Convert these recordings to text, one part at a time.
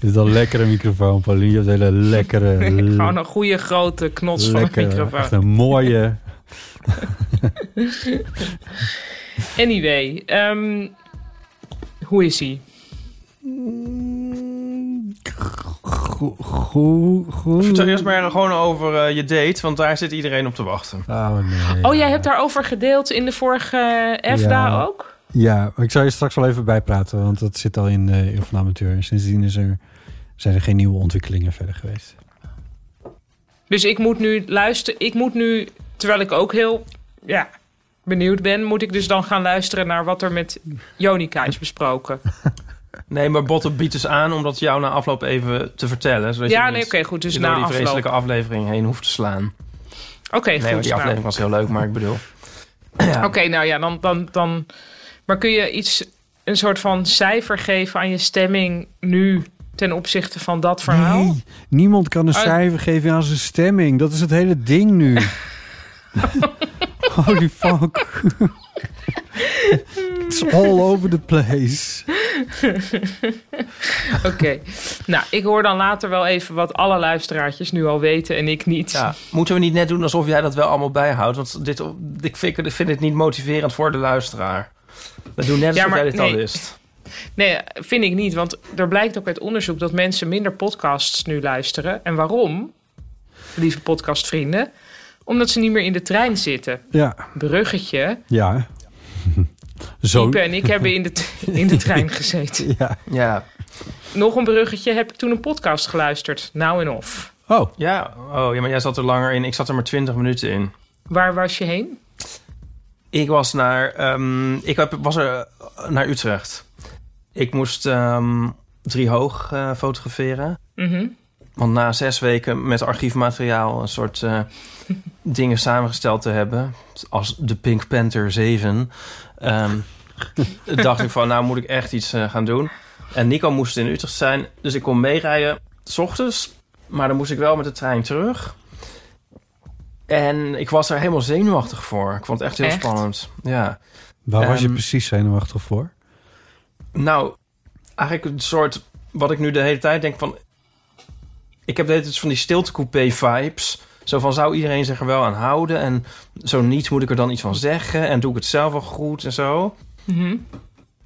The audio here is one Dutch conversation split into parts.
Dit is een lekkere microfoon, Pauline. Je hebt een hele lekkere... Gewoon een goede grote knots van een microfoon. Echt een mooie... Anyway, ehm, hoe is hij? Goed. Vertel eerst maar gewoon over eh, je date, want daar zit iedereen op te wachten. Oh, nee. Oh, jij hebt daarover gedeeld in de vorige eh, EFDA Ja. ook? Ja, ik zal je straks wel even bijpraten, want dat zit al in de uh, van Amateur. En sindsdien is er, zijn er geen nieuwe ontwikkelingen verder geweest. Dus ik moet nu luisteren. Ik moet nu, terwijl ik ook heel ja, benieuwd ben, moet ik dus dan gaan luisteren naar wat er met Jonica is besproken. Nee, maar Botte biedt dus aan om dat jou na afloop even te vertellen. Zodat Ja, je nee, oké, goed, dus na die afloop. vreselijke aflevering heen hoeft te slaan. Oké, nee, goed. maar die nou. aflevering was heel leuk, maar ik bedoel... Oké, nou ja, dan, dan, dan. Maar kun je iets, een soort van cijfer geven aan je stemming nu ten opzichte van dat verhaal? Nee, niemand kan een cijfer geven aan zijn stemming. Dat is het hele ding nu. Holy fuck. It's all over the place. Oké. Nou, ik hoor dan later wel even wat alle luisteraartjes nu al weten en ik niet. Ja, moeten we niet net doen alsof jij dat wel allemaal bijhoudt? Want dit, ik vind, ik vind het niet motiverend voor de luisteraar. We doen net alsof Ja, maar jij dit al wist. Nee, vind ik niet. Want er blijkt ook uit onderzoek dat mensen minder podcasts nu luisteren. En waarom, lieve podcastvrienden? Omdat ze niet meer in de trein zitten. Ja, Bruggetje. ja. Zo. Ipe en ik hebben in de, in de trein gezeten. Ja. Ja. Nog een bruggetje. Heb ik toen een podcast geluisterd. Nou en of. Oh, Ja, oh, ja, maar jij zat er langer in. Ik zat er maar 20 minuten in. Waar was je heen? Ik was naar, ehm, ik was er naar Utrecht. Ik moest ehm drie hoog eh, fotograferen. Mhm. Want na zes weken met archiefmateriaal een soort eh, dingen samengesteld te hebben, als de Pink Panther 7, ehm, dacht ik van, nou moet ik echt iets eh, gaan doen. En Nico moest in Utrecht zijn, dus ik kon meerijden s ochtends, maar dan moest ik wel met de trein terug. En ik was er helemaal zenuwachtig voor. Ik vond het echt heel Echt? spannend. Ja. waar was je Ehm, precies zenuwachtig voor? Nou, eigenlijk een soort... Wat ik nu de hele tijd denk van... Ik heb de hele tijd van die stiltecoupé-vibes. Zo van, zou iedereen zich er wel aan houden? En zo niet, moet ik er dan iets van zeggen? En doe ik het zelf wel goed en zo? Mhm.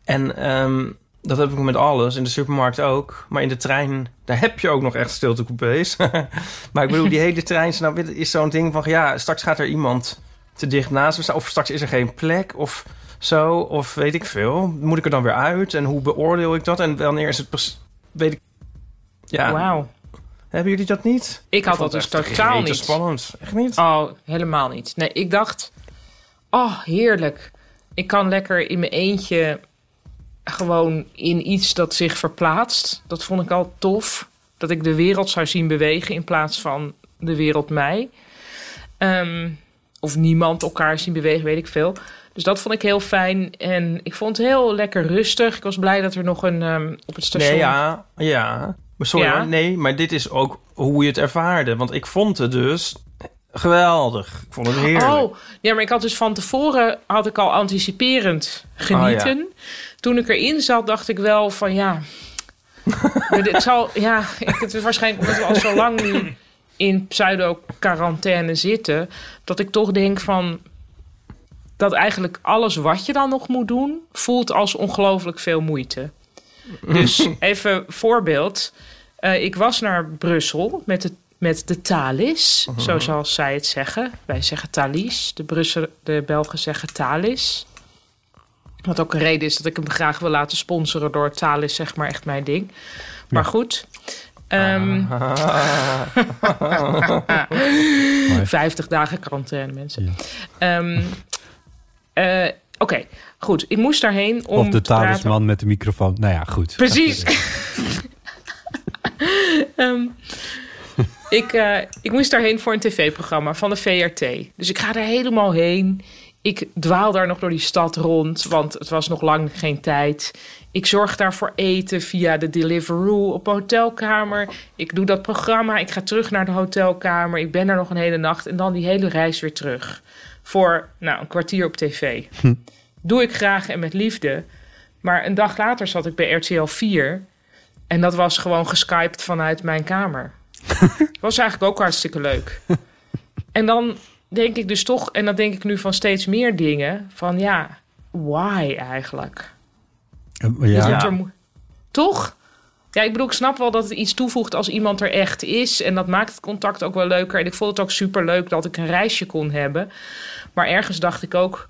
En ehm, dat heb ik met alles. In de supermarkt ook. Maar in de trein, daar heb je ook nog echt stiltecoupés. maar ik bedoel, die hele trein is, nou, is zo'n ding van... Ja, straks gaat er iemand te dicht naast me staan. Of straks is er geen plek. Of zo. Of weet ik veel. Moet ik er dan weer uit? En hoe beoordeel ik dat? En wanneer is het... pres- Weet ik... Ja, Wauw. hebben jullie dat niet? Ik had dat dus totaal niet. spannend. Echt niet? Oh, helemaal niet. Nee, ik dacht... Oh, heerlijk. Ik kan lekker in mijn eentje gewoon in iets dat zich verplaatst. Dat vond ik al tof. Dat ik de wereld zou zien bewegen in plaats van de wereld mij. Ehm, of niemand elkaar zien bewegen, weet ik veel. Dus dat vond ik heel fijn. En ik vond het heel lekker rustig. Ik was blij dat er nog een ehm, op het station... Nee, ja, ja. Sorry, Ja? nee, maar dit is ook hoe je het ervaarde. Want ik vond het dus geweldig. Ik vond het heerlijk. Oh, ja, maar ik had dus van tevoren had ik al anticiperend genieten. Toen ik erin zat, dacht ik wel van ja. het zal, ja, ik, het is waarschijnlijk omdat we al zo lang nu in pseudo-quarantaine zitten, dat ik toch denk van. Dat eigenlijk alles wat je dan nog moet doen, voelt als ongelooflijk veel moeite. Dus even voorbeeld. Eh, ik was naar Brussel met de, met de Thalys, zoals zij het zeggen. Wij zeggen Thalys, de, Brussel, de Belgen zeggen Thalys. Wat ook een reden is dat ik hem graag wil laten sponsoren door Thalys, zeg maar echt mijn ding. Maar goed. Ehm, 50 dagen quarantaine, mensen. Ehm, eh, Oké, goed. Ik moest daarheen om of de talisman met de microfoon. Nou ja, goed. Precies. Ehm, ik, eh, ik moest daarheen voor een tv-programma van de VRT. Dus ik ga er helemaal heen. Ik dwaal daar nog door die stad rond, want het was nog lang geen tijd. Ik zorg daarvoor eten via de Deliveroo op hotelkamer. Ik doe dat programma, ik ga terug naar de hotelkamer. Ik ben daar nog een hele nacht en dan die hele reis weer terug. Voor nou, een kwartier op tv. Doe ik graag en met liefde. Maar een dag later zat ik bij RTL 4. En dat was gewoon geskyped vanuit mijn kamer. was eigenlijk ook hartstikke leuk. En dan denk ik dus toch, en dan denk ik nu van steeds meer dingen. Van ja, why eigenlijk? Eh, Ja, er Toch? Ja, ik bedoel, ik snap wel dat het iets toevoegt als iemand er echt is. En dat maakt het contact ook wel leuker. En ik vond het ook super leuk dat ik een reisje kon hebben. Maar ergens dacht ik ook...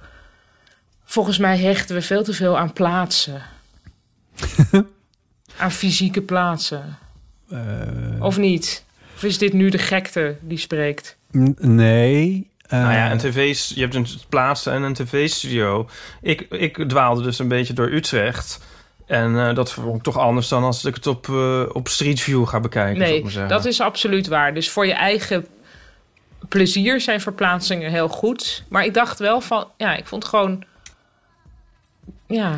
Volgens mij hechten we veel te veel aan plaatsen. aan fysieke plaatsen. eh, Of niet? Of is dit nu de gekte die spreekt? n- nee. eh, Nou ja, een tv, je hebt een plaatsen en een tv-studio. Ik, ik dwaalde dus een beetje door Utrecht. En eh, dat vond ik toch anders dan als ik het op, eh, op Street View ga bekijken. Nee, dat is absoluut waar. Dus voor je eigen plezier zijn verplaatsingen heel goed. Maar ik dacht wel van... Ja, ik vond gewoon... Ja,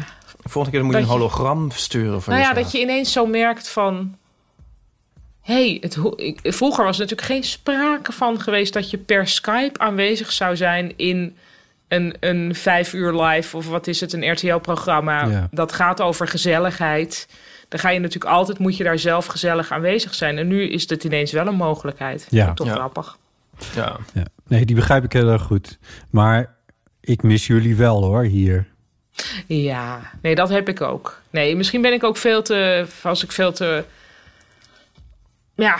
Volgende keer moet je een hologram sturen van nou ja, dat je ineens zo merkt van... hey, het, vroeger was er natuurlijk geen sprake van geweest... dat je per Skype aanwezig zou zijn in een, een vijf uur live... of wat is het, een RTL-programma. Ja. Dat gaat over gezelligheid. Dan ga je natuurlijk altijd, moet je daar zelf gezellig aanwezig zijn. En nu is het ineens wel een mogelijkheid. Ja. Toch Ja. grappig. Ja. ja. Nee, die begrijp ik heel erg goed. Maar ik mis jullie wel hoor, hier. Ja, nee, dat heb ik ook. Nee, misschien ben ik ook veel te... Als ik veel te... Ja,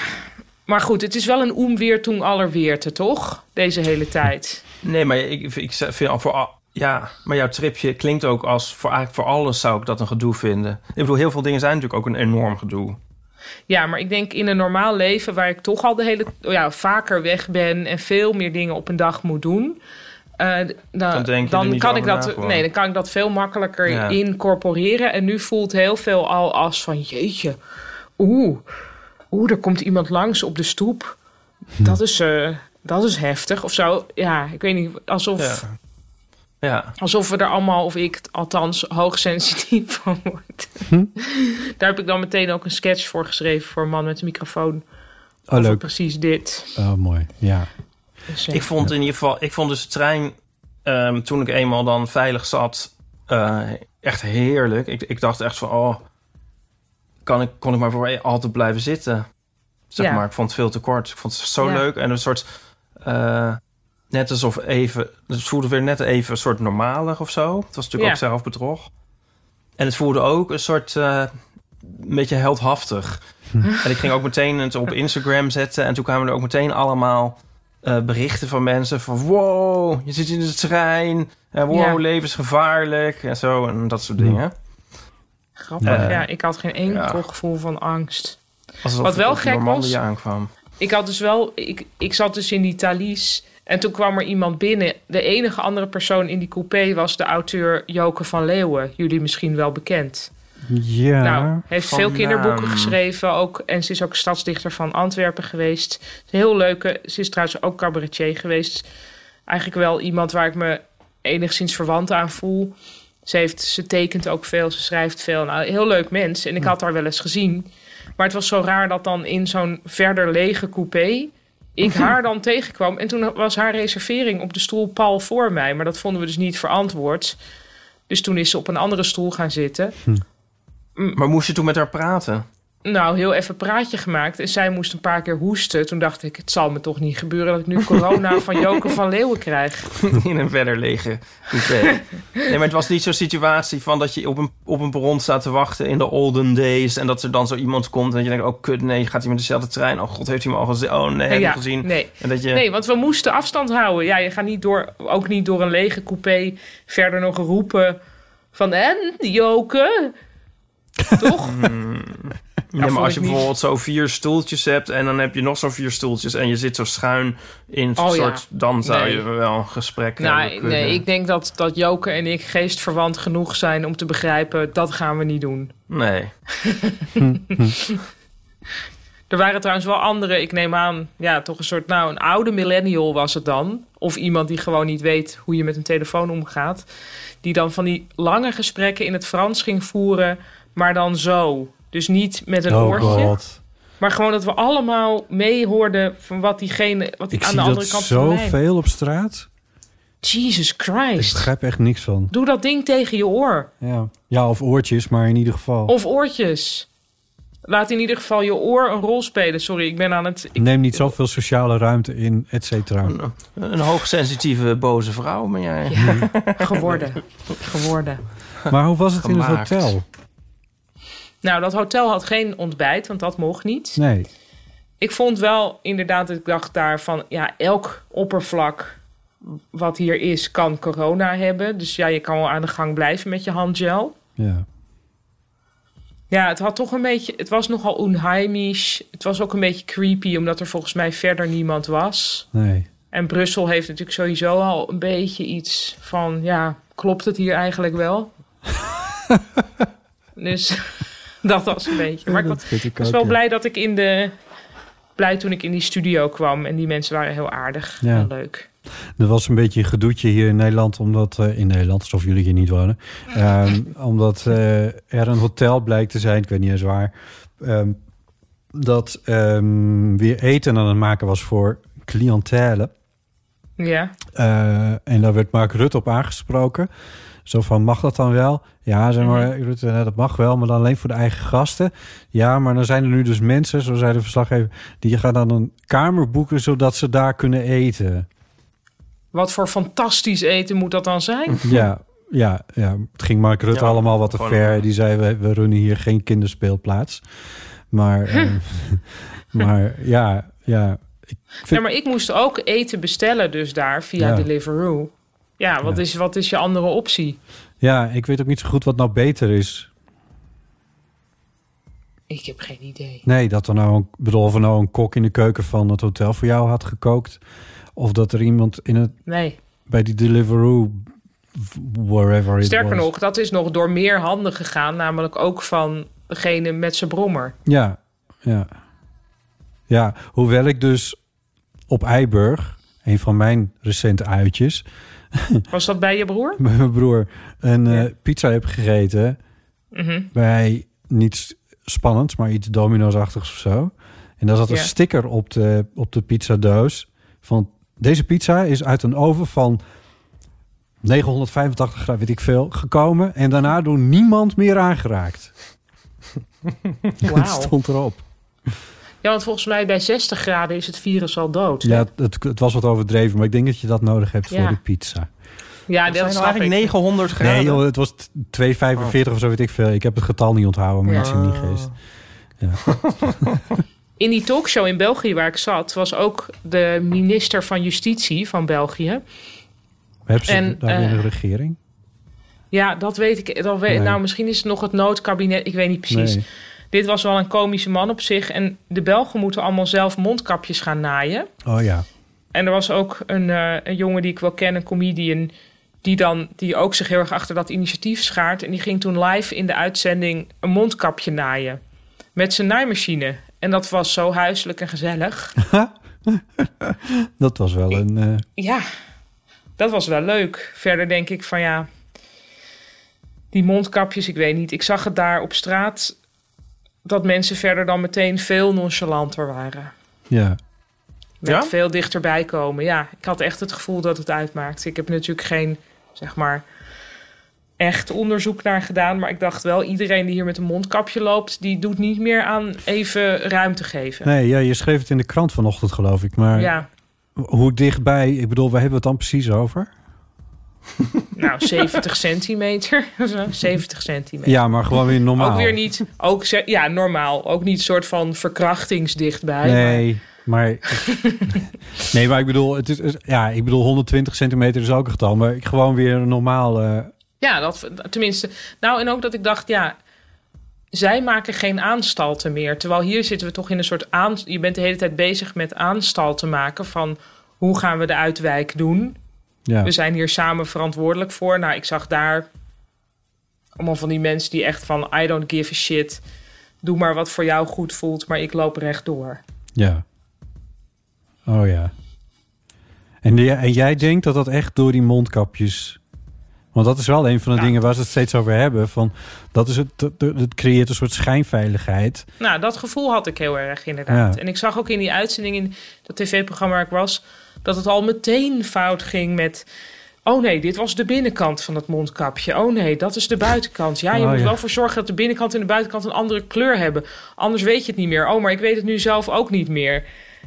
maar goed, het is wel een oemweertung aller weerte, toch? Deze hele tijd. Nee, maar ik, ik vind al voor... al- Ja, maar jouw tripje klinkt ook als... Voor, eigenlijk voor alles zou ik dat een gedoe vinden. Ik bedoel, heel veel dingen zijn natuurlijk ook een enorm gedoe. Ja, maar ik denk in een normaal leven... waar ik toch al de hele... Ja, vaker weg ben en veel meer dingen op een dag moet doen... eh, d- dan, Dan kan ik na dat, nee, dan kan ik dat veel makkelijker Ja. incorporeren. En nu voelt heel veel al als van jeetje, oeh, oeh, er komt iemand langs op de stoep. Dat is, eh, dat is heftig of zo. Ja, ik weet niet, alsof, Ja. Ja. alsof we er allemaal, of ik althans, hoogsensitief van word. Daar heb ik dan meteen ook een sketch voor geschreven voor een man met een microfoon. Oh, over leuk. precies dit. Oh, mooi. Ja. Dus, eh, Ik vond in ieder geval... Ik vond dus de trein... ehm, toen ik eenmaal dan veilig zat... eh, echt heerlijk. Ik, ik dacht echt van... Oh, kan ik, kon ik maar voor altijd blijven zitten. Zeg Ja. maar, ik vond het veel te kort. Ik vond het zo Ja. leuk. En een soort... eh, net alsof even... Het voelde weer net even een soort normaler of zo. Het was natuurlijk Ja. ook zelfbedrog. En het voelde ook een soort... eh, een beetje heldhaftig. en ik ging ook meteen het op Instagram zetten. En toen kwamen er ook meteen allemaal eh, berichten van mensen van... Wow, je zit in de trein. En wow, Ja. levensgevaarlijk. En zo, en dat soort dingen. grappig. Ja, ik had geen enkel ja. gevoel van angst. Wat wel gek was- aankwam. Ik had dus wel, ik, ik zat dus in die Thalys en toen kwam er iemand binnen. De enige andere persoon in die coupé was de auteur Joke van Leeuwen. Jullie misschien wel bekend. Ja. nou, heeft veel kinderboeken naam. geschreven ook. En ze is ook stadsdichter van Antwerpen geweest. Heel leuke. Ze is trouwens ook cabaretier geweest. Eigenlijk wel iemand waar ik me enigszins verwant aan voel. Ze, heeft, ze tekent ook veel, ze schrijft veel. Nou, heel leuk mens. En ik had haar wel eens gezien. Maar het was zo raar dat dan in zo'n verder lege coupé... ik haar dan tegenkwam. En toen was haar reservering op de stoel pal voor mij. Maar dat vonden we dus niet verantwoord. Dus toen is ze op een andere stoel gaan zitten. Maar moest je toen met haar praten? Nou, heel even praatje gemaakt. En zij moest een paar keer hoesten. Toen dacht ik, het zal me toch niet gebeuren... dat ik nu corona van Joke van Leeuwen krijg. in een verder lege coupé. nee, maar het was niet zo'n situatie van dat je op een, op een perron staat te wachten in de olden days. En dat er dan zo iemand komt en dat je denkt, oh kut, nee, gaat hij met dezelfde trein? Oh god, heeft hij me al gezien? Oh nee, heb je gezien? Nee. En dat je, nee, want we moesten afstand houden. Ja, je gaat niet door, ook niet door een lege coupé verder nog roepen van... En, Joke? Toch? Ja, maar als je niet. bijvoorbeeld zo vier stoeltjes hebt en dan heb je nog zo'n vier stoeltjes en je zit zo schuin in het Oh, ja. soort, dan zou Nee. je wel een gesprek Nou, hebben kunnen. nee, ik denk dat, dat Joke en ik geestverwant genoeg zijn om te begrijpen... dat gaan we niet doen. Nee. Er waren trouwens wel andere, ik neem aan, ja, toch een soort, nou, een oude millennial was het dan. Of iemand die gewoon niet weet hoe je met een telefoon omgaat. Die dan van die lange gesprekken in het Frans ging voeren, maar dan zo. Dus niet met een oh oortje, god. maar gewoon dat we allemaal meehoorden van wat diegene, wat die Ik aan de andere dat kant van de lijn. zoveel op straat. Jesus Ik Christ. begrijp echt niks van. Doe dat ding tegen je oor. Ja. ja, of oortjes, maar in ieder geval. Of oortjes. Laat in ieder geval je oor een rol spelen. Sorry, ik ben aan het... Ik, Neem niet zoveel sociale ruimte in, et cetera. Een, een hoogsensitieve, boze vrouw ben jij. ja, geworden. Geworden. Maar hoe was het in het hotel? Nou, dat hotel had geen ontbijt, want dat mocht niet. Nee. Ik vond wel inderdaad, ik dacht daar van... ja, elk oppervlak wat hier is, kan corona hebben. Dus ja, je kan wel aan de gang blijven met je handgel. Ja. Ja, het had toch een beetje... Het was nogal onheimisch. Het was ook een beetje creepy, omdat er volgens mij verder niemand was. Nee. En Brussel heeft natuurlijk sowieso al een beetje iets van... ja, klopt het hier eigenlijk wel? dus dat was een beetje. Maar ik was, ik wel ja. blij dat ik in de... Blij toen ik in die studio kwam. En die mensen waren heel aardig Ja. en leuk. Er was een beetje een gedoetje hier in Nederland, omdat eh, in Nederland, alsof jullie hier niet wonen, Ehm, omdat eh, er een hotel blijkt te zijn, ik weet niet eens waar, ehm, dat ehm, weer eten aan het maken was voor cliëntele. Ja. Eh, en daar werd Mark Rutte op aangesproken. Zo van, mag dat dan wel? Ja, zeg maar, Mhm. Rutte, eh, dat mag wel, maar dan alleen voor de eigen gasten. Ja, maar dan zijn er nu dus mensen, zo zei de verslaggever... die gaan dan een kamer boeken, zodat ze daar kunnen eten. Wat voor fantastisch eten moet dat dan zijn? Ja, ja, ja. Het ging Mark Rutte Ja, allemaal wat te ver. Die zei, we, we runnen hier geen kinderspeelplaats. Maar, eh, maar ja, ja. Ik vind, Ja, maar ik moest ook eten bestellen dus daar via Ja. Deliveroo. Ja, wat, Ja. Is, wat is je andere optie? ja, ik weet ook niet zo goed wat nou beter is. Ik heb geen idee. Nee, dat er nou een, bedoel, of er nou een kok in de keuken van het hotel voor jou had gekookt. Of dat er iemand in het, Nee. bij die Deliveroo, wherever Sterker was. nog, dat is nog door meer handen gegaan. Namelijk ook van degene met zijn brommer. Ja, ja. Ja, hoewel ik dus op Eiburg, een van mijn recente uitjes, Was dat bij je broer? met mijn broer een Ja. eh, pizza heb gegeten Mhm. bij niets spannends, maar iets domino's-achtigs of zo. En daar zat een Ja. sticker op de, op de pizzadoos van deze pizza is uit een oven van 985 graden, weet ik veel, gekomen. En daarna door niemand meer aangeraakt. Dat Wauw. stond erop. Ja, want volgens mij bij 60 graden is het virus al dood. Ja, het, het was wat overdreven, maar ik denk dat je dat nodig hebt Ja. voor de pizza. ja Dat dat zijn snap eigenlijk ik. 900 graden. Nee, joh, het was t- 2,45 of zo, weet ik veel. Ik heb het getal niet onthouden, maar Ja. in die geest. In die talkshow in België waar ik zat... was ook de minister van Justitie van België. Hebben ze En, daar weer eh, een regering? Ja, dat weet ik. Dat weet, Nee. Nou, misschien is het nog het noodkabinet. Ik weet niet precies. Nee. Dit was wel een komische man op zich. En de Belgen moeten allemaal zelf mondkapjes gaan naaien. Oh ja. En er was ook een, eh, een jongen die ik wel ken, een comedian... Die, dan, die ook zich heel erg achter dat initiatief schaart. En die ging toen live in de uitzending een mondkapje naaien. Met zijn naaimachine. En dat was zo huiselijk en gezellig. Dat was wel een... eh, Ja, dat was wel leuk. Verder denk ik van ja... Die mondkapjes, ik weet niet. Ik zag het daar op straat... dat mensen verder dan meteen veel nonchalanter waren. ja. Met Ja? veel dichterbij komen. Ja, ik had echt het gevoel dat het uitmaakt. Ik heb natuurlijk geen, zeg maar... echt onderzoek naar gedaan. Maar ik dacht wel, iedereen die hier met een mondkapje loopt... die doet niet meer aan even ruimte geven. Nee, ja, je schreef het in de krant vanochtend, geloof ik. Maar Ja, hoe dichtbij... Ik bedoel, waar hebben we het dan precies over? nou, 70 centimeter. of zo, 70 centimeter. Ja, maar gewoon weer normaal. Ook weer niet, ook, ja, normaal. Ook niet soort van verkrachtingsdichtbij. Nee, maar... nee, maar ik bedoel, het is, ja, ik bedoel 120 centimeter is ook een getal. Maar ik gewoon weer een normaal... eh, Ja, dat tenminste. Nou, en ook dat ik dacht, ja, zij maken geen aanstalten meer. Terwijl hier zitten we toch in een soort aan. Je bent de hele tijd bezig met aanstalten maken van hoe gaan we de uitwijk doen. Ja. We zijn hier samen verantwoordelijk voor. Nou, ik zag daar allemaal van die mensen die echt van I don't give a shit. Doe maar wat voor jou goed voelt, maar ik loop rechtdoor. Ja. Oh ja. En, die- en jij denkt dat dat echt door die mondkapjes... Want dat is wel een van de Ja. dingen waar ze het steeds over hebben. Van, dat is het, het creëert een soort schijnveiligheid. Nou, dat gevoel had ik heel erg inderdaad. Ja. En ik zag ook in die uitzending in dat tv-programma waar ik was... dat het al meteen fout ging met... oh nee, dit was de binnenkant van het mondkapje. Oh nee, dat is de buitenkant. Ja, je Oh, moet ja. wel voor zorgen dat de binnenkant en de buitenkant... een andere kleur hebben. Anders weet je het niet meer. Oh, maar ik weet het nu zelf ook niet meer.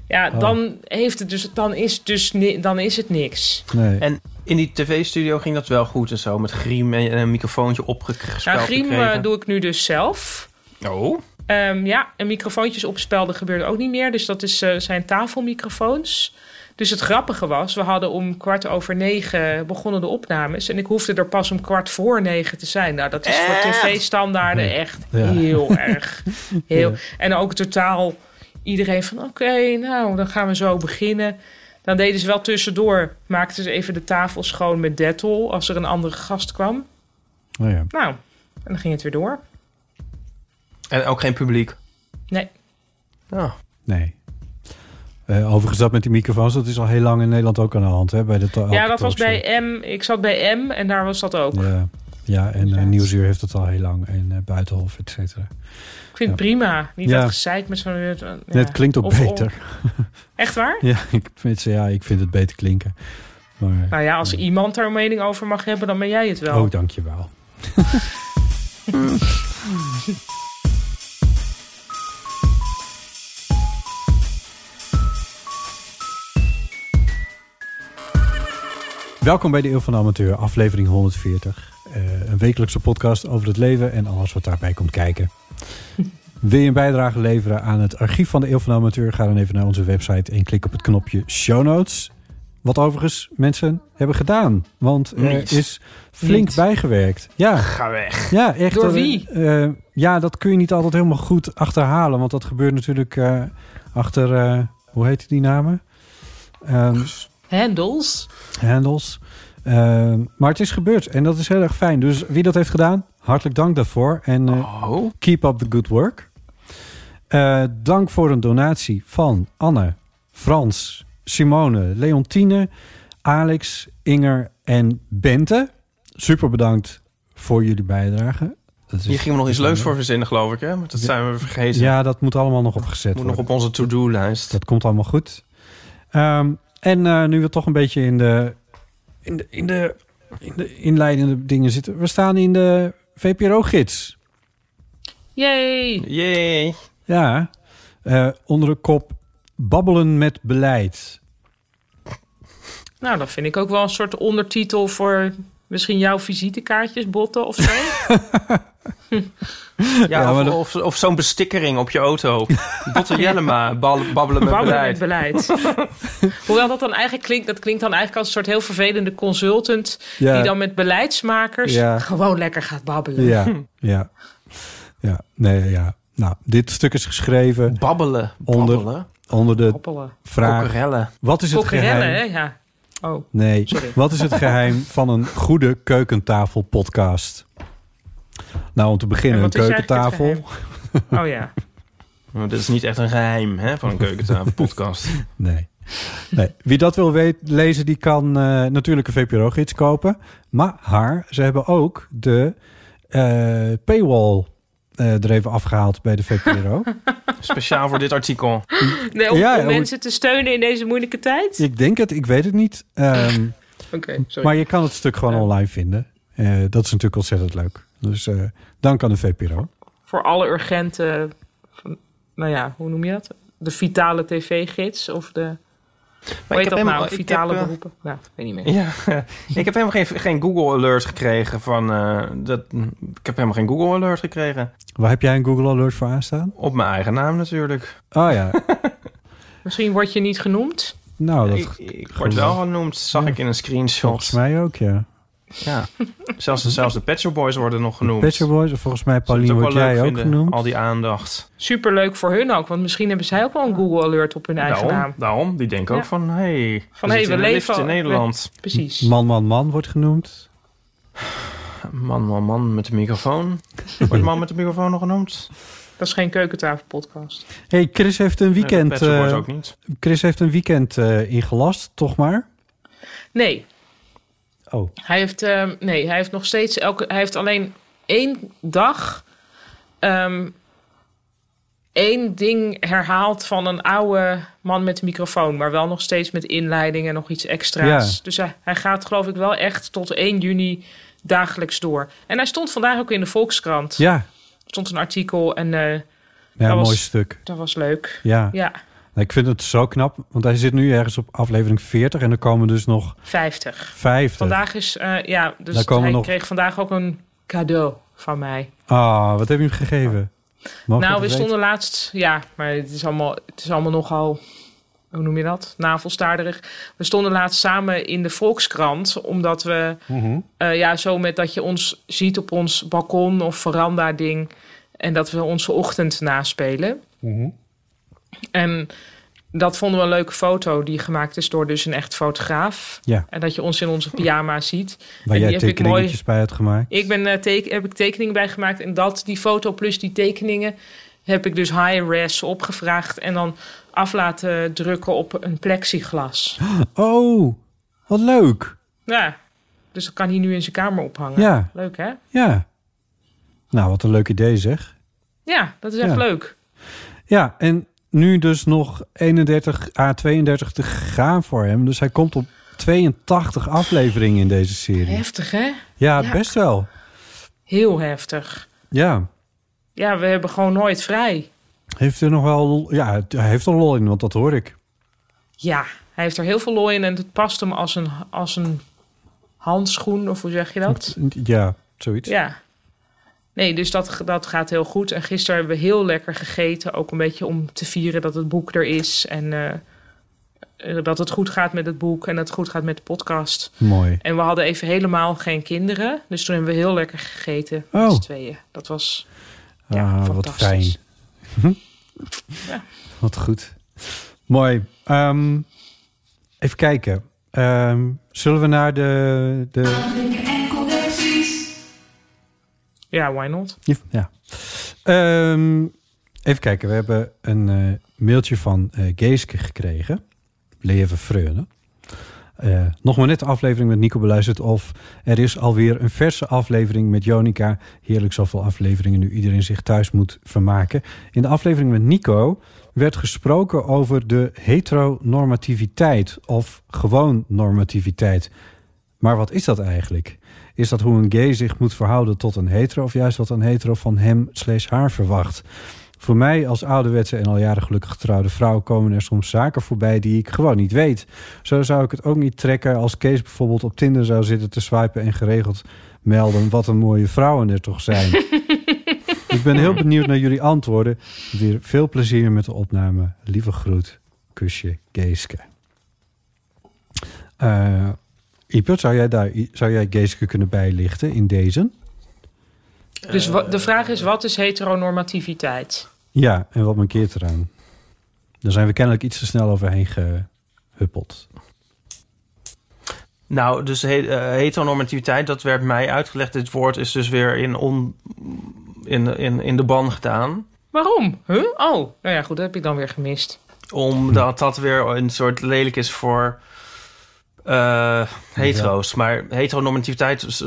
Ja, Oh. dan, heeft het dus, dan, is het dus dan is het niks. Nee. En in die tv-studio ging dat wel goed en zo. Met griem en een microfoontje opgespeld Nou, griem eh, doe ik nu dus zelf. Oh, Ehm, ja, en microfoontjes opspelden gebeurde ook niet meer. Dus dat is, eh, zijn tafelmicrofoons. Dus het grappige was, we hadden om kwart over negen begonnen de opnames. En ik hoefde er pas om kwart voor negen te zijn. Nou, dat is voor tv-standaarden echt Ja. heel erg. Heel. Ja. En ook totaal iedereen van, oké, nou, dan gaan we zo beginnen. Dan deden ze wel tussendoor, maakten ze even de tafel schoon met Dettol als er een andere gast kwam. Oh ja. Nou, en dan ging het weer door. en ook geen publiek. Nee. Ja. Nee. Eh, overigens, dat met die microfoons, dat is al heel lang in Nederland ook aan de hand. Hè, bij de Ja, dat was bij M. Ik zat bij M en daar was dat ook. Ja, ja en uh, Nieuwsuur heeft het al heel lang. En uh, Buitenhof, et cetera. Ik vind het prima. Niet Ja. dat gezeik met zo'n... Ja. Het klinkt ook Of- beter. Echt waar? ja, ik vind, ja, ik vind het beter klinken. Maar, Nou ja, als iemand daar een mening over mag hebben, dan ben jij het wel. Oh, dankjewel. Welkom bij de Eeuw van de Amateur, aflevering 140. Uh, een wekelijkse podcast over het leven en alles wat daarbij komt kijken. Wil je een bijdrage leveren aan het archief van de Eeuw van de Amateur? Ga dan even naar onze website en klik op het knopje Show Notes. Wat overigens mensen hebben gedaan. Want er Niet. is flink Niet. bijgewerkt. Ja, Ga weg. ja echt. Door eh, wie? eh, ja, dat kun je niet altijd helemaal goed achterhalen. Want dat gebeurt natuurlijk eh, achter... eh, hoe heet die namen? Ehm, Handels. handles. Ehm, maar het is gebeurd en dat is heel erg fijn. Dus wie dat heeft gedaan, hartelijk dank daarvoor. En eh, Oh. keep up the good work. Eh, dank voor een donatie van Anne, Frans, Simone, Leontine, Alex, Inger en Bente. Super bedankt voor jullie bijdrage. Dat is- Hier gingen we nog iets leuks voor verzinnen, geloof ik, hè? Maar dat zijn we vergeten. Ja, dat moet allemaal nog opgezet Moet nog worden. op onze to-do-lijst. Dat komt allemaal goed. Ehm, en eh, nu we toch een beetje in de, in de, in de, in de inleidende dingen zitten. We staan in de VPRO-gids. Yay. Yay. Ja, eh, onder de kop babbelen met beleid. Nou, dat vind ik ook wel een soort ondertitel voor misschien jouw visitekaartjes, botten of zo. Ja, Ja, of, dat- of, of zo'n bestikkering op je auto. Botte Jellema, babbelen met Babbelen beleid. met beleid. Hoewel dat dan eigenlijk klinkt, dat klinkt dan eigenlijk als een soort heel vervelende consultant... Ja. die dan met beleidsmakers Ja. gewoon lekker gaat babbelen. Ja, ja, ja, nee, ja. Nou, dit stuk is geschreven Babbelen. Onder- Babbelen. onder de Babbelen. vraag... Kokkerellen. Wat is het geheim? hè? Ja. Oh, Nee, Sorry. wat is het geheim van een goede keukentafel-podcast? Nou, om te beginnen, En een keukentafel. oh ja. Maar dit is niet echt een geheim hè, van een keukentafel podcast. Nee. nee. Wie dat wil weten, lezen, die kan eh, natuurlijk een VPRO-gids kopen. Maar haar, ze hebben ook de eh, paywall eh, er even afgehaald bij de VPRO. Speciaal voor dit artikel. Nee, om, Ja, om ja, mensen te steunen in deze moeilijke tijd? ik denk het, ik weet het niet. Ehm, Oké, sorry. maar je kan het stuk gewoon Ja. online vinden. Eh, dat is natuurlijk ontzettend leuk. Dus eh, dank aan de VPRO. Voor alle urgente, nou ja, hoe noem je dat? De vitale tv-gids of de... Hoe ik heb dat helemaal- nou? ik Vitale heb, eh, beroepen? Nou, ik weet niet meer. Ja, ik heb helemaal geen, geen Google Alert gekregen van... eh, dat, ik heb helemaal geen Google Alert gekregen. Waar heb jij een Google Alert voor aanstaan? Op mijn eigen naam natuurlijk. Oh ja, Misschien word je niet genoemd. nou dat ik, ik word wel genoemd, zag ik in een volgens screenshot. mij ook, ja. Ja. Zelfs, zelfs de Pet Shop Boys worden nog genoemd. Pet Shop Boys, of volgens mij Pauline het word wel leuk jij ook vinden, genoemd. Al die aandacht. Superleuk voor hun ook, want misschien hebben zij ook wel een Google Alert op hun eigen Daarom, naam. daarom, die denken ook van... Hey, Van, we hey, we leven in Nederland. Precies. Man, man, man wordt genoemd. Man, man, man met de microfoon. Wordt man met de microfoon nog genoemd? Dat is geen keukentafelpodcast. hey, Chris heeft een weekend, Boys eh, ook niet. Chris heeft een weekend eh, ingelast, toch maar? Nee, Oh, hij heeft, ehm, nee, hij heeft nog steeds elke. Hij heeft alleen één dag. ehm, één ding herhaald van een oude man met een microfoon. Maar wel nog steeds met inleiding en nog iets extra's. Ja. Dus hij, hij gaat, geloof ik, wel echt tot 1 juni dagelijks door. En hij stond vandaag ook in de Volkskrant. ja. Er stond een artikel en eh, Ja, Dat was- mooi stuk. dat was leuk. Ja. Ja, ik vind het zo knap, want hij zit nu ergens op aflevering 40 en er komen dus nog 50. 50. Vandaag is, eh, ja, dus Daar komen hij nog- kreeg vandaag ook een cadeau van mij. Ah, wat heb je hem gegeven? Nou, we stonden laatst, ja, maar het is allemaal, het is allemaal nogal, hoe noem je dat? Navelstaarderig. We stonden laatst samen in de Volkskrant, omdat we, Mhm. eh, ja, zo met dat je ons ziet op ons balkon of veranda ding en dat we onze ochtend naspelen. Mhm. En dat vonden we een leuke foto die gemaakt is door dus een echt fotograaf. Ja. En dat je ons in onze pyjama ziet. Waar en jij die heb ik tekeningetjes bij had gemaakt. Ik ben, eh, teken, heb ik tekeningen bij gemaakt. En dat, die foto plus die tekeningen, heb ik dus high-res opgevraagd. En dan af laten drukken op een plexiglas. Oh, wat leuk. Ja, dus dat kan hij nu in zijn kamer ophangen. Ja. Leuk, hè? Ja. Nou, wat een leuk idee zeg. Ja, dat is echt Ja. leuk. Ja, en nu dus nog 31 à 32 te gaan voor hem. Dus hij komt op 82 afleveringen in deze serie. Heftig, hè? Ja, Ja. best wel. Heel heftig. Ja. Ja, we hebben gewoon nooit vrij. Heeft er nog wel... Ja, hij heeft er lol in, want dat hoor ik. Ja, hij heeft er heel veel lol in en het past hem als een, als een handschoen, of hoe zeg je dat? Ja, zoiets. Ja. Nee, dus dat, dat gaat heel goed. En gisteren hebben we heel lekker gegeten. Ook een beetje om te vieren dat het boek er is. En eh, eh, dat het goed gaat met het boek. En dat het goed gaat met de podcast. Mooi. En we hadden even helemaal geen kinderen. Dus toen hebben we heel lekker gegeten. Oh. Met z'n tweeën. Dat was ja, ah, wat fijn. Ja. Wat goed. Mooi. Ehm, even kijken. Ehm, zullen we naar de... de... Ja, why not? Ja. Ehm, even kijken. We hebben een eh, mailtje van eh Geeske gekregen. Leven Freune. Eh, nog maar net de aflevering met Nico beluisterd. Of er is alweer een verse aflevering met Jonica. Heerlijk zoveel afleveringen nu iedereen zich thuis moet vermaken. In de aflevering met Nico werd gesproken over de heteronormativiteit. Of gewoon normativiteit. Maar wat is dat eigenlijk? Is dat hoe een gay zich moet verhouden tot een hetero... of juist wat een hetero van hem slash haar verwacht? Voor mij als ouderwetse en al jaren gelukkig getrouwde vrouw... komen er soms zaken voorbij die ik gewoon niet weet. Zo zou ik het ook niet trekken als Kees bijvoorbeeld op Tinder zou zitten te swipen... en geregeld melden wat een mooie vrouwen er toch zijn. ik ben heel benieuwd naar jullie antwoorden. Weer veel plezier met de opname. Lieve groet, kusje, Geeske. Eh Iepert, zou jij, daar, zou jij Geeske kunnen bijlichten in deze? Dus wa- de vraag is, wat is heteronormativiteit? Ja, en wat mankeert eraan? Daar zijn we kennelijk iets te snel overheen gehuppeld. Nou, dus eh, heteronormativiteit, dat werd mij uitgelegd. Dit woord is dus weer in, on, in, in, in de ban gedaan. Waarom? Huh? Oh, nou ja, goed, dat heb ik dan weer gemist. Omdat dat weer een soort lelijk is voor eh, hetero's. Maar heteronormativiteit,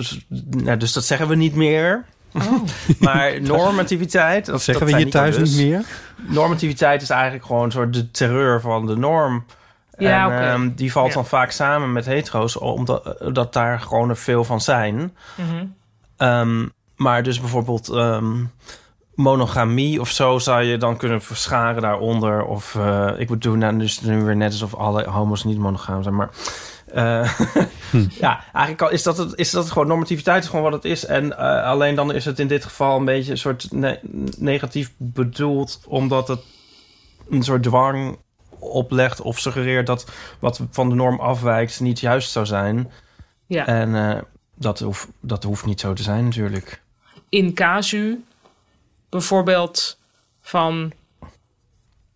nou, dus dat zeggen we niet meer. maar normativiteit... Dat zeggen we hier thuis dus. niet meer. Normativiteit is eigenlijk gewoon een soort de terreur van de norm. Ja, en oké. ehm, die valt Ja. dan vaak samen met hetero's, omdat dat daar gewoon er veel van zijn. Mhm. Ehm, maar dus bijvoorbeeld ehm, monogamie of zo zou je dan kunnen verscharen daaronder. Of eh, ik bedoel nou dus nu weer net alsof alle homo's niet monogaam zijn, maar. Eh, ja, eigenlijk al- is dat, het, is dat gewoon normativiteit is gewoon wat het is. En eh, alleen dan is het in dit geval een beetje een soort ne- negatief bedoeld, omdat het een soort dwang oplegt of suggereert dat wat van de norm afwijkt niet juist zou zijn. Ja. En eh, dat, hoeft, dat hoeft niet zo te zijn natuurlijk. in casu bijvoorbeeld van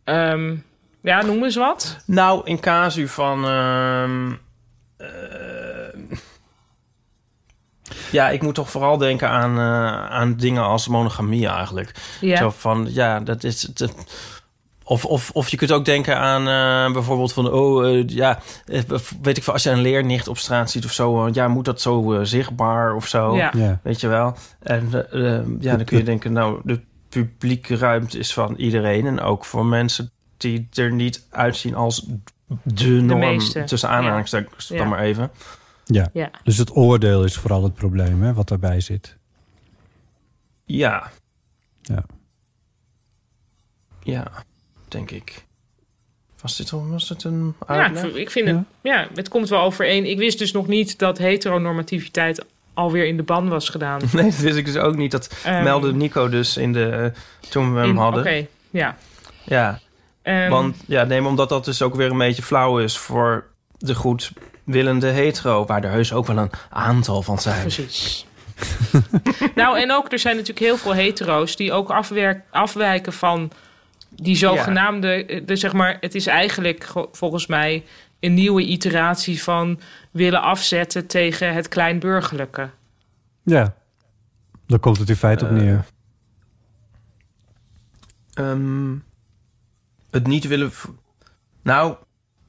ehm, ja noem eens wat Nou, in casu van... ehm, eh, ja, ik moet toch vooral denken aan, eh, aan dingen als monogamie eigenlijk. Ja. Zo van, ja, dat is... Het, of, of, of je kunt ook denken aan eh, bijvoorbeeld van... oh, eh, ja, weet ik veel... als je een leernicht op straat ziet of zo... eh, ja, moet dat zo zichtbaar of zo? Ja. Ja. Weet je wel? En ja, dan kun je denken... nou, de publieke ruimte is van iedereen... en ook voor mensen die er niet uitzien als de norm... meeste. tussen aanhalingstekens Ja. dan maar even. Ja. Ja. Dus het oordeel is vooral het probleem, hè, wat daarbij zit. Ja. Ja. Ja, denk ik. Was dit, was dit een ja ik uitleg? vind- ik vind het ja het komt wel overeen ik wist dus nog niet dat heteronormativiteit alweer in de ban was gedaan Nee, dat wist ik dus ook niet. Dat Ehm, meldde Nico dus in de, eh, toen we hem in- hadden. oké ja Ja, Ehm, want ja, nee, maar omdat dat dus ook weer een beetje flauw is voor de goedwillende hetero, waar er heus ook wel een aantal van zijn. Precies. nou, en ook er zijn natuurlijk heel veel hetero's die ook afwerk, afwijken van die zogenaamde. eh, Dus zeg maar, het is eigenlijk ge- volgens mij een nieuwe iteratie van willen afzetten tegen het kleinburgerlijke. Ja. Daar komt het in feite op Eh, neer. Ehm, het niet willen. Nou,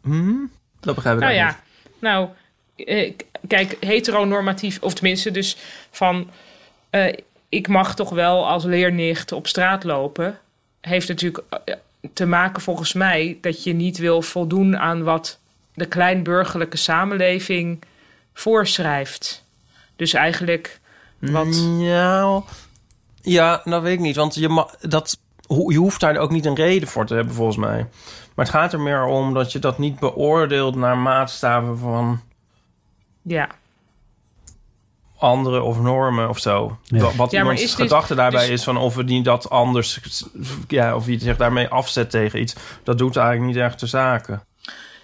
hm, dat begrijp ik Nou ja, niet. nou, eh, kijk, heteronormatief, of tenminste dus van... eh, ik mag toch wel als leernicht op straat lopen... heeft natuurlijk eh, te maken volgens mij... dat je niet wil voldoen aan wat de kleinburgerlijke samenleving voorschrijft. Dus eigenlijk wat... Nou, ja, dat weet ik niet. Want je, ma- dat, je hoeft daar ook niet een reden voor te hebben, volgens mij. Maar het gaat er meer om dat je dat niet beoordeelt naar maatstaven van Ja, anderen of normen of zo. Ja. Wat Ja, iemands dit- gedachte daarbij dus- is van of het niet dat anders... Ja, of je zich daarmee afzet tegen iets. Dat doet eigenlijk niet echt de zaken.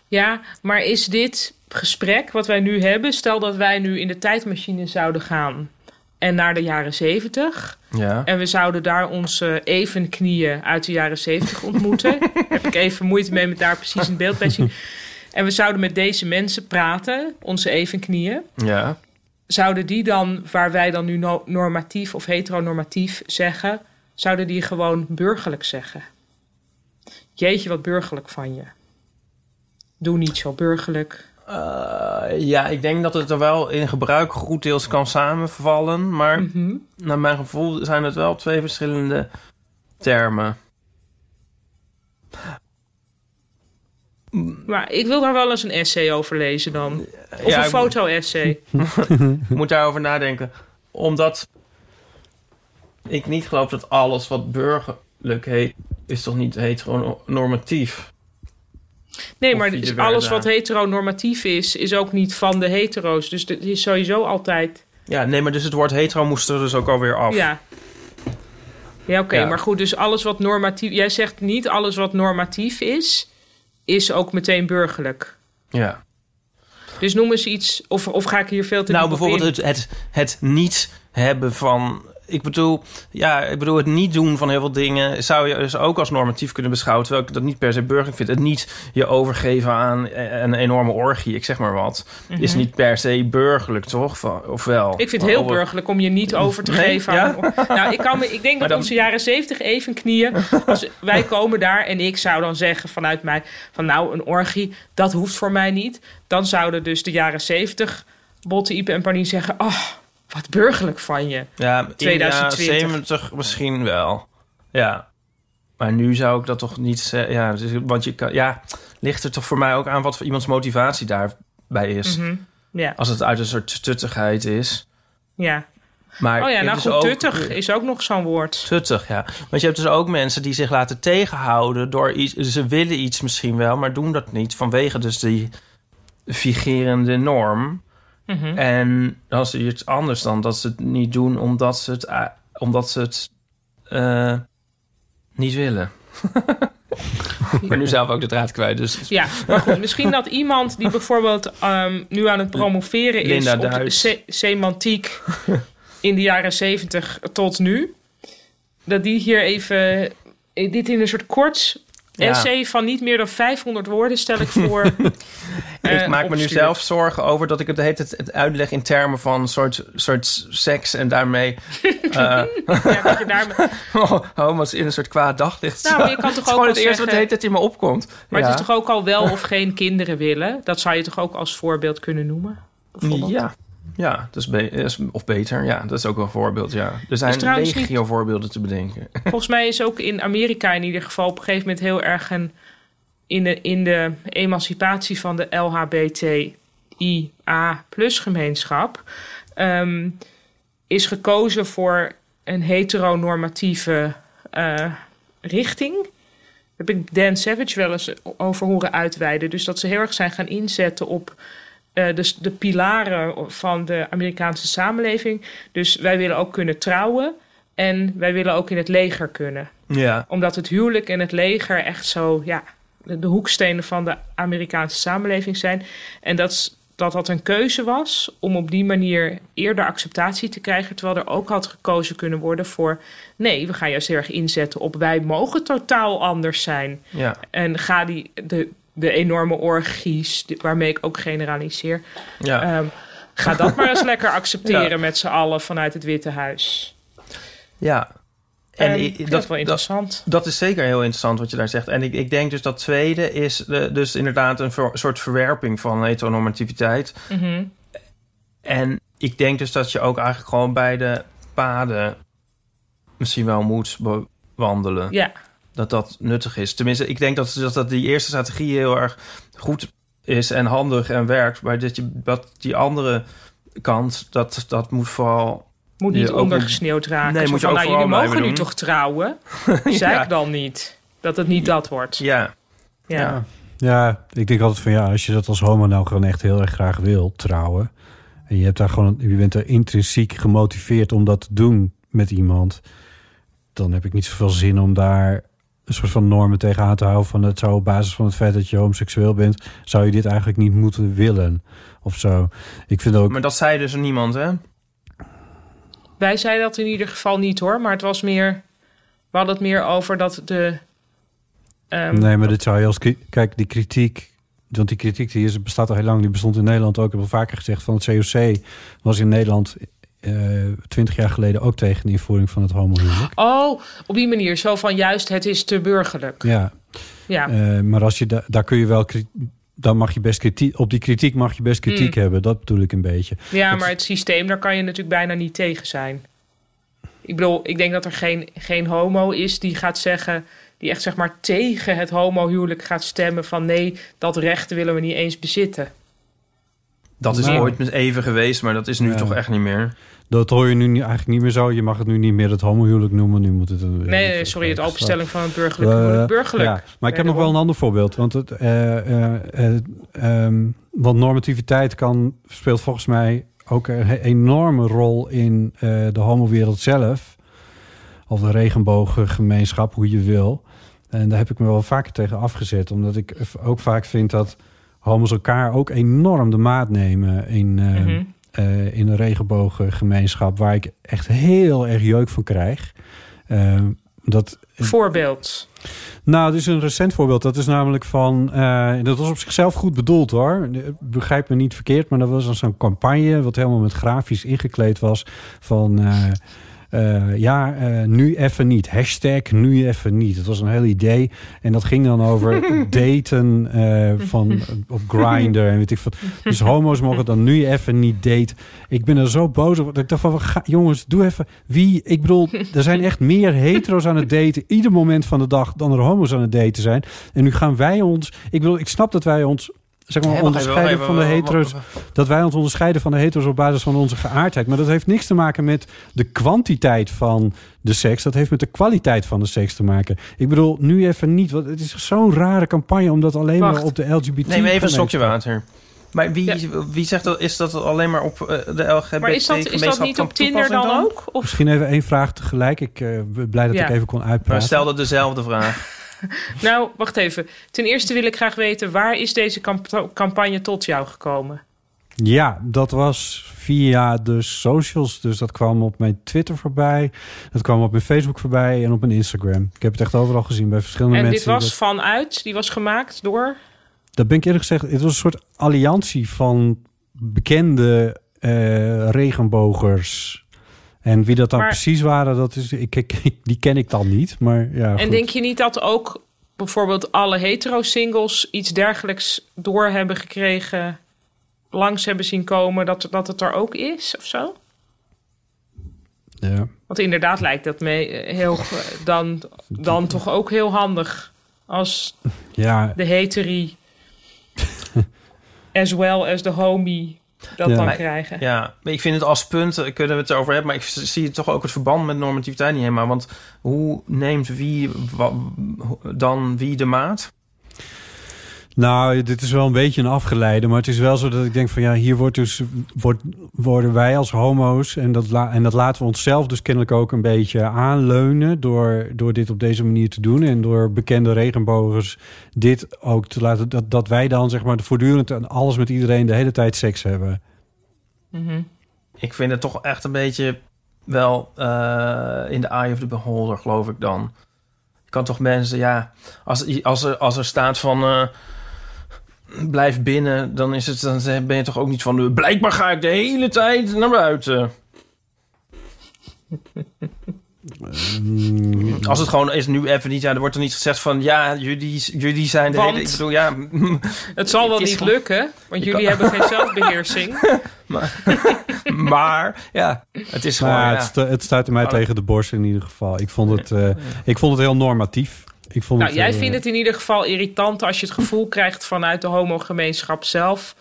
Ja, maar is dit gesprek wat wij nu hebben... stel dat wij nu in de tijdmachine zouden gaan... en naar de jaren zeventig... Ja. en we zouden daar onze evenknieën uit de jaren zeventig ontmoeten... heb ik even moeite mee met daar precies een beeld bij zien... en we zouden met deze mensen praten, onze evenknieën... Ja. zouden die dan, waar wij dan nu no- normatief of heteronormatief zeggen... zouden die gewoon burgerlijk zeggen? Jeetje, wat burgerlijk van je. Doe niet zo burgerlijk. Eh, ja, ik denk dat het er wel in gebruik goed deels kan samenvallen. Maar Mhm. naar mijn gevoel zijn het wel twee verschillende termen. Maar ik wil daar wel eens een essay over lezen dan. Of Ja, een foto-essay. Ik moet daarover nadenken. Omdat ik niet geloof dat alles wat burgerlijk heet... is toch niet heteronormatief? Nee, maar dus alles wat heteronormatief is, is ook niet van de hetero's. Dus het is sowieso altijd... Ja, nee, maar dus het woord hetero moest er dus ook alweer af. Ja, ja oké. Ja. Maar goed, dus alles wat normatief... Jij zegt niet alles wat normatief is, is ook meteen burgerlijk. Ja. Dus noem eens iets... Of, of ga ik hier veel te Nou, bijvoorbeeld het, het, het niet hebben van... Ik bedoel, ja, ik bedoel, het niet doen van heel veel dingen... zou je dus ook als normatief kunnen beschouwen... terwijl ik dat niet per se burgerlijk vind. Het niet je overgeven aan een enorme orgie, ik zeg maar wat... is Mhm. niet per se burgerlijk, toch? Of wel? Ik vind het heel burgerlijk om je niet over te Nee? geven. Ja? Aan, nou, ik, kan me, ik denk dat onze jaren zeventig evenknieën... Als wij komen daar en ik zou dan zeggen vanuit mij... van nou, een orgie, dat hoeft voor mij niet. Dan zouden dus de jaren zeventig Botte, Ipe en Panien zeggen... oh, wat burgerlijk van je. Ja, in 2020. ja, 70 misschien wel. Ja. Maar nu zou ik dat toch niet zeggen. Ja, want je kan, ja, ligt er toch voor mij ook aan wat voor iemands motivatie daarbij is. Mhm. Ja. Als het uit een soort tuttigheid is. ja. Maar Oh ja, nou goed, ook- tuttig is ook nog zo'n woord. Tuttig, ja. Want je hebt dus ook mensen die zich laten tegenhouden door iets. Ze willen iets misschien wel, maar doen dat niet vanwege dus die vigerende norm. Mhm. En dan is iets anders dan dat ze het niet doen omdat ze het, omdat ze het eh, niet willen. maar nu zelf ook de draad kwijt, dus Ja, maar goed, misschien dat iemand die bijvoorbeeld ehm, nu aan het promoveren is Linda op de se- semantiek in de jaren zeventig tot nu, dat die hier even eh, dit in een soort kort Ja. essay van niet meer dan 500 woorden stel ik voor. ik eh, maak me nu zelf zorgen over dat ik het het uitleg in termen van soort, soort seks en daarmee eh, Ja, dat je daarmee- homo's in een soort kwaad daglicht. Nou, maar je kan toch Het is ook gewoon het eerste wat hele tijd in me opkomt. Maar ja. het is toch ook al wel of geen kinderen willen? Dat zou je toch ook als voorbeeld kunnen noemen? Ja, ja dat is be- of beter. Ja, dat is ook wel een voorbeeld. Ja. Er zijn trouwens legio voorbeelden te bedenken. Volgens mij is ook in Amerika in ieder geval op een gegeven moment heel erg een, in, de, in de emancipatie van de LHBTIA plus gemeenschap ehm, is gekozen voor een heteronormatieve eh, richting. Daar heb ik Dan Savage wel eens over horen uitweiden. Dus dat ze heel erg zijn gaan inzetten op eh, dus de pilaren van de Amerikaanse samenleving. Dus wij willen ook kunnen trouwen. En wij willen ook in het leger kunnen. Ja, Omdat het huwelijk en het leger echt zo, ja, de, de hoekstenen van de Amerikaanse samenleving zijn. En dat, dat dat een keuze was om op die manier eerder acceptatie te krijgen. Terwijl er ook had gekozen kunnen worden voor, nee, we gaan juist heel erg inzetten op wij mogen totaal anders zijn. ja, En ga die, de, de enorme orgies, waarmee ik ook generaliseer, ja. ehm, ga dat maar eens lekker accepteren Ja. met z'n allen vanuit het Witte Huis. ja. En, En ik dat- dat wel interessant. Dat is zeker heel interessant wat je daar zegt. En ik, ik denk dus dat tweede is dus inderdaad een ver- soort verwerping van heteronormativiteit. Mhm. En ik denk dus dat je ook eigenlijk gewoon beide paden misschien wel moet bewandelen. Ja. Dat dat nuttig is. Tenminste, ik denk dat, dat, dat die eerste strategie heel erg goed is en handig en werkt. Maar dat, je, dat die andere kant, dat, dat moet vooral... Moet niet ondergesneeuwd raken. Nee, moet je van, ook nou, jullie mogen nu toch trouwen? Zeg Ja. ik dan niet. Dat het niet dat wordt. Ja, Ja. ja. Ja, ik denk altijd van ja, als je dat als homo nou gewoon echt heel erg graag wil trouwen. En je hebt daar gewoon, je bent er intrinsiek gemotiveerd om dat te doen met iemand. Dan heb ik niet zoveel zin om daar een soort van normen tegenaan te houden. Van het zou op basis van het feit dat je homoseksueel bent, zou je dit eigenlijk niet moeten willen. Of zo. Ik vind ook. Maar dat zei dus niemand, hè? Wij zeiden dat in ieder geval niet hoor. Maar het was meer... We hadden het meer over dat de... ehm, Nee, maar dit zou je als... Kijk, die kritiek... Want die kritiek die is, bestaat al heel lang. Die bestond in Nederland ook. Ik heb al vaker gezegd van het COC was in Nederland... twintig jaar geleden ook tegen de invoering van het homohuwelijk. Oh, op die manier. Zo van juist, het is te burgerlijk. Ja, Ja. eh, maar als je da daar kun je wel... Dan mag je best kritiek... Op die kritiek mag je best kritiek Mm. hebben. Dat bedoel ik een beetje. Ja, Het- maar het systeem, daar kan je natuurlijk bijna niet tegen zijn. Ik bedoel, ik denk dat er geen, geen homo is die gaat zeggen... die echt zeg maar tegen het homohuwelijk gaat stemmen... van nee, dat recht willen we niet eens bezitten. Dat is Nou. ooit met even geweest, maar dat is nu Ja. toch echt niet meer. Dat hoor je nu eigenlijk niet meer zo. Je mag het nu niet meer het homohuwelijk noemen. Nu moet het een... Nee, sorry, het openstelling van het burgerlijk Eh, huwelijk. Burgerlijk. Ja, maar ik heb nog wel een ander voorbeeld. Want, het, ehm, want normativiteit kan, speelt volgens mij ook een enorme rol in eh, de homowereld zelf. Of de regenbooggemeenschap, hoe je wil. En daar heb ik me wel vaker tegen afgezet. Omdat ik ook vaak vind dat homo's elkaar ook enorm de maat nemen in, eh, Mhm. Eh, in een regenbooggemeenschap. Waar ik echt heel erg jeuk van krijg. Eh, dat Voorbeeld. nou, is een recent voorbeeld. Dat is namelijk van... eh, dat was op zichzelf goed bedoeld, hoor. Begrijp me niet verkeerd, maar dat was dan zo'n campagne... wat helemaal met grafisch ingekleed was... van... eh, ja, eh, nu even niet. Hashtag nu even niet. Het was een heel idee. En dat ging dan over daten eh, van, op Grindr en weet ik wat. Dus homo's mogen dan nu even niet daten. Ik ben er zo boos over. dat Ik dacht van, ga, jongens, doe even. Wie, ik bedoel, er zijn echt meer hetero's aan het daten. Ieder moment van de dag dan er homo's aan het daten zijn. En nu gaan wij ons... Ik bedoel, ik snap dat wij ons zeg maar even, onderscheiden van de hetero's. Dat wij ons onderscheiden van de hetero's op basis van onze geaardheid. Maar dat heeft niks te maken met de kwantiteit van de seks. Dat heeft met de kwaliteit van de seks te maken. Ik bedoel, nu even niet. Want het is zo'n rare campagne om dat alleen Wacht. maar op de LGBT... Neem even een gemeenschap- water. Maar wie, wie zegt dat? Is dat alleen maar op eh, de LGBT Maar is dat, is dat niet op Tinder dan ook? Of Misschien even één vraag tegelijk. Ik eh, ben blij dat Ja. ik even kon Maar uitpraten. stelde dezelfde vraag. Nou, wacht even. Ten eerste wil ik graag weten... waar is deze camp- campagne tot jou gekomen? Ja, dat was via de socials. Dus dat kwam op mijn Twitter voorbij. Dat kwam op mijn Facebook voorbij en op mijn Instagram. Ik heb het echt overal gezien bij verschillende En dit mensen. was Dat- vanuit, die was gemaakt door... Dat ben ik eerlijk gezegd, het was een soort alliantie van bekende eh, regenbogers. En wie dat dan Maar- precies waren, dat is, ik, ik, die ken ik dan niet. Maar ja, En goed. denk je niet dat ook bijvoorbeeld alle hetero-singles... iets dergelijks door hebben gekregen... langs hebben zien komen, dat, dat het er ook is of zo? ja. Want inderdaad lijkt dat me eh, heel, dan, dan toch ook heel handig... als ja, de heterie... as well as de homie dat Ja. dan Maar- krijgen. Ja, maar ik vind het als punt, kunnen we het erover hebben... maar ik zie toch ook het verband met normativiteit niet helemaal. Want hoe neemt wie wa- dan wie de maat? Nou, dit is wel een beetje een afgeleide, maar het is wel zo dat ik denk van ja, hier wordt dus wordt, worden wij als homo's en dat, la, en dat laten we onszelf dus kennelijk ook een beetje aanleunen door, door dit op deze manier te doen en door bekende regenbogers dit ook te laten dat, dat wij dan zeg maar voortdurend en alles met iedereen de hele tijd seks hebben. Mhm. Ik vind het toch echt een beetje wel eh, in de eye of the beholder, geloof ik dan. Je kan toch mensen, ja, als, als, er, als er staat van eh, blijf binnen, dan, is het, dan ben je toch ook niet van eh, blijkbaar ga ik de hele tijd naar buiten. Als het gewoon is nu even niet, ja, er wordt er niet gezegd van ja, jullie, jullie zijn de Want? hele. Ik bedoel, ja, Het zal wel Het niet gewoon- lukken, want jullie kan- hebben geen zelfbeheersing. maar ja, het is gewoon. maar ja. het, sta- het stuitte mij tegen de borst in ieder geval. Ik vond het, eh, ik vond het heel normatief. Ik vond Nou, het, jij eh, vindt het in ieder geval irritant als je het gevoel krijgt vanuit de homogemeenschap zelf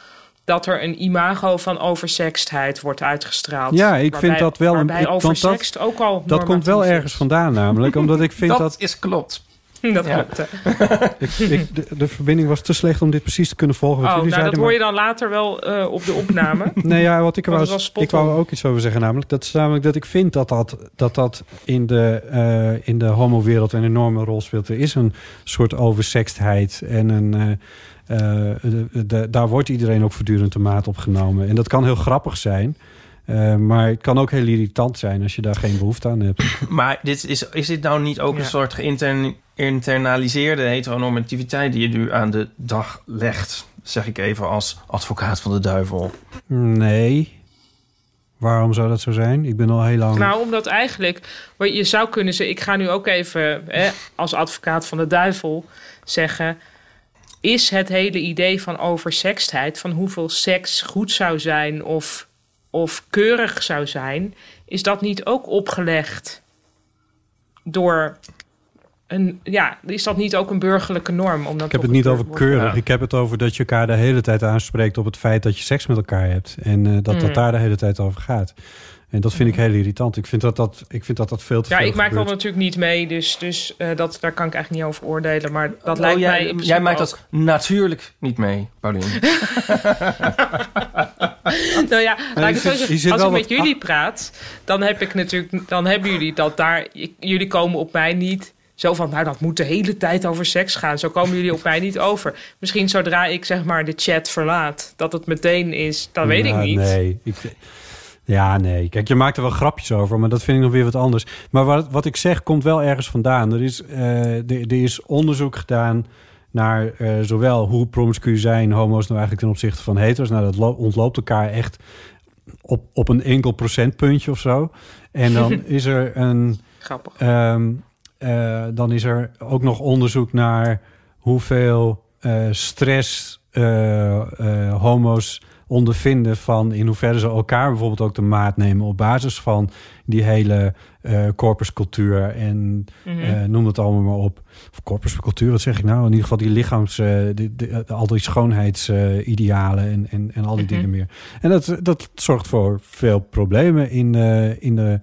dat er een imago van oversextheid wordt uitgestraald. Ja, ik vind dat wel een- Waarbij want dat- oversext ook al Dat komt wel ergens vandaan namelijk, omdat ik vind dat, dat... is klopt. Dat Ja. klopt, hè. Ik, ik, de, de verbinding was te slecht om dit precies te kunnen volgen. Wat Oh, nou, dat hoor je dan later wel eh, op de opname. Nee, ja, wat ik, er was ik wou on. ook iets over zeggen. Namelijk dat, is namelijk dat ik vind dat dat, dat, dat in de, eh, in de homo-wereld een enorme rol speelt. Er is een soort oversextheid en een... eh, eh, de- de- daar wordt iedereen ook voortdurend de maat op genomen. En dat kan heel grappig zijn. Eh, maar het kan ook heel irritant zijn als je daar geen behoefte aan hebt. Maar dit is, is dit nou niet ook Ja. een soort geïnternaliseerde heteronormativiteit die je nu aan de dag legt? Zeg ik even als advocaat van de duivel. Nee. Waarom zou dat zo zijn? Ik ben al heel lang... Nou, omdat eigenlijk, wat je zou kunnen zeggen, ik ga nu ook even hè, als advocaat van de duivel zeggen, is het hele idee van oversextheid, van hoeveel seks goed zou zijn of, of keurig zou zijn, is dat niet ook opgelegd door een, ja, is dat niet ook een burgerlijke norm? Omdat Ik heb het niet over keurig. Ik heb het over dat je elkaar de hele tijd aanspreekt op het feit dat je seks met elkaar hebt. En eh, dat dat Mm. daar de hele tijd over gaat. En dat vind ik heel irritant. Ik vind dat dat, ik vind dat, dat veel te Ja, veel ik maak dat natuurlijk niet mee, dus, dus eh, dat, daar kan ik eigenlijk niet over oordelen. Maar dat Oh, lijkt jij, mij. jij maakt ook. dat natuurlijk niet mee, Paulien. Nou ja, ik zit- Als ik met jullie praat, dan heb ik natuurlijk, dan hebben jullie dat daar. ik- jullie komen op mij niet zo van, nou dat moet de hele tijd over seks gaan. Zo komen jullie op mij niet over. Misschien zodra ik zeg maar de chat verlaat, dat het meteen is. Dat weet Ja, ik niet. Nee. Ik, ja, nee. Kijk, je maakt er wel grapjes over, maar dat vind ik nog weer wat anders. Maar wat, wat ik zeg, komt wel ergens vandaan. Er is, eh, er, er is onderzoek gedaan naar eh, zowel hoe promiscu zijn homo's nou eigenlijk ten opzichte van hetero's. Nou, dat lo- ontloopt elkaar echt op, op een enkel procentpuntje of zo. En dan is er een. Grappig. ehm, eh, dan is er ook nog onderzoek naar hoeveel stress homo's ondervinden van in hoeverre ze elkaar bijvoorbeeld ook de maat nemen op basis van die hele eh corpuscultuur en Mhm. eh, noem het allemaal maar op. Of corpuscultuur, wat zeg ik nou? In ieder geval die lichaams, die, die- al die schoonheidsidealen en, en, en al die Mhm. dingen meer. En dat, dat zorgt voor veel problemen in, in de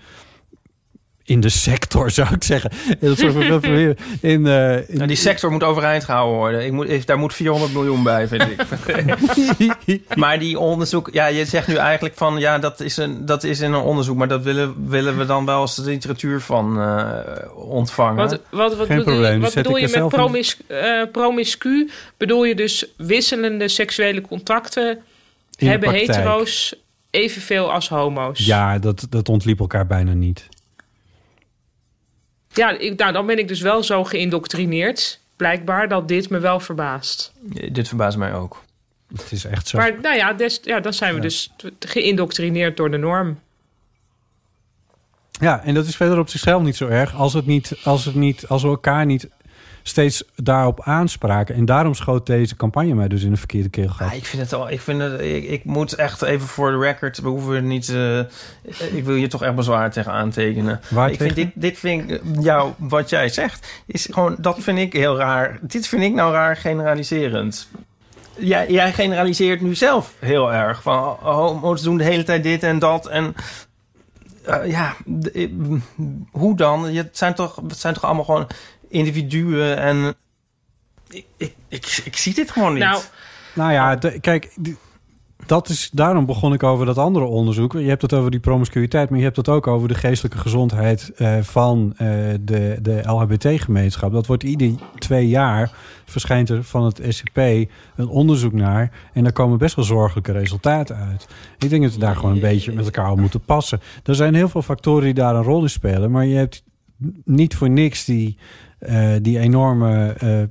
in de sector, zou ik zeggen. In, eh, in Nou, die sector moet overeind gehouden worden. Ik moet, daar moet 400 miljoen bij, vind ik. maar die onderzoek... Ja, je zegt nu eigenlijk van... Ja, dat is, een, dat is in een onderzoek. Maar dat willen, willen we dan wel als de literatuur van eh, ontvangen. Wat, wat, wat Geen bedoel, probleem, wat bedoel je met promis, eh, promiscu? Bedoel je dus wisselende seksuele contacten In hebben praktijk. hetero's evenveel als homo's? Ja, dat, dat ontliep elkaar bijna niet. Ja, ik, nou, dan ben ik dus wel zo geïndoctrineerd, blijkbaar, dat dit me wel verbaast. Dit verbaast mij ook. Het is echt zo. Maar nou ja, des, ja dan zijn we Ja. dus geïndoctrineerd door de norm. Ja, en dat is verder op zichzelf niet zo erg als, het niet, als, het niet, als we elkaar niet steeds daarop aanspraken. En daarom schoot deze campagne mij dus in de verkeerde keel Ja, ik vind het al. Ik, vind het, ik, ik moet echt even voor de record. We hoeven niet. eh, ik wil je toch echt bezwaar tegen aantekenen. Waar ik vind dit, dit vind ik. jou, wat jij zegt, is gewoon. Dat vind ik heel raar. Dit vind ik nou raar generaliserend. Jij, jij generaliseert nu zelf heel erg. Van oh, homo's doen de hele tijd dit en dat. En eh, ja, eh, hoe dan? Het zijn, toch, het zijn toch allemaal gewoon individuen. En ik, ik, ik, ik zie dit gewoon niet. Nou, Nou ja, de- kijk, die- dat is, daarom begon ik over dat andere onderzoek. Je hebt het over die promiscuïteit, maar je hebt het ook over de geestelijke gezondheid eh, van eh, de, de LHBT-gemeenschap. Dat wordt ieder twee jaar, verschijnt er van het SCP een onderzoek naar. En daar komen best wel zorgelijke resultaten uit. Ik denk dat we daar gewoon een beetje met elkaar op moeten passen. Er zijn heel veel factoren die daar een rol in spelen, maar je hebt niet voor niks die, die enorme eh,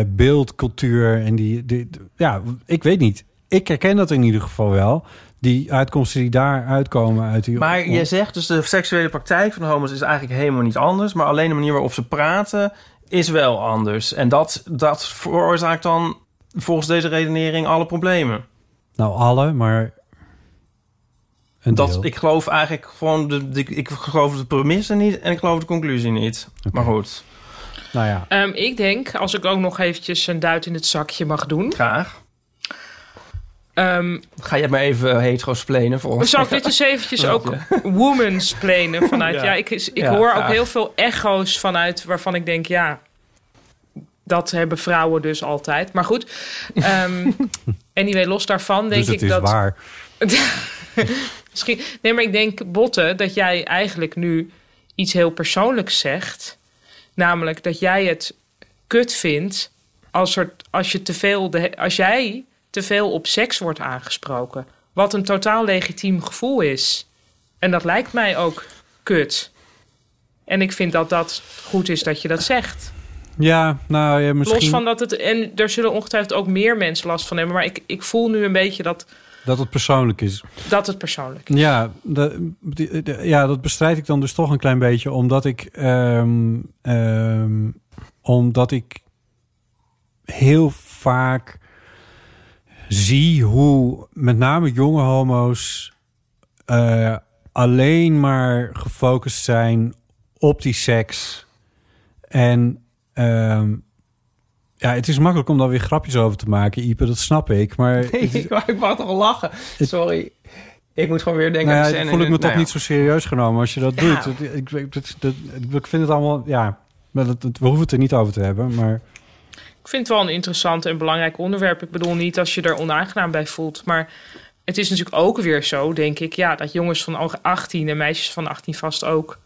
eh, beeldcultuur en die, die, ja, ik weet niet. Ik herken dat in ieder geval wel. Die uitkomsten die daar uitkomen uit die. Maar je zegt dus de seksuele praktijk van de homo's is eigenlijk helemaal niet anders. Maar alleen de manier waarop ze praten is wel anders. En dat, dat veroorzaakt dan volgens deze redenering alle problemen. Nou, alle, maar. Dat, deel. ik geloof eigenlijk gewoon... De, de- ik geloof de premisse niet en ik geloof de conclusie niet. Maar goed, Nou ja. ehm, ik denk, als ik ook nog eventjes een duit in het zakje mag doen. graag. ehm, Ga je maar even hetero-splenen voor ons? Zal ik dit eens eventjes ook women's plenen vanuit... Ja, Ja. ik, ik Ja, hoor ook heel veel echo's vanuit waarvan ik denk, ja... Dat hebben vrouwen dus altijd. Maar goed, ehm anyway, los daarvan denk dus het ik is dat... waar. Misschien, nee, maar ik denk, Botte, dat jij eigenlijk nu iets heel persoonlijks zegt. Namelijk dat jij het kut vindt als, er, als, je te veel de, als jij te veel op seks wordt aangesproken. Wat een totaal legitiem gevoel is. En dat lijkt mij ook kut. En ik vind dat dat goed is dat je dat zegt. Ja, nou ja, misschien Los van dat het. En er zullen ongetwijfeld ook meer mensen last van hebben. Maar ik, ik voel nu een beetje dat, dat het persoonlijk is. dat het persoonlijk is. Ja, de, ja, dat bestrijd ik dan dus toch een klein beetje, omdat ik, ehm, ehm, omdat ik heel vaak zie hoe met name jonge homo's eh, alleen maar gefocust zijn op die seks. En ehm, ja, het is makkelijk om daar weer grapjes over te maken, Ipe, dat snap ik. Maar het ik, ik mag toch lachen. Sorry. Ik moet gewoon weer denken nou aan ja, de dan scène voel ik me het- toch nou niet zo serieus genomen als je dat Ja. doet. Ik, ik, dat- dat- ik vind het allemaal, ja, maar dat- we hoeven het er niet over te hebben. Maar Ik vind het wel een interessant en belangrijk onderwerp. Ik bedoel niet als je er onaangenaam bij voelt. Maar het is natuurlijk ook weer zo, denk ik... Ja, dat jongens van 18 en meisjes van 18 vast ook...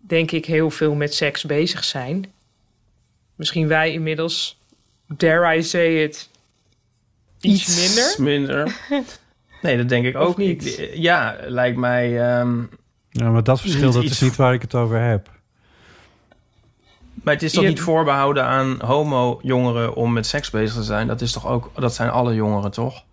denk ik heel veel met seks bezig zijn. Misschien wij inmiddels, dare I say it, iets, minder. minder. Nee, dat denk ik ook niet? niet. Ik- ja, lijkt mij... ehm, Ja, maar dat verschil, Niet dat iets- is niet waar ik het over heb. maar het is toch Je- niet voorbehouden aan homo-jongeren om met seks bezig te zijn? Dat is toch ook... Dat zijn alle jongeren, toch?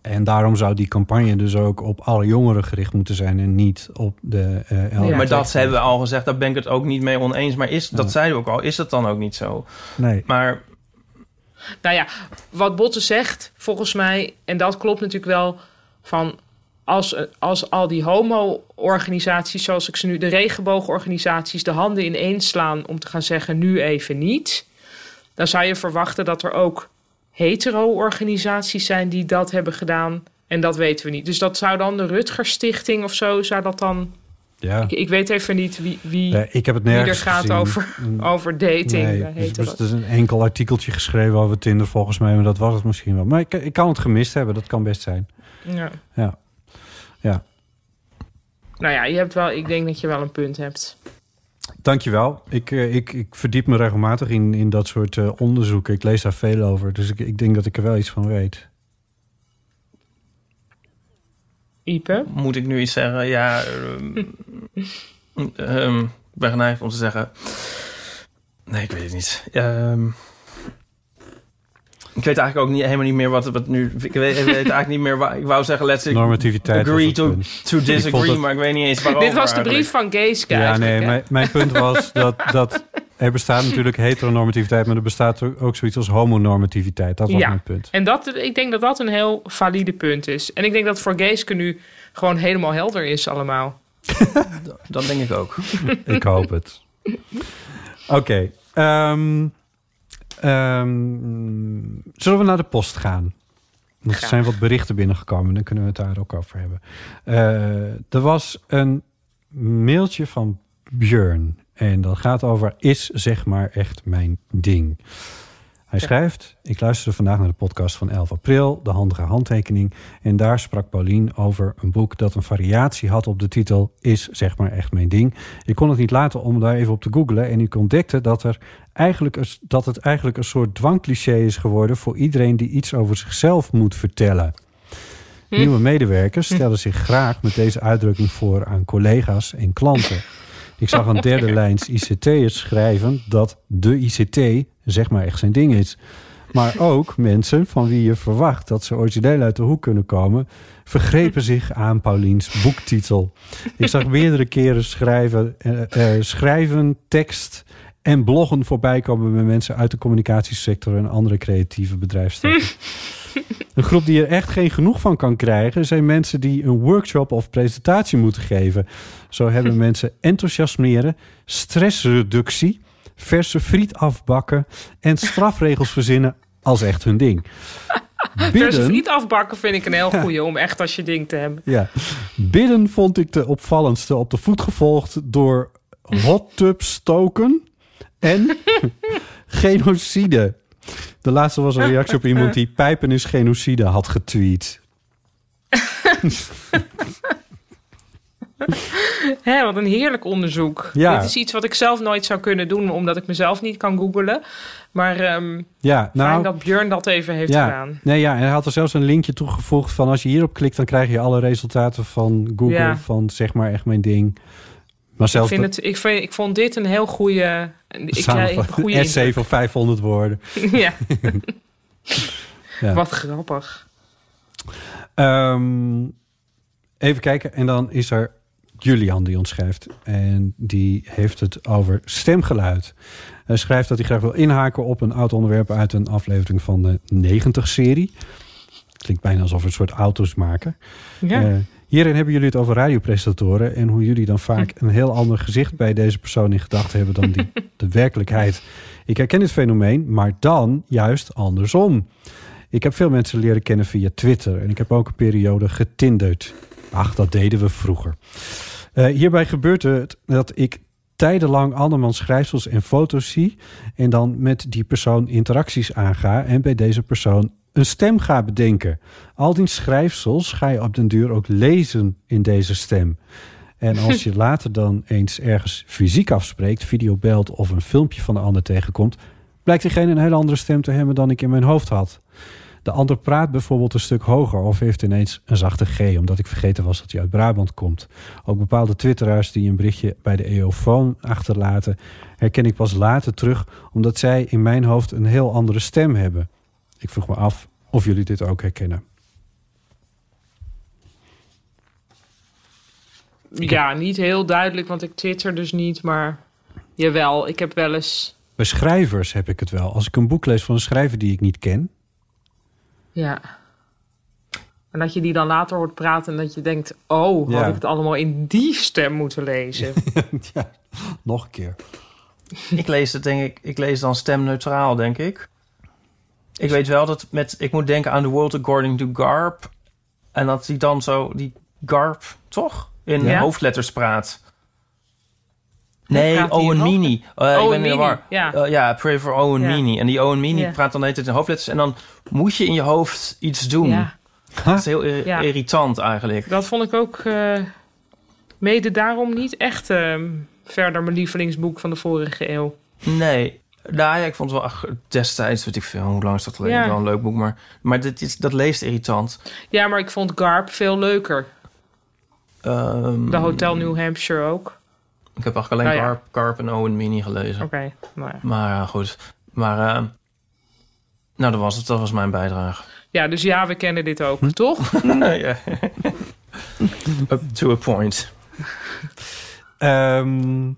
En daarom zou die campagne dus ook op alle jongeren gericht moeten zijn en niet op de eh maar dat hebben we al gezegd, daar ben ik het ook niet mee oneens. Maar is, dat Ja. zeiden we ook al, is dat dan ook niet zo? Nee. Maar Nou ja, wat Botte zegt, volgens mij, en dat klopt natuurlijk wel, van als, als al die homo-organisaties, zoals ik ze nu, de regenboogorganisaties, de handen ineens slaan om te gaan zeggen nu even niet, dan zou je verwachten dat er ook hetero-organisaties zijn die dat hebben gedaan. En dat weten we niet. Dus dat zou dan de Rutger Stichting of zo, zou dat dan... Ja. Ik, ik weet even niet wie, wie, Nee, ik heb het er gaat gezien. over, Mm, over dating. Nee, bij dus hetero. er is een enkel artikeltje geschreven over Tinder volgens mij, maar dat was het misschien wel. Maar ik, ik kan het gemist hebben, dat kan best zijn. Ja. Ja. Ja. Nou ja, je hebt wel, ik denk dat je wel een punt hebt. Dankjewel. Ik, eh, ik, ik verdiep me regelmatig in, in dat soort eh, onderzoeken. Ik lees daar veel over, dus ik, ik denk dat ik er wel iets van weet. Ipe? moet ik nu iets zeggen? Ja, ehm, ehm, ik ben geneigd om te zeggen... Nee, ik weet het niet. Ehm, ik weet eigenlijk ook niet, helemaal niet meer wat, wat nu... Ik weet, ik weet eigenlijk niet meer... Waar, ik wou zeggen, let's Normativiteit agree het to, to Ik disagree, het- maar ik weet niet eens waarover. Dit was de eigenlijk. brief van Geeske Ja, nee, mijn, mijn punt was dat, dat er bestaat natuurlijk heteronormativiteit, maar er bestaat ook zoiets als homonormativiteit. Dat was ja, mijn punt. en dat, ik denk dat dat een heel valide punt is. En ik denk dat voor Geeske nu gewoon helemaal helder is allemaal. Dat denk ik ook. Ik hoop het. Oké. ehm, ehm, zullen we naar de post gaan? Want er zijn wat berichten binnengekomen. Dan kunnen we het daar ook over hebben. Eh, er was een mailtje van Björn. En dat gaat over is zeg maar echt mijn ding. Hij schrijft, ik luisterde vandaag naar de podcast van 11 april, de handige handtekening. En daar sprak Paulien over een boek dat een variatie had op de titel Is zeg maar echt mijn ding. Ik kon het niet laten om daar even op te googlen. En ik ontdekte dat, er eigenlijk dat het eigenlijk een soort dwangcliché is geworden voor iedereen die iets over zichzelf moet vertellen. Nieuwe medewerkers stellen zich graag met deze uitdrukking voor aan collega's en klanten. Ik zag een derde lijns ICT'ers schrijven dat de ICT zeg maar echt zijn ding is. Maar ook mensen van wie je verwacht dat ze origineel uit de hoek kunnen komen, vergrepen zich aan Pauliens boektitel. Ik zag meerdere keren schrijven, eh, eh, schrijven, tekst en bloggen voorbij komen bij mensen uit de communicatiesector en andere creatieve bedrijfstakken. Een groep die er echt geen genoeg van kan krijgen, zijn mensen die een workshop of presentatie moeten geven. Zo hebben mensen enthousiasmeren, stressreductie, verse friet afbakken en strafregels verzinnen als echt hun ding. Verse friet afbakken vind ik een heel goeie om echt als je ding te hebben. Ja. Bidden vond ik de opvallendste op de voet gevolgd door hot tub stoken en genocide. De laatste was een reactie op iemand die pijpen is genocide had getweet. Hé, wat een heerlijk onderzoek. Ja. Dit is iets wat ik zelf nooit zou kunnen doen, omdat ik mezelf niet kan googlen. Maar ehm, Ja, nou, fijn dat Björn dat even heeft ja, gedaan. Nee, ja, en hij had er zelfs een linkje toegevoegd van als je hierop klikt, dan krijg je alle resultaten van Google Ja. van zeg maar echt mijn ding. Maar Ik, vind het, ik, vind, ik vond dit een heel goede... Ik een goede essay van 500 woorden. ja. Ja. Wat grappig. Ehm, even kijken. En dan is er Julian die ons schrijft. En die heeft het over stemgeluid. Hij schrijft dat hij graag wil inhaken op een oud onderwerp uit een aflevering van de 90-serie. Klinkt bijna alsof we een soort auto's maken. Ja. Eh, hierin hebben jullie het over radiopresentatoren en hoe jullie dan vaak een heel ander gezicht bij deze persoon in gedachten hebben dan die, de werkelijkheid. Ik herken dit fenomeen, maar dan juist andersom. Ik heb veel mensen leren kennen via Twitter en ik heb ook een periode getinderd. Ach, dat deden we vroeger. Eh, hierbij gebeurt het dat ik tijdenlang andermans schrijfsels en foto's zie en dan met die persoon interacties aanga en bij deze persoon een stem ga bedenken. Al die schrijfsels ga je op den duur ook lezen in deze stem. En als je later dan eens ergens fysiek afspreekt, videobelt of een filmpje van de ander tegenkomt, blijkt diegene een hele andere stem te hebben dan ik in mijn hoofd had. De ander praat bijvoorbeeld een stuk hoger of heeft ineens een zachte G, omdat ik vergeten was dat hij uit Brabant komt. Ook bepaalde twitteraars die een berichtje bij de EOfoon achterlaten, herken ik pas later terug, omdat zij in mijn hoofd een heel andere stem hebben. Ik vroeg me af of jullie dit ook herkennen. Ja, niet heel duidelijk, want ik twitter dus niet, maar jawel, ik heb wel eens. Bij schrijvers heb ik het wel. Als ik een boek lees van een schrijver die ik niet ken. Ja. En dat je die dan later hoort praten en dat je denkt: oh, had ik het allemaal in die stem moeten lezen? ja, nog een keer. Ik lees het denk ik, ik lees dan stemneutraal, denk ik. Ik weet wel dat met, ik moet denken aan The World According to Garp. En dat hij dan zo, die Garp, toch? In Ja. hoofdletters praat. Nee, Owen Meany. Eh, ik Owen ben ja. Eh, ja, Pray for Owen Ja. Meany. En die Owen Meany Ja. praat dan de hele tijd in hoofdletters. En dan moet je in je hoofd iets doen. Ja. Dat is heel ir- irritant eigenlijk. Dat vond ik ook eh, mede daarom niet echt ehm, verder mijn lievelingsboek van de vorige eeuw. Nee. Nou ja, ik vond het wel ach, destijds, weet ik veel, hoe lang is dat geleden? Ja. Wel een leuk boek, maar, maar dit is, dat leest irritant. Ja, maar ik vond Garp veel leuker. Ehm, De Hotel New Hampshire ook. Ik heb eigenlijk alleen Nou ja. Carp, Carp en Owen Mini gelezen. Oké, nou ja. Maar ja, goed. Maar, eh, nou, dat was het. Dat was mijn bijdrage. Ja, dus ja, we kennen dit ook, toch? ja. Up to a point. Ehm,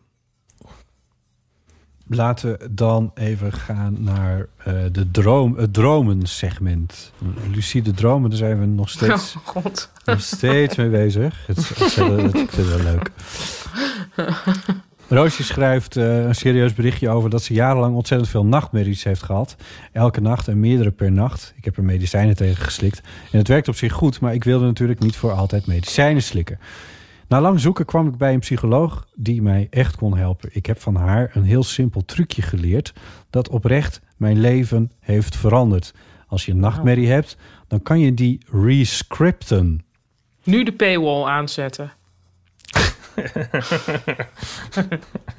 laten we dan even gaan naar eh, de droom, het dromensegment. Lucide dromen, daar zijn we nog steeds, Oh, god. nog steeds mee bezig. Het is wel leuk. Roosje schrijft eh, een serieus berichtje over dat ze jarenlang ontzettend veel nachtmerries heeft gehad. Elke nacht en meerdere per nacht. Ik heb er medicijnen tegen geslikt. En het werkt op zich goed, maar ik wilde natuurlijk niet voor altijd medicijnen slikken. Na lang zoeken kwam ik bij een psycholoog die mij echt kon helpen. Ik heb van haar een heel simpel trucje geleerd dat oprecht mijn leven heeft veranderd. Als je een nachtmerrie hebt, dan kan je die rescripten. Nu de paywall aanzetten.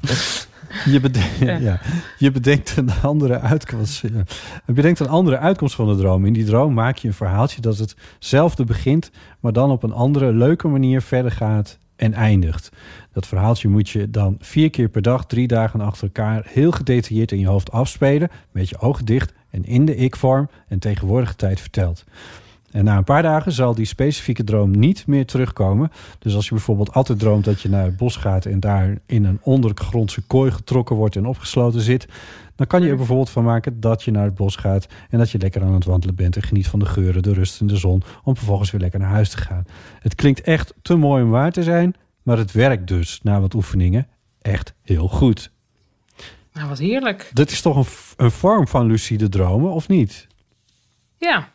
Je, bede- ja. je bedenkt een andere uitkomst. ja. Je bedenkt een andere uitkomst van de droom. In die droom maak je een verhaaltje dat hetzelfde begint, maar dan op een andere, leuke manier verder gaat en eindigt. Dat verhaaltje moet je dan vier keer per dag, drie dagen achter elkaar, heel gedetailleerd in je hoofd afspelen, met je ogen dicht en in de ik-vorm en tegenwoordige tijd verteld. En na een paar dagen zal die specifieke droom niet meer terugkomen. Dus als je bijvoorbeeld altijd droomt dat je naar het bos gaat en daar in een ondergrondse kooi getrokken wordt en opgesloten zit, dan kan je er bijvoorbeeld van maken dat je naar het bos gaat en dat je lekker aan het wandelen bent en geniet van de geuren, de rust en de zon, om vervolgens weer lekker naar huis te gaan. Het klinkt echt te mooi om waar te zijn, maar het werkt dus na wat oefeningen echt heel goed. Nou, wat heerlijk. Dit is toch een, een vorm van lucide dromen, of niet? Ja.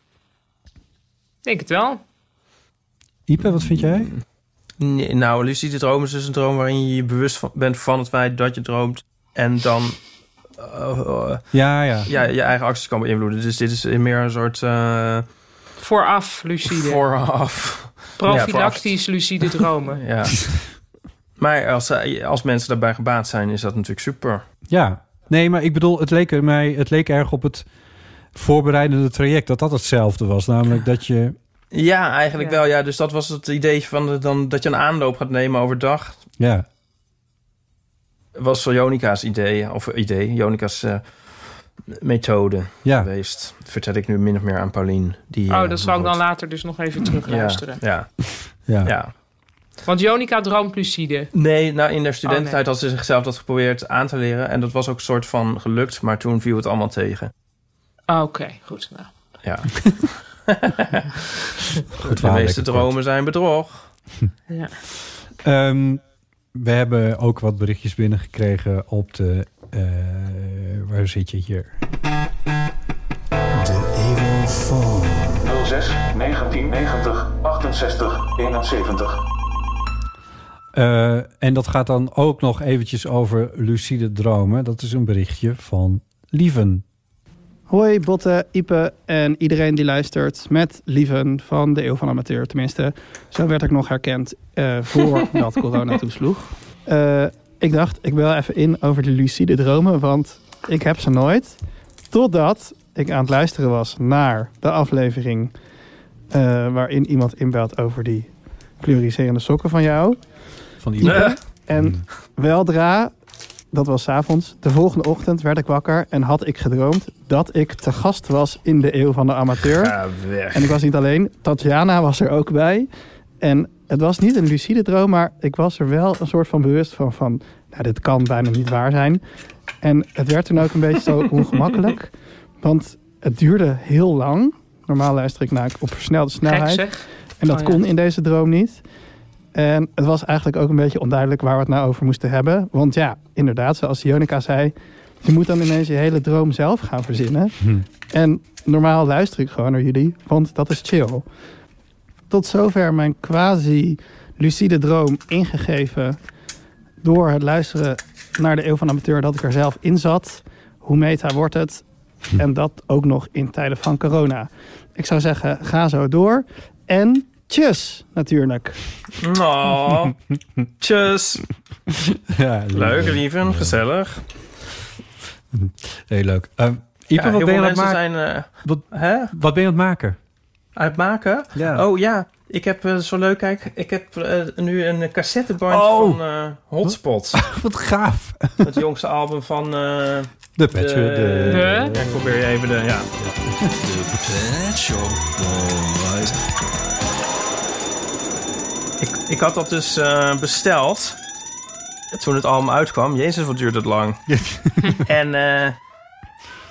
Ik denk het wel. Ipe, wat vind jij? Nee, nou, lucide droom is dus een droom waarin je je bewust van, bent van het feit dat je droomt. En dan eh, eh, Ja, ja. ja, je eigen acties kan beïnvloeden. Dus dit is meer een soort eh, Vooraf, lucide. vooraf. Profilactisch lucide dromen. Ja. maar als, als mensen daarbij gebaat zijn, is dat natuurlijk super. Ja, nee, maar ik bedoel, het leek, er mij, het leek erg op het voorbereidende traject dat dat hetzelfde was. Namelijk dat je. Ja, eigenlijk Ja. wel. Ja, dus dat was het idee van de, dan, dat je een aanloop gaat nemen overdag. Ja, Was zo Jonika's idee, of idee, Jonika's eh, methode ja. geweest. Dat vertel ik nu min of meer aan Paulien. Die, Oh, eh, dat zal ik dan later dus nog even terug ja, luisteren. ja, ja. ja. Want Jonica droomt lucide. Nee, nou in de studententijd Oh, nee. had ze zichzelf dat geprobeerd aan te leren. En dat was ook een soort van gelukt, maar toen viel het allemaal tegen. Ah, Oké, goed. Nou. Ja. Goed de meeste dromen zijn bedrog. Ja. Ehm, we hebben ook wat berichtjes binnengekregen op de. eh, waar zit je hier? De Evil Phone. 06 1990 68 71. Eh, en dat gaat dan ook nog eventjes over lucide dromen. Dat is een berichtje van Lieven. Hoi Botte, Ipe en iedereen die luistert met Lieven van de Eeuw van Amateur. Tenminste, zo werd ik nog herkend eh voordat corona toesloeg. Eh, ik dacht, ik wil even in over de lucide dromen, want ik heb ze nooit. Totdat ik aan het luisteren was naar de aflevering eh, waarin iemand inbelt over die fluoriserende sokken van jou. Van Ipe. En weldra, dat was 's avonds, de volgende ochtend werd ik wakker en had ik gedroomd dat ik te gast was in de Eeuw van de Amateur. Ga weg. En ik was niet alleen, Tatjana was er ook bij. En het was niet een lucide droom, maar ik was er wel een soort van bewust van, van nou, dit kan bijna niet waar zijn. En het werd toen ook een beetje zo ongemakkelijk, want het duurde heel lang. Normaal luister ik naar op versnelde snelheid. zeg. En dat Oh, ja. kon in deze droom niet. En het was eigenlijk ook een beetje onduidelijk waar we het nou over moesten hebben. Want ja, inderdaad, zoals Jonica zei, je moet dan ineens je hele droom zelf gaan verzinnen. En normaal luister ik gewoon naar jullie, want dat is chill. Tot zover mijn quasi-lucide droom ingegeven door het luisteren naar de Eeuw van Amateur dat ik er zelf in zat. Hoe meta wordt het? En dat ook nog in tijden van corona. Ik zou zeggen, ga zo door. En tjus, natuurlijk. Oh, tjus. Ja, Leuk, lieve, gezellig. Heel leuk. Ehm Ipe, Ja, wat, heel ben je veel aan het mensen maken? zijn eh, wat, hè? wat ben je aan het maken? aan het maken. Ja. Oh ja, ik heb eh, zo leuk, kijk, ik heb nu een cassettebandje Oh. van eh, Hotspot. Wat gaaf. het jongste album van... eh, De Pet Shop, de- De? Ja, ik probeer je even de... Ja. Ik, ik had dat dus eh, besteld toen het album uitkwam. Jezus, wat duurt het lang. en eh,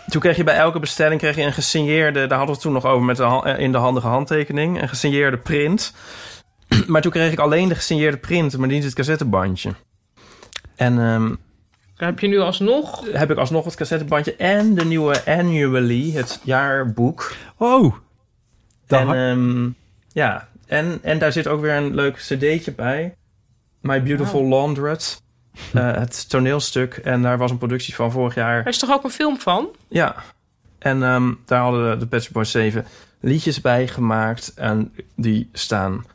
toen kreeg je bij elke bestelling kreeg je een gesigneerde... Daar hadden we het toen nog over met de, eh, in de handige handtekening. Een gesigneerde print. maar toen kreeg ik alleen de gesigneerde print, maar niet het cassettebandje. En ehm, Heb je nu alsnog? heb ik alsnog het cassettebandje en de nieuwe Annually, het jaarboek. Oh. Daar En, ehm, ja, en, en daar zit ook weer een leuk cd'tje bij. My Beautiful Laundrette. Eh, het toneelstuk. En daar was een productie van vorig jaar. Er is toch ook een film van? Ja. En ehm, daar hadden de, Shop Boys 7 liedjes bij gemaakt. En die staan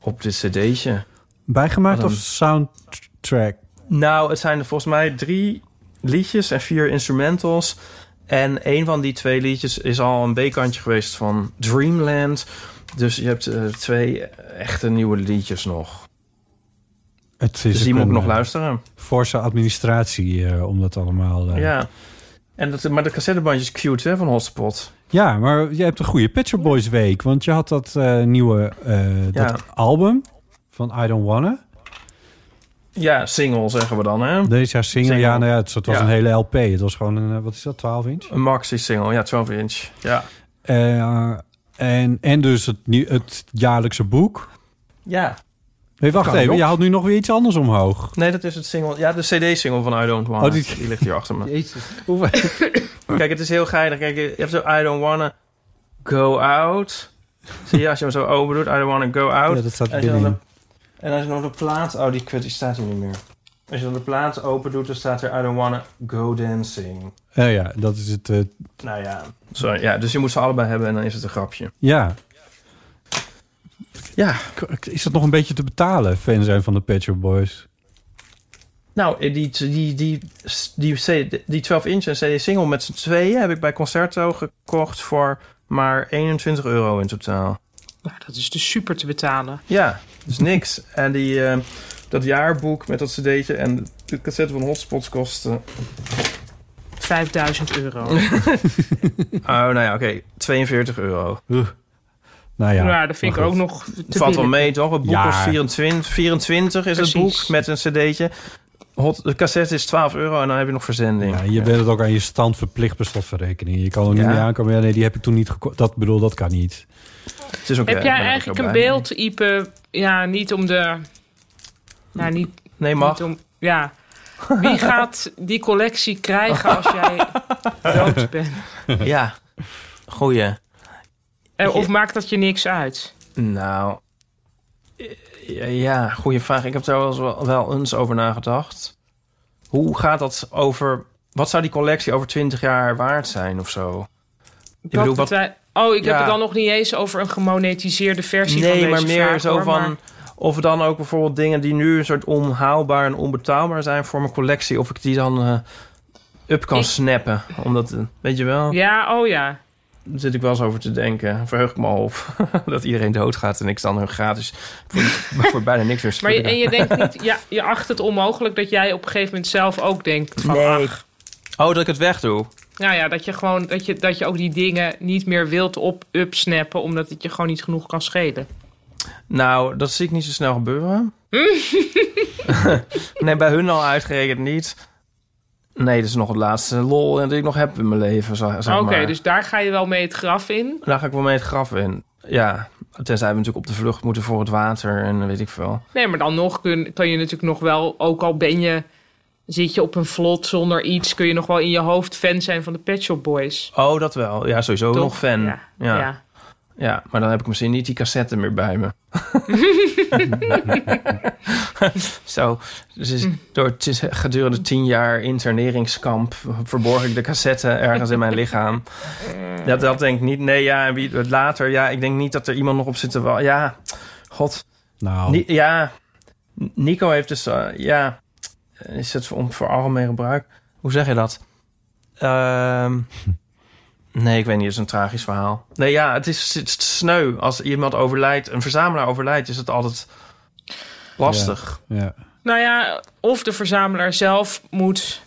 op dit cd'tje. Bijgemaakt of soundtrack? Nou, het zijn er volgens mij drie liedjes en vier instrumentals. En een van die twee liedjes is al een B-kantje geweest van Dreamland. Dus je hebt eh, twee echte nieuwe liedjes nog. Het is Dus die moet ik nog eh, luisteren. Forse administratie eh, om dat allemaal... Ja. En dat, maar de cassettebandje is cute, hè, van Hotspot. Ja, maar je hebt een goede Pet Shop Boys week. Want je had dat nieuwe Ja. dat album van I Don't Wanna. Ja, single zeggen we dan, hè? Deze jaar single. Single. Ja, nou ja, het, het was Ja. een hele LP. Het was gewoon een, wat is dat, 12 inch? Een maxi-single, ja, 12 inch. Ja. En, en dus het, het jaarlijkse boek. Ja. Nee, wacht even. Je houdt nu nog weer iets anders omhoog. Nee, dat is het single. Ja, de CD-single van I Don't Wanna. Oh, die- die... ligt hier achter me. Jezus. Kijk, het is heel geinig. Kijk, je hebt zo I Don't Wanna Go Out. Zie je, als je hem zo open doet, I Don't Wanna Go Out. Ja, dat staat En als je dan binnen. de- En als je nog de plaat... Oh, die kut, die staat hier niet meer. Als je dan de plaat open doet, dan staat er I Don't Wanna Go Dancing. Ja, ja, dat is het. eh, Nou ja. Zo, ja, dus je moet ze allebei hebben en dan is het een grapje. ja. Ja. Is dat nog een beetje te betalen, fan zijn van de Pet Shop Boys? Nou, die, die, die, die, die, die 12 inch en CD single met z'n tweeën heb ik bij Concerto gekocht voor maar 21 euro in totaal. Nou, dat is dus super te betalen. Ja, dus niks. En die, eh, dat jaarboek met dat cd'tje en de cassette van Hotspots kostte... 5000 euro. oh, nou ja, oké. 42 euro. Nou ja, ja. dat vind ik ook nog te Valt wel mee, toch? Het boek Ja. was 24, 24 is het boek met een cd'tje. Hot, de cassette is 12 euro en dan heb je nog verzending. Ja, je bent het ook aan je stand verplicht per slotverrekening. Je kan er niet Ja. meer aankomen. Ja, nee, die heb ik toen niet gekocht. Dat bedoel, dat kan niet. Het is ook, Heb eh, jij eigenlijk een beeld, Ipe? Ja, niet om de... Nou, niet... Nee, mag. Niet om, ja. Wie gaat die collectie krijgen als jij dood bent? Ja, goeie. Eh, Of maakt dat je niks uit? Nou, ja, goede vraag. Ik heb daar wel eens, wel, wel eens over nagedacht. Hoe gaat dat over... Wat zou die collectie over 20 jaar waard zijn of zo? Ik bedoel, wat, oh, ik heb het dan nog niet eens over een gemonetiseerde versie van nee, deze maar meer vraag, zo hoor, van... maar- Of dan ook bijvoorbeeld dingen die nu een soort onhaalbaar en onbetaalbaar zijn voor mijn collectie... of ik die dan eh, up kan Ik- snappen. Omdat, eh, weet je wel... Ja, oh ja. Daar zit ik wel eens over te denken. Verheug ik me al op dat iedereen doodgaat... en ik dan hun gratis voor, voor bijna niks weer Maar je, en je denkt niet... Ja, je acht het onmogelijk dat jij op een gegeven moment zelf ook denkt van... Nee. ach, Oh, dat ik het wegdoe? nou ja, dat je gewoon... Dat je, dat je ook die dingen niet meer wilt op upsnappen... omdat het je gewoon niet genoeg kan schelen. Nou, dat zie ik niet zo snel gebeuren. nee, bij hun al uitgerekend niet. Nee, dat is nog het laatste lol dat ik nog heb in mijn leven, zeg zeg Oké, maar. dus daar ga je wel mee het graf in. Daar ga ik wel mee het graf in. Ja, tenzij we natuurlijk op de vlucht moeten voor het water en weet ik veel. Nee, maar dan nog kun, kan je natuurlijk nog wel, ook al ben je, zit je op een vlot zonder iets, kun je nog wel in je hoofd fan zijn van de Pet Shop Boys. Oh, dat wel. Ja, sowieso Toch? nog fan. Ja. Ja. Ja. Ja. maar dan heb ik misschien niet die cassette meer bij me. Zo, dus is, door het is gedurende tien jaar interneringskamp verborg ik de cassette ergens in mijn lichaam. Dat, dat denk ik niet. Nee, ja, en wie het later. Ja, ik denk niet dat er iemand nog op zit te wa- Ja, god. Nou, Ni- ja, Nico heeft dus, eh, ja, is het voor, voor algemeen gebruik? Hoe zeg je dat? Ehm, nee, ik weet niet, het is een tragisch verhaal. Nee, ja, het is, het is sneu. Als iemand overlijdt, een verzamelaar overlijdt, is het altijd lastig. ja. Nou ja, of de verzamelaar zelf moet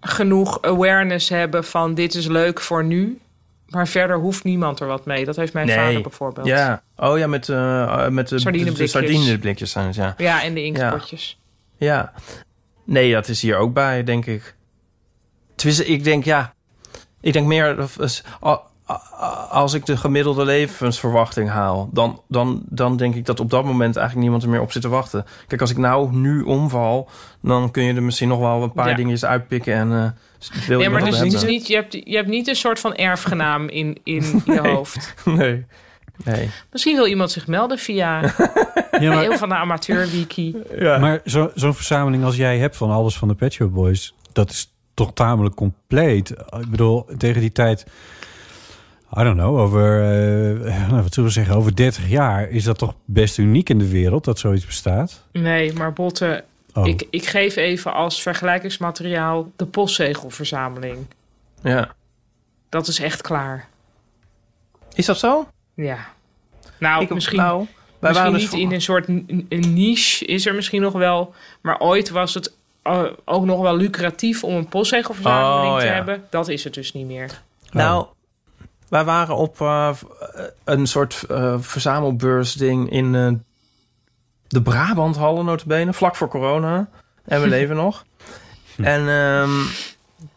genoeg awareness hebben van dit is leuk voor nu. Maar verder hoeft niemand er wat mee. Dat heeft mijn vader bijvoorbeeld. Ja, oh ja, met, eh met de, Sardineblikjes. de sardineblikjes zijn het, ja. Ja, en de inktpotjes. Ja. Nee, dat is hier ook bij, denk ik. Tenminste, ik denk, ja... Ik denk meer... Als ik de gemiddelde levensverwachting haal... Dan, dan, dan denk ik dat op dat moment eigenlijk niemand er meer op zit te wachten. Kijk, als ik nou nu omval... dan kun je er misschien nog wel een paar Ja. dingetjes uitpikken... en eh wil Nee, maar dus het is hebben. niet, je, hebt, je hebt niet een soort van erfgenaam in, in je hoofd. Nee. Nee. Misschien wil iemand zich melden via Ja, maar- een van de amateurwiki. Maar zo- zo'n verzameling als jij hebt van alles van de Pet Shop Boys... dat is toch tamelijk compleet. Ik bedoel, tegen die tijd... I don't know, over, eh, wat zullen we zeggen, over 30 jaar... is dat toch best uniek in de wereld dat zoiets bestaat? Nee, maar Botte, Oh. ik, ik geef even als vergelijkingsmateriaal de postzegelverzameling. Ja. Dat is echt klaar. Is dat zo? Ja. Nou, Ik- misschien, nou, wij misschien waren dus niet voor- in een soort een niche is er misschien nog wel. Maar ooit was het eh, ook nog wel lucratief om een postzegelverzameling Oh, te ja. hebben. Dat is het dus niet meer. Nou, wij waren op eh, eh, een soort eh verzamelbeursding in eh, de Brabanthallen notabene, vlak voor corona. En we leven nog. En ehm,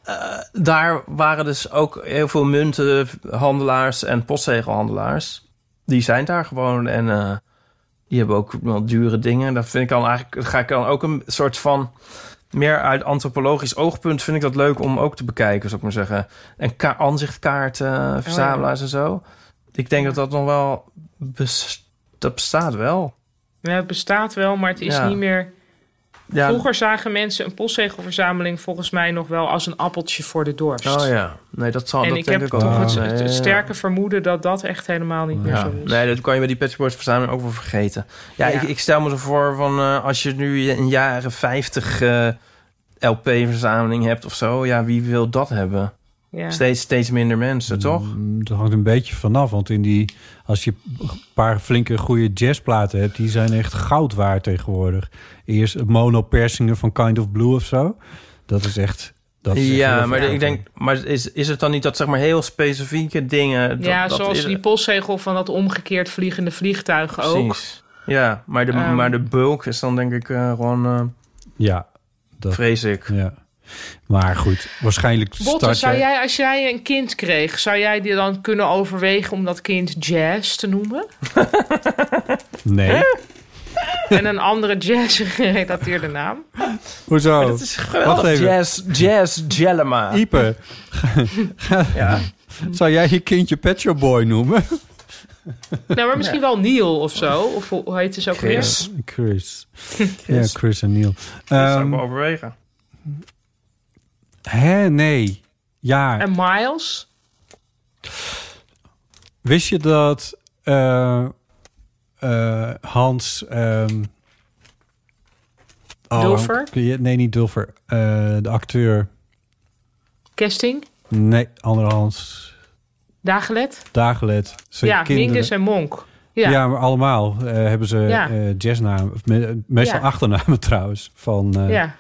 eh, daar waren dus ook heel veel muntenhandelaars en postzegelhandelaars. Die zijn daar gewoon en eh, die hebben ook wel dure dingen. Dat vind ik dan eigenlijk, dat ga ik dan ook een soort van meer uit antropologisch oogpunt vind ik dat leuk om ook te bekijken, zou ik maar zeggen. En ka- aanzichtkaarten, verzamelaars en zo. Ik denk dat dat nog wel bes- dat bestaat wel. Ja, het bestaat wel, maar het is Ja. niet meer. Ja. Vroeger zagen mensen een postzegelverzameling volgens mij nog wel als een appeltje voor de dorst. Oh ja, nee, dat zal en dat ik denk heb ik toch het, ja. sterke vermoeden dat dat echt helemaal niet meer Ja, zo is. nee, dat kan je bij die Pet Shop Boys verzameling ook wel vergeten. Ja, Ja. Ik, ik stel me zo voor van eh, als je nu een jaren 50 eh, LP-verzameling hebt of zo, ja, wie wil dat hebben? Ja. Steeds, steeds minder mensen, toch? Mm, Dat hangt een beetje vanaf, want in die, als je een paar flinke goede jazzplaten hebt, die zijn echt goud waard tegenwoordig. Eerst mono-persingen van Kind of Blue of zo. Dat is echt. Dat is echt ja, maar ik denk, maar is, is het dan niet dat zeg maar heel specifieke dingen? dat- ja, dat zoals is- die postzegel van dat omgekeerd vliegende vliegtuig ook. Precies. Ja, maar de, Ehm. maar de bulk is dan denk ik eh, gewoon, eh, Ja, dat vrees ik. Ja. Maar goed, waarschijnlijk Botte, start zou jij- jij, als jij een kind kreeg, zou jij die dan kunnen overwegen om dat kind Jazz te noemen? Nee. en een andere jazz-gerelateerde naam? Hoezo? Dat is Wacht geweldig. even. Jazz, jazz Jellema. Ipe, Ja. zou jij je kindje Pet Shop Boy noemen? Nou, maar misschien wel Neil of zo. Of hoe heet het ook Chris. weer? Chris. Ja, Chris en Neil. Dat zou ik Ehm, wel overwegen. Hè, nee. Ja, En Miles? wist je dat eh, eh, Hans... oh, Dulfer? je- Nee, niet Dulfer. Eh, de acteur. Kesting? Nee, andere Hans. Dagelet? Dagelet. Zijn Ja, kinderen- Mingus en Monk. Ja, Ja, maar allemaal hebben ze Ja. jazznamen. Meestal Ja. achternamen trouwens. Van, ja.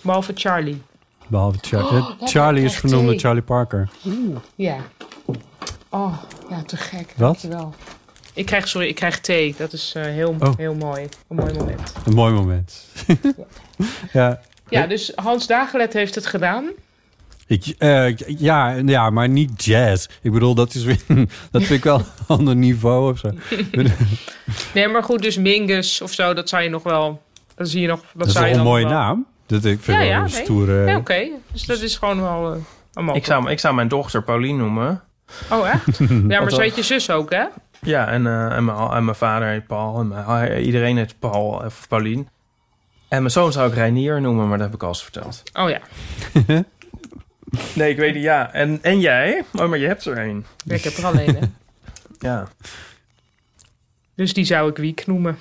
Behalve Charlie. Behalve Charlie. Oh, Eh, Charlie is vernoemd naar. Charlie Parker. Ja. Oh, ja, te gek. Wat? Dankjewel. Ik krijg, sorry, ik krijg thee. Dat is eh, heel, Oh. heel mooi. Een mooi moment. Een mooi moment. ja. Ja, dus Hans Dagelet heeft het gedaan. Ik, eh, ja, ja, maar niet jazz. Ik bedoel, dat is weer, dat vind ik wel een ander niveau of zo. Nee, maar goed, dus Mingus of zo, dat zou je nog wel... Dat zie je nog... Dat, Dat is zou toch je een dan mooie naam? Dat ik vind Ja, wel ja, een nee. stoere... Ja, oké. Dus dat is gewoon wel uh, een mogelijk. Ik zou, ik zou mijn dochter Paulien noemen. Oh, echt? Ja, maar dan- heet je zus ook, hè? Ja, en, eh, en, mijn, en mijn vader heet Paul. En mijn, iedereen heet Paul of Paulien. En mijn zoon zou ik Reinier noemen, maar dat heb ik al eens verteld. Oh ja. Nee, ik weet niet, ja. En, en jij? Oh, maar je hebt er een. Ja, ik heb er alleen, hè. Ja. Dus die zou ik Wiek noemen.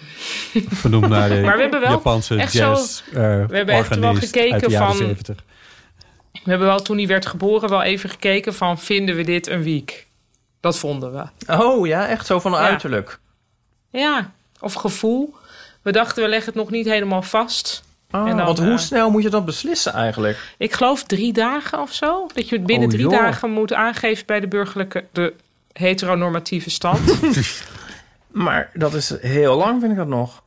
Vernoemd naar de Maar we hebben wel Japanse echt jazz zo- eh, we hebben echt wel gekeken van- 70. We hebben wel toen hij werd geboren wel even gekeken van... vinden we dit een Wiek? Dat vonden we. Oh ja, echt zo van Ja. uiterlijk. Ja, of gevoel. We dachten, we leggen het nog niet helemaal vast. Oh, En dan, want hoe eh, snel moet je dat beslissen eigenlijk? Ik geloof drie dagen of zo. Dat je het binnen Oh, drie joh. dagen moet aangeven bij de burgerlijke... de heteronormatieve stand. Maar dat is heel lang, vind ik dat nog.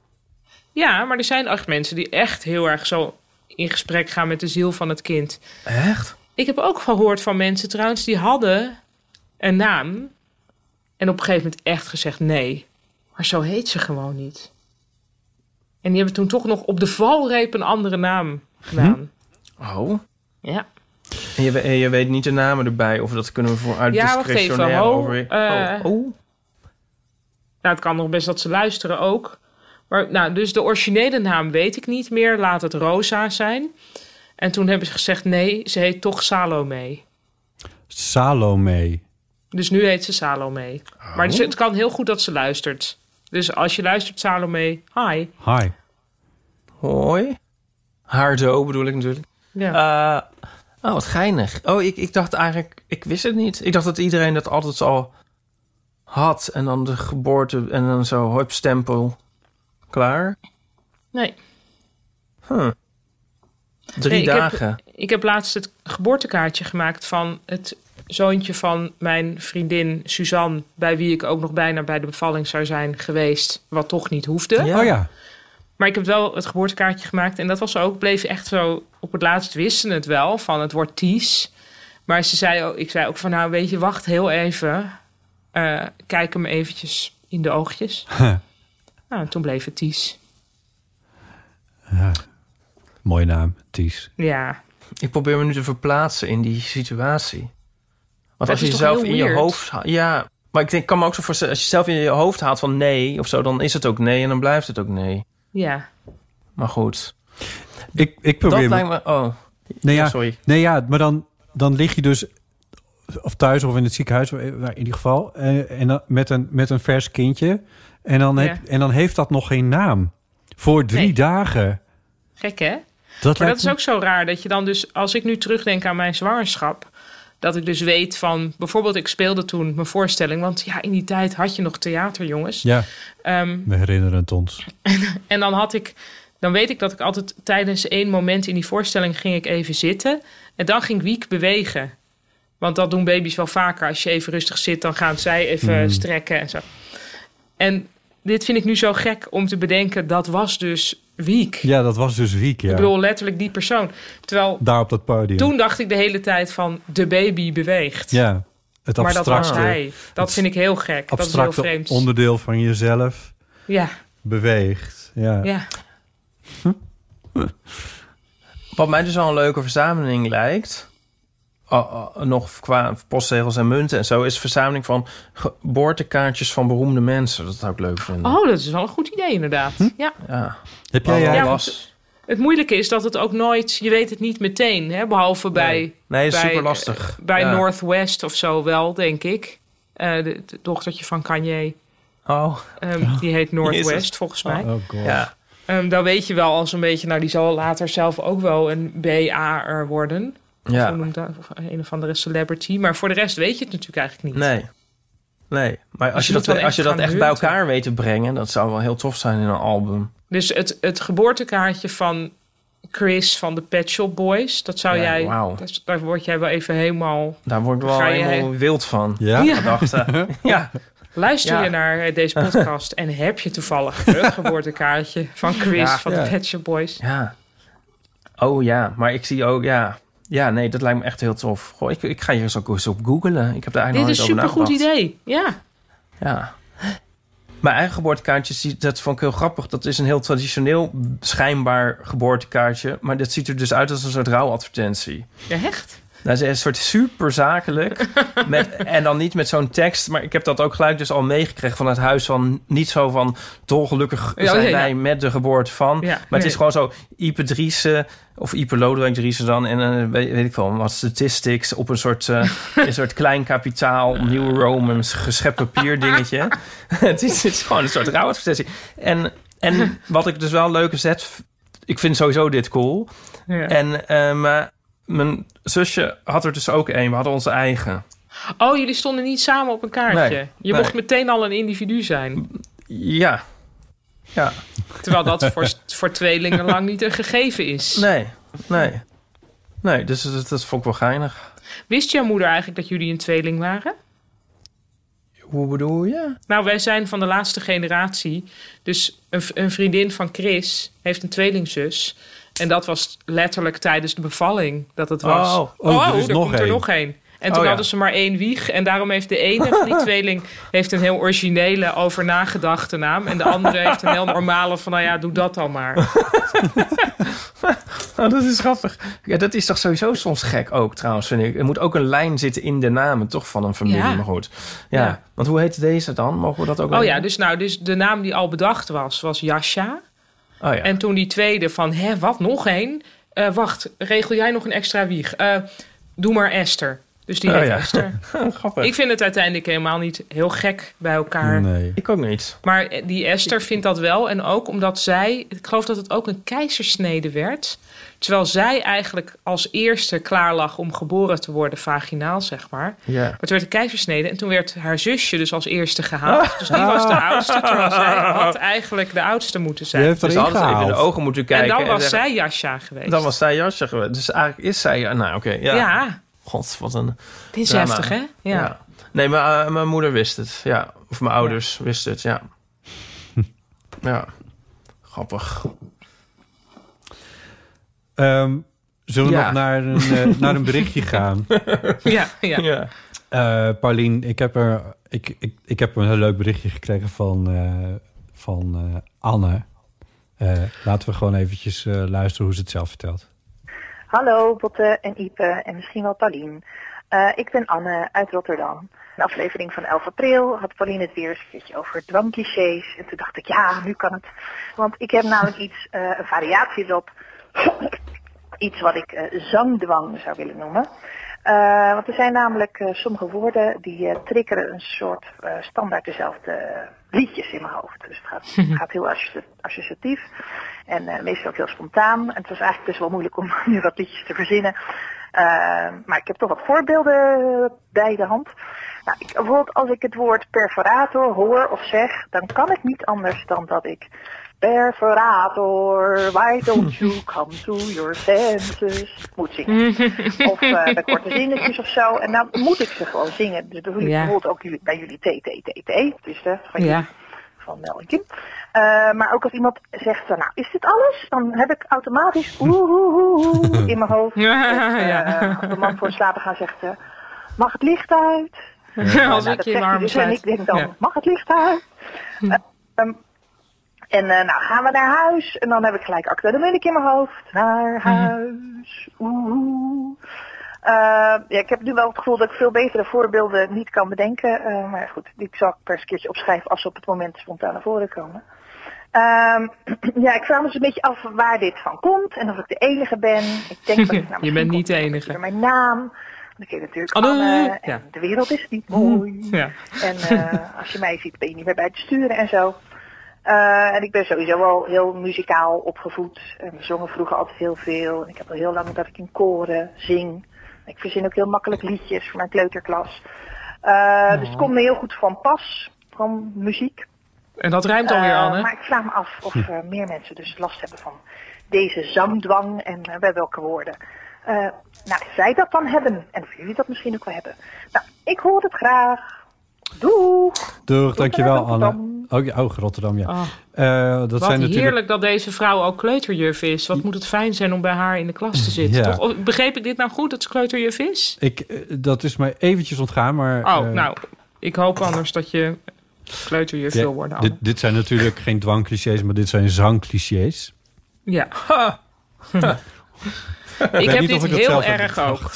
ja, maar er zijn echt mensen die echt heel erg zo in gesprek gaan met de ziel van het kind. Echt? Ik heb ook gehoord van mensen trouwens die hadden een naam. En op een gegeven moment echt gezegd nee. Maar zo heet ze gewoon niet. En die hebben toen toch nog op de valreep een andere naam gedaan. Oh. Ja. En je, weet niet de namen erbij, of dat kunnen we voor uit Ja, wacht even. discretionair Ho, over... eh, oh, oh. Nou, het kan nog best dat ze luisteren ook. Maar nou, dus de originele naam weet ik niet meer. Laat het Rosa zijn. En toen hebben ze gezegd nee, ze heet toch Salome. Salome. Dus nu heet ze Salome. Maar dus het kan heel goed dat ze luistert. Dus als je luistert, Salome, hi. Hi. Hoi. Haardo bedoel ik natuurlijk. Ja. Eh, oh, wat geinig. Oh, ik, ik dacht eigenlijk... Ik wist het niet. Ik dacht dat iedereen dat altijd al had. En dan de geboorte en dan zo, hup, stempel. Klaar. Nee. Huh. Drie Nee, ik dagen. Heb, ik heb laatst het geboortekaartje gemaakt van het zoontje van mijn vriendin Suzanne... bij wie ik ook nog bijna bij de bevalling zou zijn geweest... wat toch niet hoefde. Oh ja. Maar ik heb wel het geboortekaartje gemaakt. En dat was ook, bleef echt zo... Op het laatst wisten het wel, van het wordt Ties. Maar ze zei ook, ik zei ook van... nou, weet je, wacht heel even. Eh, kijk hem eventjes in de oogjes. nou, en toen bleef het Ties. Ja. Mooie naam, Ties. Ja. Ik probeer me nu te verplaatsen in die situatie. Want Dat als je jezelf in je hoofd... Ja, maar ik denk, ik kan me ook zo voorstellen... als je zelf in je hoofd haalt van nee of zo... dan is het ook nee en dan blijft het ook nee. Ja. Maar goed. Ik, ik probeer... Dat me- lijkt me... Oh, Nee, ja, Ja, sorry. Nee, ja, maar dan, dan lig je dus... Of thuis of in het ziekenhuis, waar- waar- in ieder geval. eh, en dan met, een, met een vers kindje. En dan, heb, en dan heeft dat nog geen naam. Voor drie Nee. dagen. Gek, hè? Dat maar dat is ook zo raar dat je dan dus, als ik nu terugdenk aan mijn zwangerschap, dat ik dus weet van, bijvoorbeeld, ik speelde toen mijn voorstelling, want ja, in die tijd had je nog theater, jongens. Ja, Ehm, we herinneren het ons. en dan had ik, dan weet ik dat ik altijd tijdens één moment in die voorstelling ging ik even zitten en dan ging Wiek bewegen. Want dat doen baby's wel vaker. Als je even rustig zit, dan gaan zij even Hmm. strekken en zo. En dit vind ik nu zo gek om te bedenken, dat was dus Wiek. Ja, dat was dus Wiek, ja. Ik bedoel letterlijk die persoon. Terwijl Daar op dat podium. toen dacht ik de hele tijd van de baby beweegt. Ja, het maar dat was abstracte, hij. Dat vind ik heel gek. Dat is heel abstracte vreemd. onderdeel van jezelf Ja, beweegt. Ja. ja. Wat mij dus al een leuke verzameling lijkt... oh, oh, nog qua postzegels en munten en zo... is verzameling van geboortekaartjes van beroemde mensen. Dat zou ik leuk vinden. Oh, dat is wel een goed idee inderdaad. Ja. Ja. Heb jij- want was- het moeilijke is dat het ook nooit... Je weet het niet meteen, hè? behalve bij... Nee, is bij, super lastig. eh, bij Ja. Northwest of zo wel, denk ik. Eh, de, de dochtertje van Kanye. Oh. Ehm, die heet Northwest, Jezus. volgens mij. Oh god. Ja. Ehm, dan weet je wel als een beetje... Nou, die zal later zelf ook wel een BA'er worden. Ja. Of, hoe noemt dat? of een of andere celebrity. Maar voor de rest weet je het natuurlijk eigenlijk niet. Nee. Nee, maar Dus als je, je dat, als je echt dat echt bij elkaar weet te brengen... dat zou wel heel tof zijn in een album. Dus het, het geboortekaartje van Chris van de Pet Shop Boys... dat zou Ja, jij... wauw. dat- daar word jij wel even helemaal... Daar word ik wel helemaal wild van. Ja? Ja. Gedachten. ja. Luister Ja. je naar eh, deze podcast en heb je toevallig het geboortekaartje van Chris Ja. van Ja. de Pet Shop Boys? Ja. Oh ja, maar ik zie ook, ja. Ja, nee, dat lijkt me echt heel tof. Goh, ik, ik ga hier eens ook eens op googlen. Ik heb daar Dit eigenlijk is nog een supergoed idee. Ja. Ja. Mijn eigen geboortekaartje, dat vond ik heel grappig. Dat is een heel traditioneel, schijnbaar geboortekaartje. Maar dat ziet er dus uit als een soort rouwadvertentie. Ja, echt? Dat is een soort super zakelijk. met, en dan niet met zo'n tekst. Maar ik heb dat ook gelijk dus al meegekregen van het huis van... niet zo van dolgelukkig zijn ja, ja. wij met de geboorte van. Maar het is gewoon zo Ipe Driessen... of Ipe Lodewijk Driessen dan... en eh, weet, weet ik veel, wat statistics... op een soort, eh, een soort klein kapitaal... New Romans geschept papier dingetje. het, is, het is gewoon een soort rouwadvertentie. En, en wat ik dus wel leuke zet... ik vind sowieso dit cool... Ja. En maar mijn zusje had er dus ook één. We hadden onze eigen. Oh, jullie stonden niet samen op een kaartje. Nee, je nee. mocht meteen al een individu zijn. Ja. Ja. Terwijl dat voor, voor tweelingen lang niet een gegeven is. Nee. Nee. Nee, dus dat, dat vond ik wel geinig. Wist jouw moeder eigenlijk dat jullie een tweeling waren? Hoe bedoel je? Nou, wij zijn van de laatste generatie. Dus een, een vriendin van Chris heeft een tweelingzus. En dat was letterlijk tijdens de bevalling dat het was. Oh, oh, er is er nog komt er één. nog één. En toen Oh, ja. hadden ze maar één wieg. En daarom heeft de ene van die tweeling heeft een heel originele, over nagedachte naam. En de andere heeft een heel normale van, nou ja, doe dat dan maar. Oh, dat is grappig. Ja, dat is toch sowieso soms gek ook trouwens, vind ik. Er moet ook een lijn zitten in de namen toch van een familie. Ja. Maar goed. Ja. Ja. Want hoe heet deze dan? Mogen we dat ook Oh ja, dus, nou, dus de naam die al bedacht was, was Jascha. Oh ja. En toen die tweede van, hè, wat, nog één? Eh, wacht, regel jij nog een extra wieg? Eh, doe maar Esther. Dus die Oh heet ja. Esther. Grappig. Ik vind het uiteindelijk helemaal niet heel gek bij elkaar. Nee. Ik ook niet. Maar die Esther vindt dat wel. En ook omdat zij, ik geloof dat het ook een keizersnede werd. Terwijl zij eigenlijk als eerste klaar lag om geboren te worden, vaginaal zeg maar. Ja. Maar toen werd een keizersnede en toen werd haar zusje dus als eerste gehaald. Dus die was de oudste, terwijl zij had eigenlijk de oudste moeten Je zijn. heeft Dus erin hadden ze even in de ogen moeten En kijken. dan was zij Jascha geweest. Dan was zij jasje geweest. Dus eigenlijk is zij... Nou, oké. ja. ja. God, wat een... dit is drama. heftig hè? Ja. Nee, maar eh, mijn moeder wist het. Ja. Of mijn ouders wisten het, ja. ja. Grappig. Ehm, zullen we Ja. nog naar een, eh, naar een berichtje gaan? Ja, ja. Ja. Eh Paulien, ik heb, er, ik, ik, ik heb een heel leuk berichtje gekregen van, eh, van eh, Anne. Eh, laten we gewoon eventjes eh, luisteren hoe ze het zelf vertelt. Hallo Botte en Ipe en misschien wel Paulien. Eh, ik ben Anne uit Rotterdam. In de aflevering van 11 april had Pauline het weer een keertje over dwangclichés. En toen dacht ik, ja, nu kan het. Want ik heb namelijk iets, eh, een variatie erop. iets wat ik eh, zangdwang zou willen noemen. Eh, want er zijn namelijk eh, sommige woorden die triggeren een soort standaard dezelfde liedjes in mijn hoofd. Dus het gaat, het gaat heel associ- associatief en meestal ook heel spontaan. En het was eigenlijk best wel moeilijk om nu wat liedjes te verzinnen. Maar ik heb toch wat voorbeelden bij de hand. Nou, ik, bijvoorbeeld als ik het woord perforator hoor of zeg, dan kan ik niet anders dan dat ik Perforator, why don't you come to your senses? Moet zingen. Of eh bij korte zinnetjes of zo. En dan moet ik ze gewoon zingen. Dus bijvoorbeeld, Ja. bijvoorbeeld ook jullie, bij jullie TTTT. Dus de, van, Ja. jullie, van Mel en Kim. Eh, maar ook als iemand zegt, van, nou is dit alles? Dan heb ik automatisch oeh, oeh, oeh, oeh in mijn hoofd. Ja, eh. Als de man voor het slapen gaat zegt, eh, mag het licht uit? Als Nou, ik dat je armen dus en ik denk dan, mag het licht uit? Eh, ehm, en eh, nou gaan we naar huis. En dan heb ik gelijk acte de in mijn hoofd. Naar huis. Oeh. Eh, ja, ik heb nu wel het gevoel dat ik veel betere voorbeelden niet kan bedenken. Eh, maar goed, die zal ik per eens een keertje opschrijven als ze op het moment spontaan naar voren komen. Ehm, ja, ik vraag me dus een beetje af waar dit van komt. En of ik de enige ben. Ik denk dat ik nou, Je bent niet de enige. Mijn naam. Want ik heet natuurlijk. Anne. En Ja. de wereld is niet mooi. Ja. En als je mij ziet, ben je niet meer bij het sturen en zo. Eh, en ik ben sowieso wel heel muzikaal opgevoed. En we zongen vroeger altijd heel veel. En ik heb al heel lang dat ik in koren zing. Ik verzin ook heel makkelijk liedjes voor mijn kleuterklas. Eh, Dus het komt me heel goed van pas, van muziek. En dat ruimt alweer, Eh, Anne. Maar ik vraag me af of eh, meer mensen dus last hebben van deze zangdwang en bij welke woorden. Eh, nou, zij dat dan hebben en of jullie dat misschien ook wel hebben. Nou, ik hoor het graag. Doeg! Doeg, dankjewel. Anne. Oh, ja, oh, Rotterdam, ja. Oh, Eh, dat wat zijn natuurlijk... heerlijk dat deze vrouw ook kleuterjuf is. Wat moet het fijn zijn om bij haar in de klas te zitten. Ja. Toch? Begreep ik dit nou goed, dat ze kleuterjuf is? Ik, eh, dat is mij eventjes ontgaan, maar... Oh, eh, nou, ik hoop anders dat je kleuterjuf ja, wil worden. Dit, dit zijn natuurlijk geen dwangclichés, maar dit zijn zangclichés. Ja. ik heb dit heel erg ook.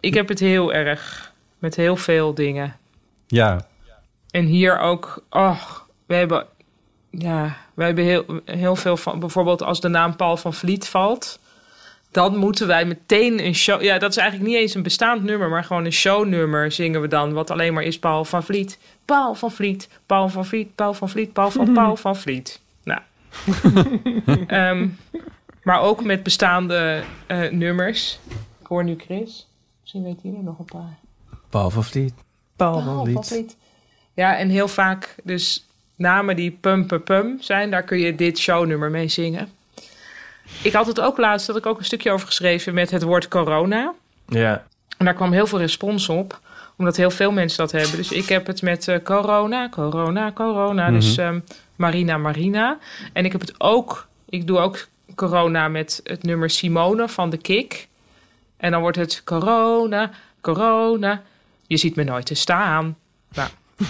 Ik heb het heel erg. Met heel veel dingen. Ja, En hier ook, oh, we hebben, ja, we hebben heel, heel veel van, bijvoorbeeld als de naam Paul van Vliet valt, dan moeten wij meteen een show, ja, dat is eigenlijk niet eens een bestaand nummer, maar gewoon een shownummer zingen we dan, wat alleen maar is Paul van Vliet. Paul van Vliet, Paul van Vliet, Paul van Vliet, Paul van Paul van Vliet. Nou. Ehm, maar ook met bestaande eh, nummers. Ik hoor nu Chris. Misschien weet hij er nog een paar. Paul van Vliet. Paul Paul van van Vliet. Vliet. Ja, en heel vaak dus namen die pum pum pum zijn, daar kun je dit shownummer mee zingen. Ik had het ook laatst, dat ik ook een stukje over geschreven met het woord corona. Ja. En daar kwam heel veel respons op, omdat heel veel mensen dat hebben. Dus ik heb het met eh, corona, corona, corona. Dus Mhm. ehm, Marina, Marina. En ik heb het ook, ik doe ook corona met het nummer Simone van de Kik. En dan wordt het corona, corona. Je ziet me nooit te staan. Nou.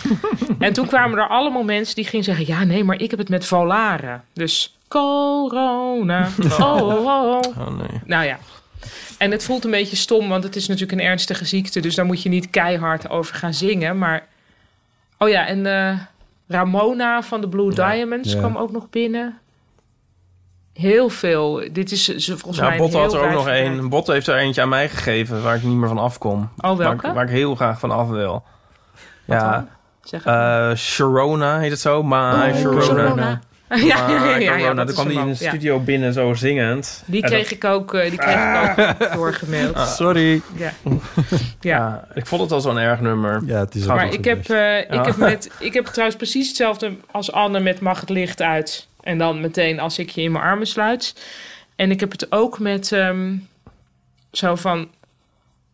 en toen kwamen er allemaal mensen die gingen zeggen... ja, nee, maar ik heb het met volaren. Dus corona, oh, oh, oh. Oh nee. Nou ja. En het voelt een beetje stom, want het is natuurlijk een ernstige ziekte. Dus daar moet je niet keihard over gaan zingen. Maar. Oh ja, en eh, Ramona van de Blue Diamonds Ja. kwam ook nog binnen. Heel veel. Dit is ze- volgens Nou, mij. Botte een had er ook nog één. Botte heeft er eentje aan mij gegeven waar ik niet meer van afkom. Oh, welke? Waar ik, waar ik heel graag van af wil. ja. dan? Zeg het eh Sharona heet het zo? Ma Oh, Sharona. Sharona. Ja, ja, ja, Toen kwam die in de ja. studio binnen zo zingend. Die kreeg dat- ik ook, eh, die kreeg ik ook doorgemaild. Ah. Sorry. Ja. Ja. ik vond het al zo'n erg nummer. Ja, het is Maar ik heb, eh, ik, heb met, ik heb trouwens precies hetzelfde als Anne met Mag het licht uit. En dan meteen als ik je in mijn armen sluit. En ik heb het ook met ehm, zo van...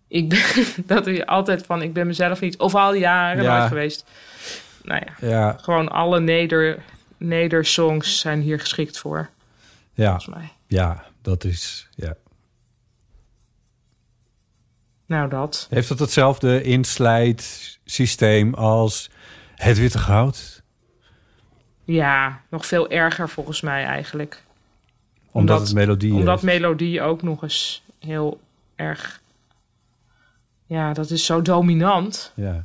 Ik ben, dat je altijd van, ik ben mezelf niet... Of al jaren Ja. nooit geweest. Nou ja, Ja. gewoon alle neder, nedersongs zijn hier geschikt voor. Ja, Volgens mij. ja dat is... Ja. Nou, dat. Heeft het hetzelfde inslijtsysteem als het witte goud? Ja, nog veel erger volgens mij eigenlijk. Omdat, het melodie Omdat heeft. melodie ook nog eens heel erg... Ja, dat is zo dominant. Ja.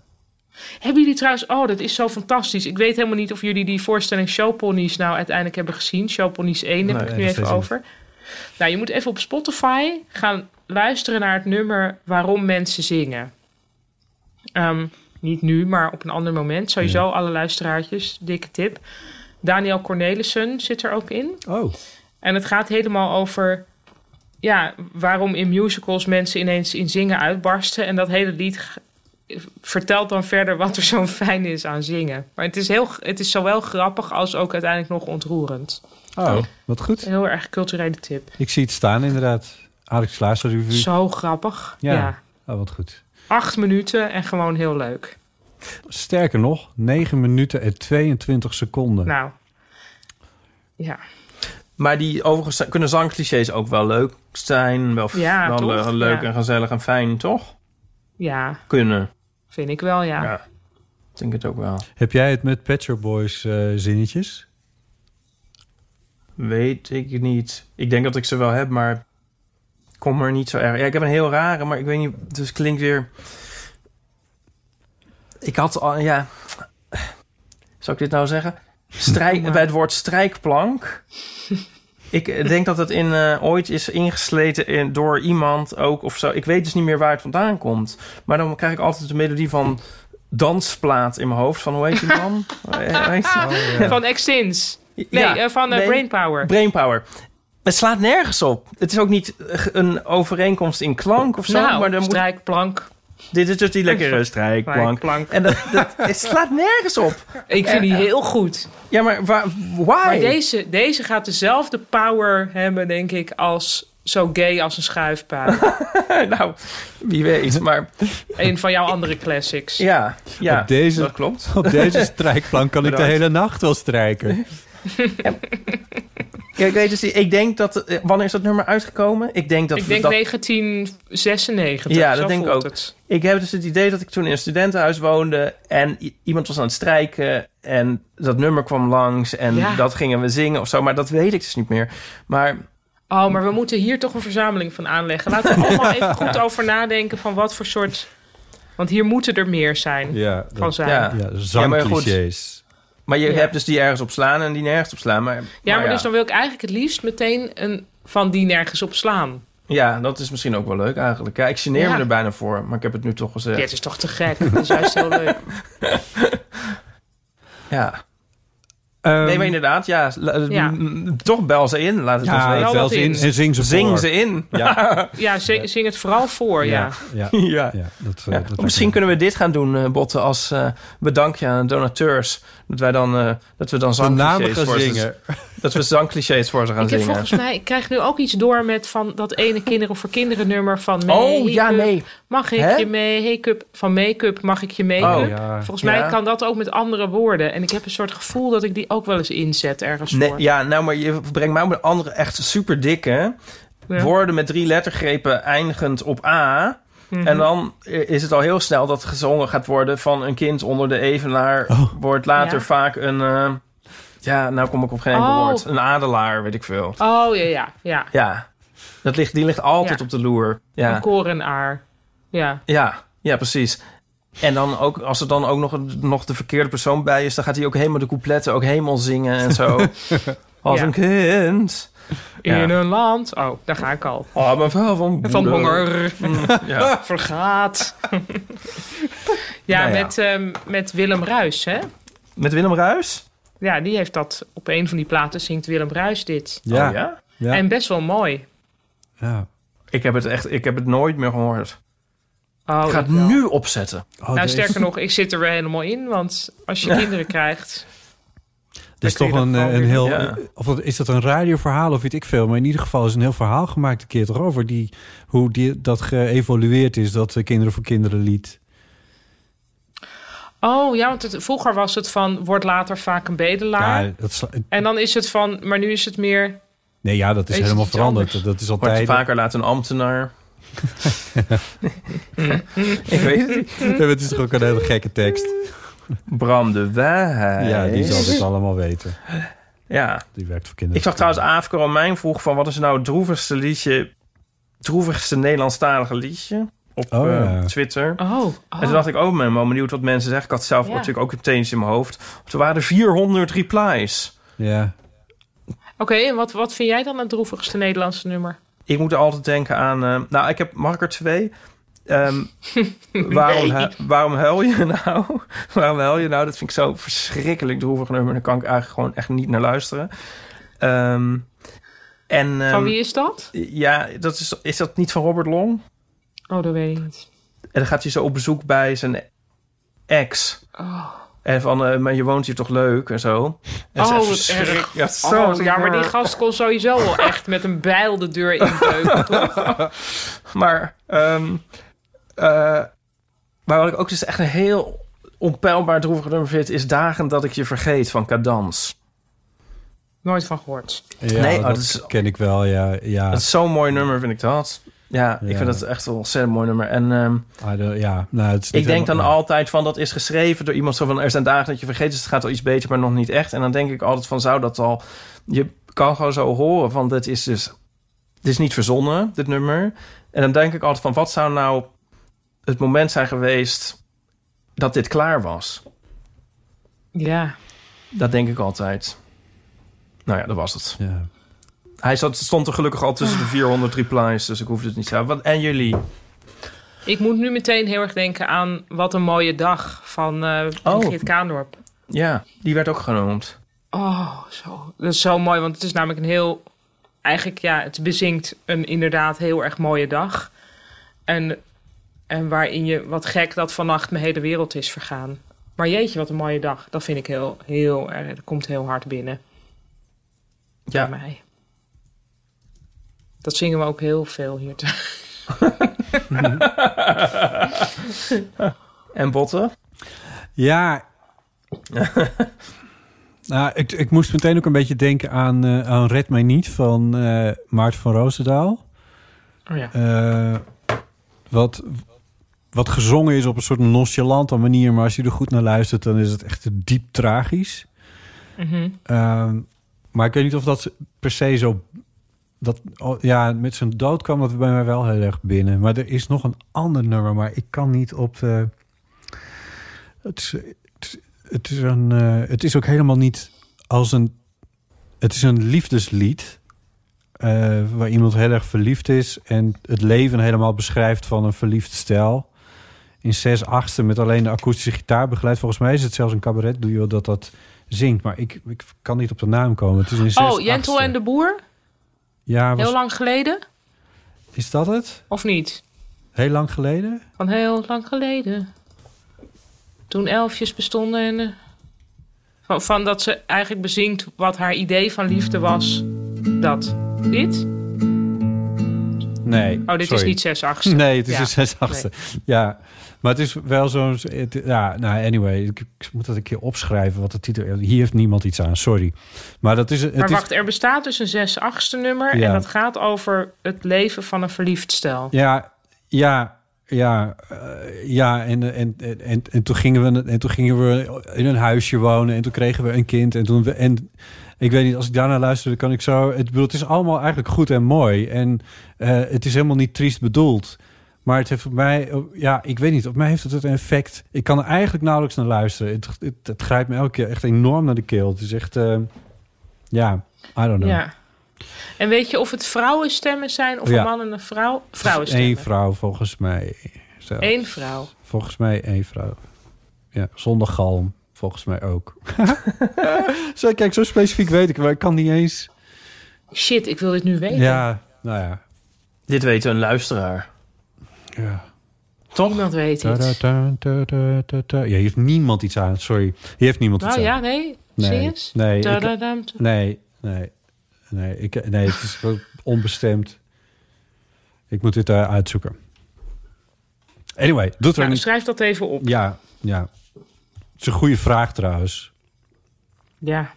Hebben jullie trouwens... Oh, dat is zo fantastisch. Ik weet helemaal niet of jullie die voorstelling Showponies nou uiteindelijk hebben gezien. Showponies 1 heb Nee, ik nu even niet. over. Nou, je moet even op Spotify gaan luisteren naar het nummer Waarom Mensen Zingen. Ehm, niet nu, maar op een ander moment. Sowieso alle luisteraartjes, dikke tip. Daniel Cornelissen zit er ook in. Oh. En het gaat helemaal over ja, waarom in musicals mensen ineens in zingen uitbarsten. En dat hele lied vertelt dan verder wat er zo fijn is aan zingen. Maar het is, heel, het is zowel grappig als ook uiteindelijk nog ontroerend. Oh, wat goed. Een heel erg culturele tip. Ik zie het staan inderdaad. Alex Klaassen revue. Zo grappig. Ja. Ja. Oh, wat goed. Acht minuten en gewoon heel leuk. Sterker nog, 9 minuten en 22 seconden. Nou, ja. Maar die overigens kunnen zangclichés ook wel leuk zijn. Wel, Ja, wel toch? le- leuk Ja. en gezellig en fijn, toch? Ja, Kunnen. vind ik wel, ja. Ja. Ik denk het ook wel. Heb jij het met Pet Shop Boys eh, zinnetjes? Weet ik niet. Ik denk dat ik ze wel heb, maar kom er niet zo erg. Ja, ik heb een heel rare, maar ik weet niet. Dus klinkt weer. Ik had al, ja. Zou ik dit nou zeggen? Strijk, bij het woord strijkplank. Ik denk dat het in, eh, ooit is ingesleten in, door iemand ook of zo. Ik weet dus niet meer waar het vandaan komt. Maar dan krijg ik altijd de melodie van dansplaat in mijn hoofd. Van hoe heet die man? Van Extins. Nee, Ja, eh, van nee. Brainpower. Brainpower. Het slaat nergens op. Het is ook niet eh, een overeenkomst in klank of zo. Nou, maar dan moet... strijkplank. Dit is dus die lekkere strijkplank. En dat, dat, het slaat nergens op. Ik vind die heel goed. Ja, maar waar, why? Maar deze, deze gaat dezelfde power hebben, denk ik, als zo gay als een schuifpui. nou, wie weet, maar... een van jouw andere classics. Ja, ja op deze, dat klopt. Op deze strijkplank kan ik de hele nacht wel strijken. Kijk, weet je, ik denk dat... eh, Wanneer is dat nummer uitgekomen? Ik denk dat... ik denk dat 1996. Ja, zo dat denk ik ook. Het. Ik heb dus het idee dat ik toen in een studentenhuis woonde... en iemand was aan het strijken en dat nummer kwam langs... en Ja. dat gingen we zingen of zo, maar dat weet ik dus niet meer. Maar Oh, maar we moeten hier toch een verzameling van aanleggen. Laten we allemaal even goed over nadenken van wat voor soort... Want hier moeten er meer zijn Ja, van zijn. ja, Ja, Ja, maar goed. zangclichés. Maar je Ja. hebt dus die ergens op slaan en die nergens op slaan. Maar, Ja, maar ja. dus dan wil ik eigenlijk het liefst meteen een van die nergens op slaan. Ja, dat is misschien ook wel leuk eigenlijk. Ja, ik geneer Ja. me er bijna voor, maar ik heb het nu toch gezegd. Dit is toch te gek? Dat is juist heel leuk. Ja. Ehm, nee, maar inderdaad, ja, Toch bel ze in, laat het ons weten. wel wat in en zing ze Zing voor. ze in. Ja. Ja, zing, zing het vooral voor, ja. Ja, Ja. ja, dat, eh, Ja, dat lijkt misschien kunnen we dit gaan doen, eh, Botten, als eh, bedankje aan donateurs. Dat wij dan, eh, dat we dan de namen zangclichés gaan voor ze, zingen. Dat we zangclichés voor ze gaan Ik heb zingen. volgens mij, ik krijg nu ook iets door met van dat ene kinderen voor kinderen nummer van Oh, ja, make-up, nee. Mag ik Hè? je make-up van make-up? Mag ik je make-up? Oh, ja. Volgens mij Ja. kan dat ook met andere woorden. En ik heb een soort gevoel dat ik die ook wel eens inzet ergens Nee, voor. ja, nou, maar je brengt mij op een andere echt super dikke Ja. woorden met drie lettergrepen eindigend op A. Mhm. En dan is het al heel snel dat gezongen gaat worden van een kind onder de evenaar. Wordt later Ja. vaak een. eh, ja, nou kom ik op geen enkel Oh. woord. Een adelaar, weet ik veel. Oh, ja, ja, ja. Ja, dat ligt, die ligt altijd Ja. op de loer. Een korenaar. Ja. ja, ja, precies. En dan ook, als er dan ook nog, nog de verkeerde persoon bij is, dan gaat hij ook helemaal de coupletten ook helemaal zingen en zo. Als Ja. een kind. Ja. In een land. Oh, daar ga ik al. Oh, maar wel van, Van honger. Mm, ja. Vergaat. ja, Nou ja. Met, ehm, met Willem Ruis, hè? Met Willem Ruis? Ja, die heeft dat op een van die platen zingt Willem Ruis dit. Ja, Oh, ja? ja. En best wel mooi. ja. Ik heb het echt, ik heb het nooit meer gehoord. Oh, ik ga het wel. nu opzetten. Oh, nou, er sterker is, nog, ik zit er weer helemaal in. Want als je kinderen krijgt... er is toch een, eh, een heel... Of is dat een radioverhaal of weet ik veel? Maar in ieder geval is een heel verhaal gemaakt een keer toch over die, hoe die, dat geëvolueerd is, dat Kinderen voor Kinderen lied. Oh ja, want het, vroeger was het van... wordt later vaak een bedelaar. Ja, dat En dan is het van... maar nu is het meer... nee, ja, dat is helemaal veranderd. anders. Dat is Wordt altijd... vaker laat een ambtenaar. ik weet het niet. Ja, het is toch ook een hele gekke tekst. Bram de. Ja, die zal dit allemaal weten. Ja. Die werkt voor kinderen. Ik zag trouwens Aafke Romein vroeg van... wat is nou het droevigste liedje... droevigste Nederlandstalige liedje? Op Oh, eh, ja. Twitter. Oh, oh. En toen dacht ik, oh, ben wel benieuwd wat mensen zeggen. Ik had zelf Ja. natuurlijk ook meteen iets in mijn hoofd. Er waren 400 replies. Ja. Oké, en wat, wat vind jij dan het droevigste Nederlandse nummer? Ik moet er altijd denken aan... eh, nou, ik heb... Mag ik er twee? Ehm, waarom, hu- waarom huil je nou? waarom huil je nou? Dat vind ik zo verschrikkelijk droevig nummer. Daar kan ik eigenlijk gewoon echt niet naar luisteren. Ehm, en, Van ehm, wie is dat? Ja, dat is, is dat niet van Robert Long? Oh, dat weet ik niet. En dan gaat hij zo op bezoek bij zijn ex. Oh, En van, eh, maar je woont hier toch leuk en zo. En dat is Oh, wat erg. Ja, zo oh, ja, maar die gast kon sowieso wel echt met een bijl de deur inbeuken, toch? Maar, ehm, eh, maar wat ik ook dus echt een heel onpeilbaar droevig nummer vind... is Dagen dat ik je vergeet van Cadans. Nooit van gehoord. Ja, Nee, oh, dat, dat is- ken ik wel, ja. ja. Dat is zo'n mooi nummer, vind ik dat. Ja, Ja. ik vind dat echt een ontzettend mooi nummer. En ehm, Ah, de- ja, nou, het is ik denk dan altijd van... dat is geschreven door iemand zo van... er zijn dagen dat je vergeet, dus het gaat al iets beter... maar nog niet echt. En dan denk ik altijd van, zou dat al... Je kan gewoon zo horen van, dit is dus... Dit is niet verzonnen, dit nummer. En dan denk ik altijd van, wat zou nou het moment zijn geweest... dat dit klaar was? Ja. Dat denk ik altijd. Nou ja, dat was het. Ja. Hij zat, stond er gelukkig al tussen de 400 replies, dus ik hoefde het niet zo. Wat, en jullie? Ik moet nu meteen heel erg denken aan Wat een mooie dag van eh Oh. Geert Kaandorp. Ja, die werd ook genoemd. Oh, zo. Dat is zo mooi, want het is namelijk een heel... Eigenlijk, ja, het bezinkt een inderdaad heel erg mooie dag. En, en waarin je, wat gek dat vannacht mijn hele wereld is vergaan. Maar jeetje, wat een mooie dag. Dat vind ik heel, heel erg, dat komt heel hard binnen. Ja. Bij mij. Dat zingen we ook heel veel hier. te- En botten? Ja. nou, ik, ik moest meteen ook een beetje denken aan, eh, aan Red Mij Niet van eh Maarten van Roosendaal. Oh ja. Eh, wat, wat gezongen is op een soort nonchalante manier... maar als je er goed naar luistert, dan is het echt diep tragisch. Mhm. Ehm, maar ik weet niet of dat per se zo... Dat, oh, ja, met zijn dood kwam dat bij mij wel heel erg binnen. Maar er is nog een ander nummer, maar ik kan niet op de... Het is, het, is- het is, een, eh, het is ook helemaal niet als een... Het is een liefdeslied... eh, waar iemand heel erg verliefd is... en het leven helemaal beschrijft van een verliefd stel... in zes achtste met alleen de akoestische gitaar begeleid. Volgens mij is het zelfs een cabaret duo dat dat zingt. Maar ik, ik kan niet op de naam komen. Het is in zes Oh, Jentel en de Boer? Ja, was, Heel lang geleden? is dat het? Of niet? Heel lang geleden? Van heel lang geleden. Toen elfjes bestonden en... eh, van, van dat ze eigenlijk bezingt wat haar idee van liefde was. Dat. Dit? Nee. Oh, dit is niet zes achtste. Nee, het is Ja. een zes achtste. Ja, maar het is wel zo'n... Ja, nou, anyway. Ik, ik moet dat een keer opschrijven, wat de titel... Hier heeft niemand iets aan, sorry. Maar dat is... Het Maar is, wacht, er bestaat dus een zes achtste nummer. Ja. En dat gaat over het leven van een verliefd stel. Ja, ja, ja, eh, ja. En, en, en, en, en toen gingen we, en toen gingen we in een huisje wonen en toen kregen we een kind en toen we en ik weet niet als ik daarna luisterde kan ik zo. Het, bedoel, het is allemaal eigenlijk goed en mooi en eh, het is helemaal niet triest bedoeld. Maar het heeft voor mij, ja, ik weet niet, op mij heeft het een effect. Ik kan er eigenlijk nauwelijks naar luisteren. Het, het, het grijpt me elke keer echt enorm naar de keel. Het is echt, eh, ja, I don't know. Ja. En weet je of het vrouwenstemmen zijn of Ja. een man en een vrouw? Vrouwenstemmen. Eén vrouw volgens mij. zelfs. Eén vrouw. Volgens mij één vrouw. Ja, zonder galm. Volgens mij ook. zo, kijk, zo specifiek weet ik, maar ik kan niet eens... Shit, ik wil dit nu weten. Ja, nou ja. Dit weet een luisteraar. Ja. Toch? Niemand weet het. -ta -ta. Ja, hier heeft niemand iets aan. Sorry. Hier heeft niemand iets Nou aan. ja, nee. Nee, nee, ik-. Nee, nee. Nee, ik, nee het is onbestemd. Ik moet dit uh, uitzoeken. Anyway, doet er Nou, niet... schrijf dat even op. Ja, ja. Het is een goede vraag trouwens. Ja.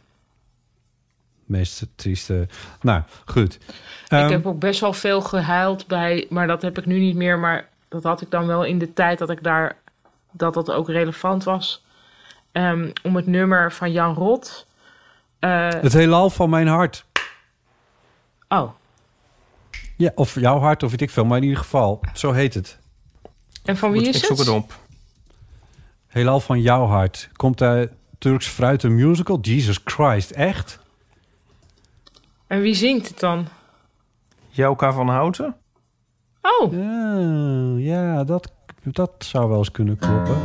Meest trieste... Nou, goed. ik Ehm, heb ook best wel veel gehuild bij, maar dat heb ik nu niet meer. Maar dat had ik dan wel in de tijd dat ik daar, dat dat ook relevant was. Ehm, om het nummer van Jan Rot. Eh, Het heelal van mijn hart. Oh. Ja, of jouw hart, of weet ik veel, maar in ieder geval, zo heet het. En van wie is ik zoek het? het op. Heelal van jouw hart. Komt uit Turks Fruit een musical? Jesus Christ, echt? En wie zingt het dan? Jouka van Houten? Oh. Ja, ja dat, dat zou wel eens kunnen kloppen.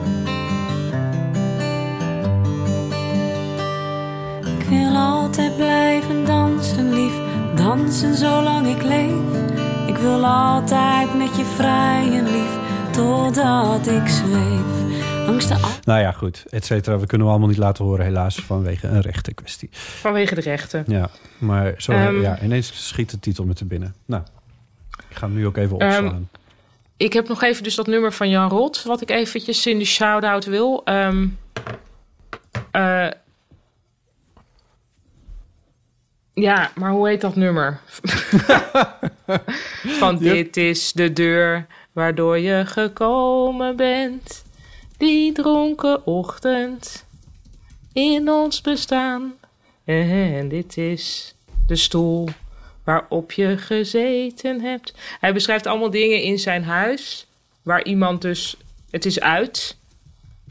Ik wil altijd blijven dansen, lief. Dansen zolang ik leef. Ik wil altijd met je vrijen, lief. Totdat ik zweef. Af- Nou ja, goed, et cetera. We kunnen we allemaal niet laten horen, helaas, vanwege een rechte kwestie. Vanwege de rechten. Ja, maar zo, Ehm. ja, ineens schiet de titel met er binnen. Nou, ik ga hem nu ook even Ehm, opslaan. Ik heb nog even dus dat nummer van Jan Rot, wat ik eventjes in de shout-out wil. Ehm, eh, ja, maar hoe heet dat nummer? van dit is de deur waardoor je gekomen bent. Die dronken ochtend in ons bestaan. En dit is de stoel waarop je gezeten hebt. Hij beschrijft allemaal dingen in zijn huis waar iemand dus het is uit.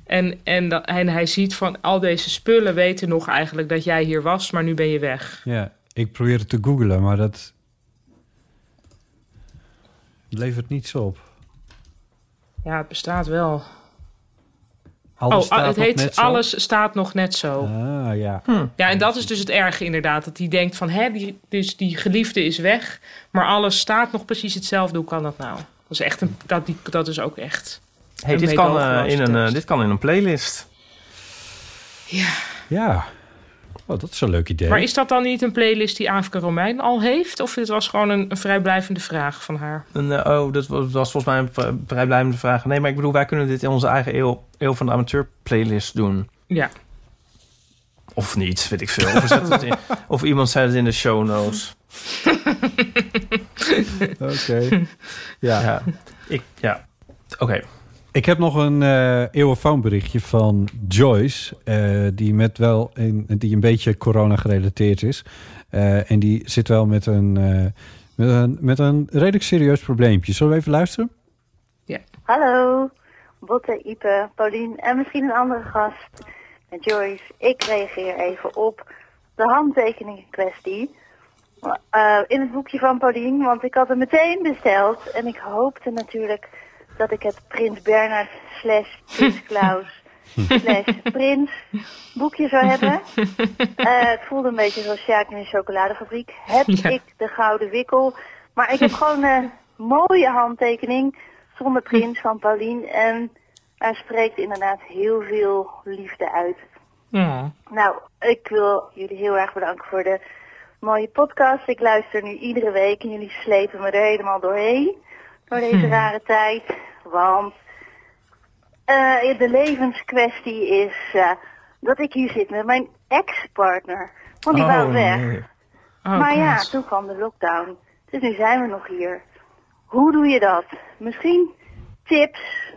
En, en, en hij ziet van al deze spullen weten nog eigenlijk dat jij hier was, maar nu ben je weg. Ja, ik probeer het te googlen, maar dat levert niets op. Ja, het bestaat wel. Alles oh, staat het heet zo? Alles staat nog net zo. Ah, ja. Ja, en dat is dus het erge inderdaad. Dat hij denkt van, hè, die, dus die geliefde is weg, maar alles staat nog precies hetzelfde. Hoe kan dat nou? Dat is echt een, dat, die, dat is ook echt. Hey, een dit, kan, eh, in een, eh, dit kan in een playlist. Ja. Ja. Oh, dat is een leuk idee. Maar is dat dan niet een playlist die Aafke Romein al heeft? Of dit was gewoon een, een vrijblijvende vraag van haar? En, eh, oh, dat was, was volgens mij een vrijblijvende vraag. Nee, maar ik bedoel, wij kunnen dit in onze eigen eeuw, eeuw van de amateur playlist doen. Ja. Of niet, weet ik veel. Of, het in, of iemand zet het in de show notes. Oké. Ja. Ja, ik, ja. Oké. Ik heb nog een eh eeuwenfoonberichtje van Joyce, eh, die, met wel een, die een beetje corona gerelateerd is. Eh, en die zit wel met een, eh, met, een, met een redelijk serieus probleempje. Zullen we even luisteren? Hallo, Botte, Ipe, Paulien en misschien een andere gast. En Joyce, ik reageer even op de handtekeningen kwestie. Eh, in het boekje van Paulien, want ik had het meteen besteld. En ik hoopte natuurlijk dat ik het Prins Bernhard slash Prins Klaus slash Prins boekje zou hebben. Eh, het voelde een beetje zoals Sjaak in een chocoladefabriek. Heb Ja. ik de gouden wikkel. Maar ik heb gewoon een mooie handtekening zonder prins van Paulien. En er spreekt inderdaad heel veel liefde uit. Ja. Nou, ik wil jullie heel erg bedanken voor de mooie podcast. Ik luister nu iedere week en jullie slepen me er helemaal doorheen. Door deze rare tijd. Want eh, de levenskwestie is eh, dat ik hier zit met mijn ex-partner. Want die wou weg. nee. Oh, maar ja, toen kwam de lockdown. Dus nu zijn we nog hier. Hoe doe je dat? Misschien tips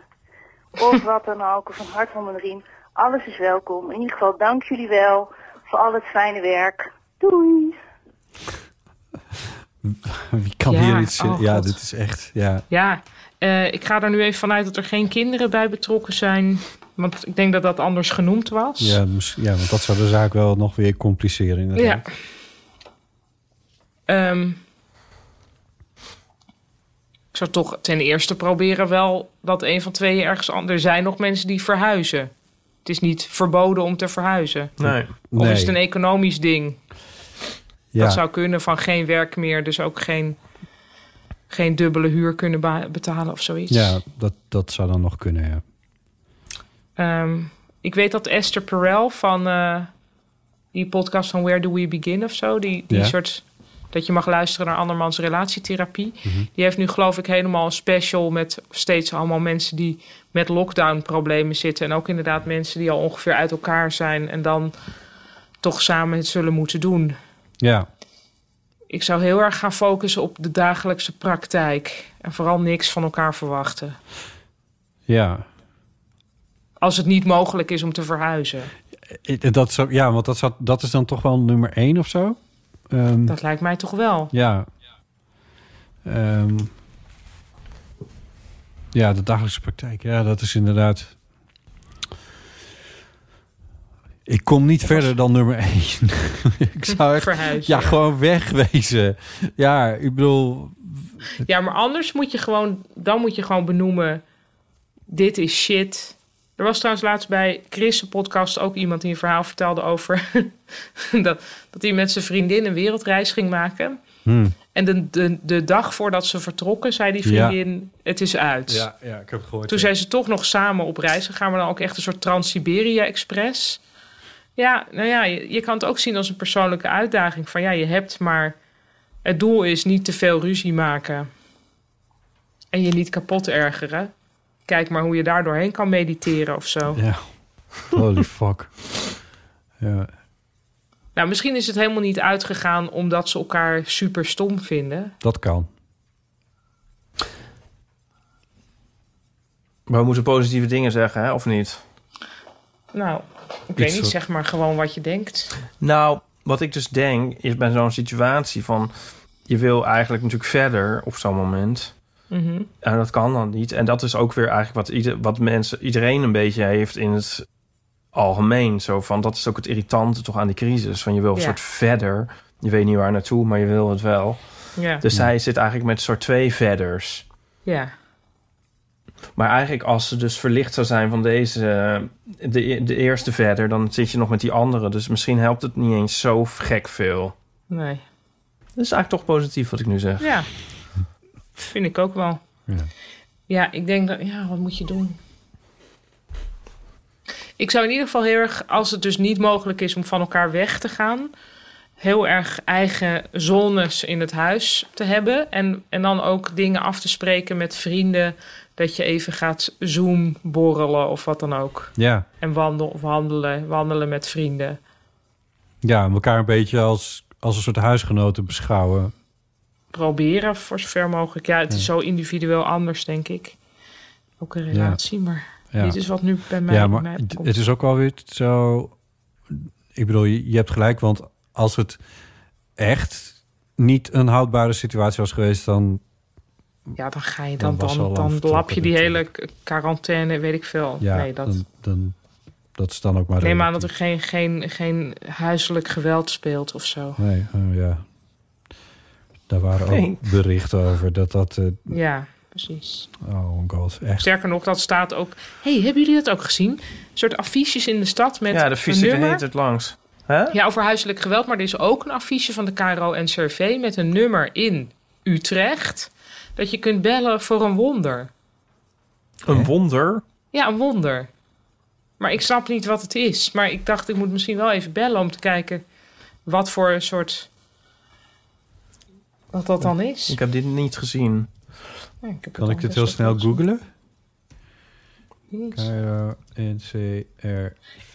of wat dan ook, of een hart onder de riem. Alles is welkom. In ieder geval dank jullie wel voor al het fijne werk. Doei! Wie kan Ja, hier iets... oh ja, God. dit is echt... Ja. Ja, eh, ik ga er nu even vanuit dat er geen kinderen bij betrokken zijn. Want ik denk dat dat anders genoemd was. Ja, ja, want dat zou de zaak wel nog weer compliceren. Ja. Ehm, ik zou toch ten eerste proberen wel dat een van tweeën ergens anders... Er zijn nog mensen die verhuizen. Het is niet verboden om te verhuizen. Nee. Of Nee. is het een economisch ding? Ja. Dat zou kunnen van geen werk meer, dus ook geen, geen dubbele huur kunnen betalen of zoiets. Ja, dat, dat zou dan nog kunnen, ja. Ehm, ik weet dat Esther Perel van eh, die podcast van Where Do We Begin of zo, die, die Ja. soort dat je mag luisteren naar andermans relatietherapie. Die heeft nu geloof ik helemaal een special met steeds allemaal mensen die met lockdown problemen zitten en ook inderdaad mensen die al ongeveer uit elkaar zijn en dan toch samen het zullen moeten doen. Ja, Ik zou heel erg gaan focussen op de dagelijkse praktijk en vooral niks van elkaar verwachten. ja. Als het niet mogelijk is om te verhuizen. Eh, Dat zou, ja, want dat, zou, dat is dan toch wel nummer één of zo? Ehm, Dat lijkt mij toch wel. Ja. Ehm, ja, de dagelijkse praktijk. Ja, dat is inderdaad... Ik kom niet verder dan nummer één. ik zou echt... Verhuizen, ja, ja. gewoon wegwezen. Ja, ik bedoel... Ja, maar anders moet je gewoon, dan moet je gewoon benoemen: dit is shit. Er was trouwens laatst bij Chris' podcast ook iemand die een verhaal vertelde over dat, dat hij met zijn vriendin een wereldreis ging maken. Hmm. En de, de, de dag voordat ze vertrokken, zei die Ja. vriendin: Het is uit. Ja, ja, ik heb het gehoord. Toen ja. zijn ze toch nog samen op reis gegaan, maar dan ook echt een soort Trans-Siberia-express. Ja, nou ja, je, je kan het ook zien als een persoonlijke uitdaging. Van ja, je hebt maar... Het doel is niet te veel ruzie maken. En je niet kapot ergeren. Kijk maar hoe je daar doorheen kan mediteren of zo. Ja. Holy fuck. Ja. Nou, misschien is het helemaal niet uitgegaan omdat ze elkaar super stom vinden. Dat kan. Maar we moeten positieve dingen zeggen, hè, of niet? Nou, ik weet niet, zeg maar gewoon wat je denkt. Nou, wat ik dus denk, is bij zo'n situatie van... je wil eigenlijk natuurlijk verder op zo'n moment... Mhm. En dat kan dan niet. En dat is ook weer eigenlijk wat, ieder, wat mensen, iedereen een beetje heeft in het algemeen. Zo van, dat is ook het irritante toch aan die crisis. Van je wil een Ja. soort verder. Je weet niet waar naartoe, maar je wil het wel. Ja. Dus zij zit eigenlijk met soort twee verders. Ja. Maar eigenlijk als ze dus verlicht zou zijn van deze, de, de eerste verder... dan zit je nog met die andere. Dus misschien helpt het niet eens zo gek veel. Nee. Dat is eigenlijk toch positief wat ik nu zeg. Ja. Vind ik ook wel. Ja. Ja, ik denk dat... Ja, wat moet je doen? Ik zou in ieder geval heel erg, als het dus niet mogelijk is om van elkaar weg te gaan, heel erg eigen zones in het huis te hebben. En, en dan ook dingen af te spreken met vrienden. Dat je even gaat zoom borrelen of wat dan ook. Ja. En wandel, of wandelen, wandelen met vrienden. Ja, elkaar een beetje als, als een soort huisgenoten beschouwen. Proberen voor zover mogelijk. Ja, het is zo individueel anders, denk ik. Ook een relatie, maar Ja. dit is wat nu bij mij... Ja, maar mij het- is ook wel weer zo... Ik bedoel, je, je hebt gelijk, want als het echt niet een houdbare situatie was geweest... dan Ja, dan ga je Dan dan, dan, lap je die hele quarantaine, weet ik veel. ja, nee, dat, dan, dan, dat is dan ook maar... neem aan dat er geen, geen, geen huiselijk geweld speelt of zo. Nee, oh ja. Daar waren ook Nee. berichten over dat dat... eh, Ja, precies. oh god, echt. Sterker nog, dat staat ook... hey, hebben jullie dat ook gezien? Een soort affiches in de stad met ja, de een fiets ik de nummer. hele tijd langs. Hè? Ja, over huiselijk geweld. Maar er is ook een affiche van de KRO en CRV met een nummer in Utrecht. Dat je kunt bellen voor een wonder. Een wonder. Ja, een wonder. Maar ik snap niet wat het is. Maar ik dacht, ik moet misschien wel even bellen om te kijken wat voor een soort. wat dat dan is. Ik heb dit niet gezien. Ja, ik heb Kan ik dit heel snel googlen?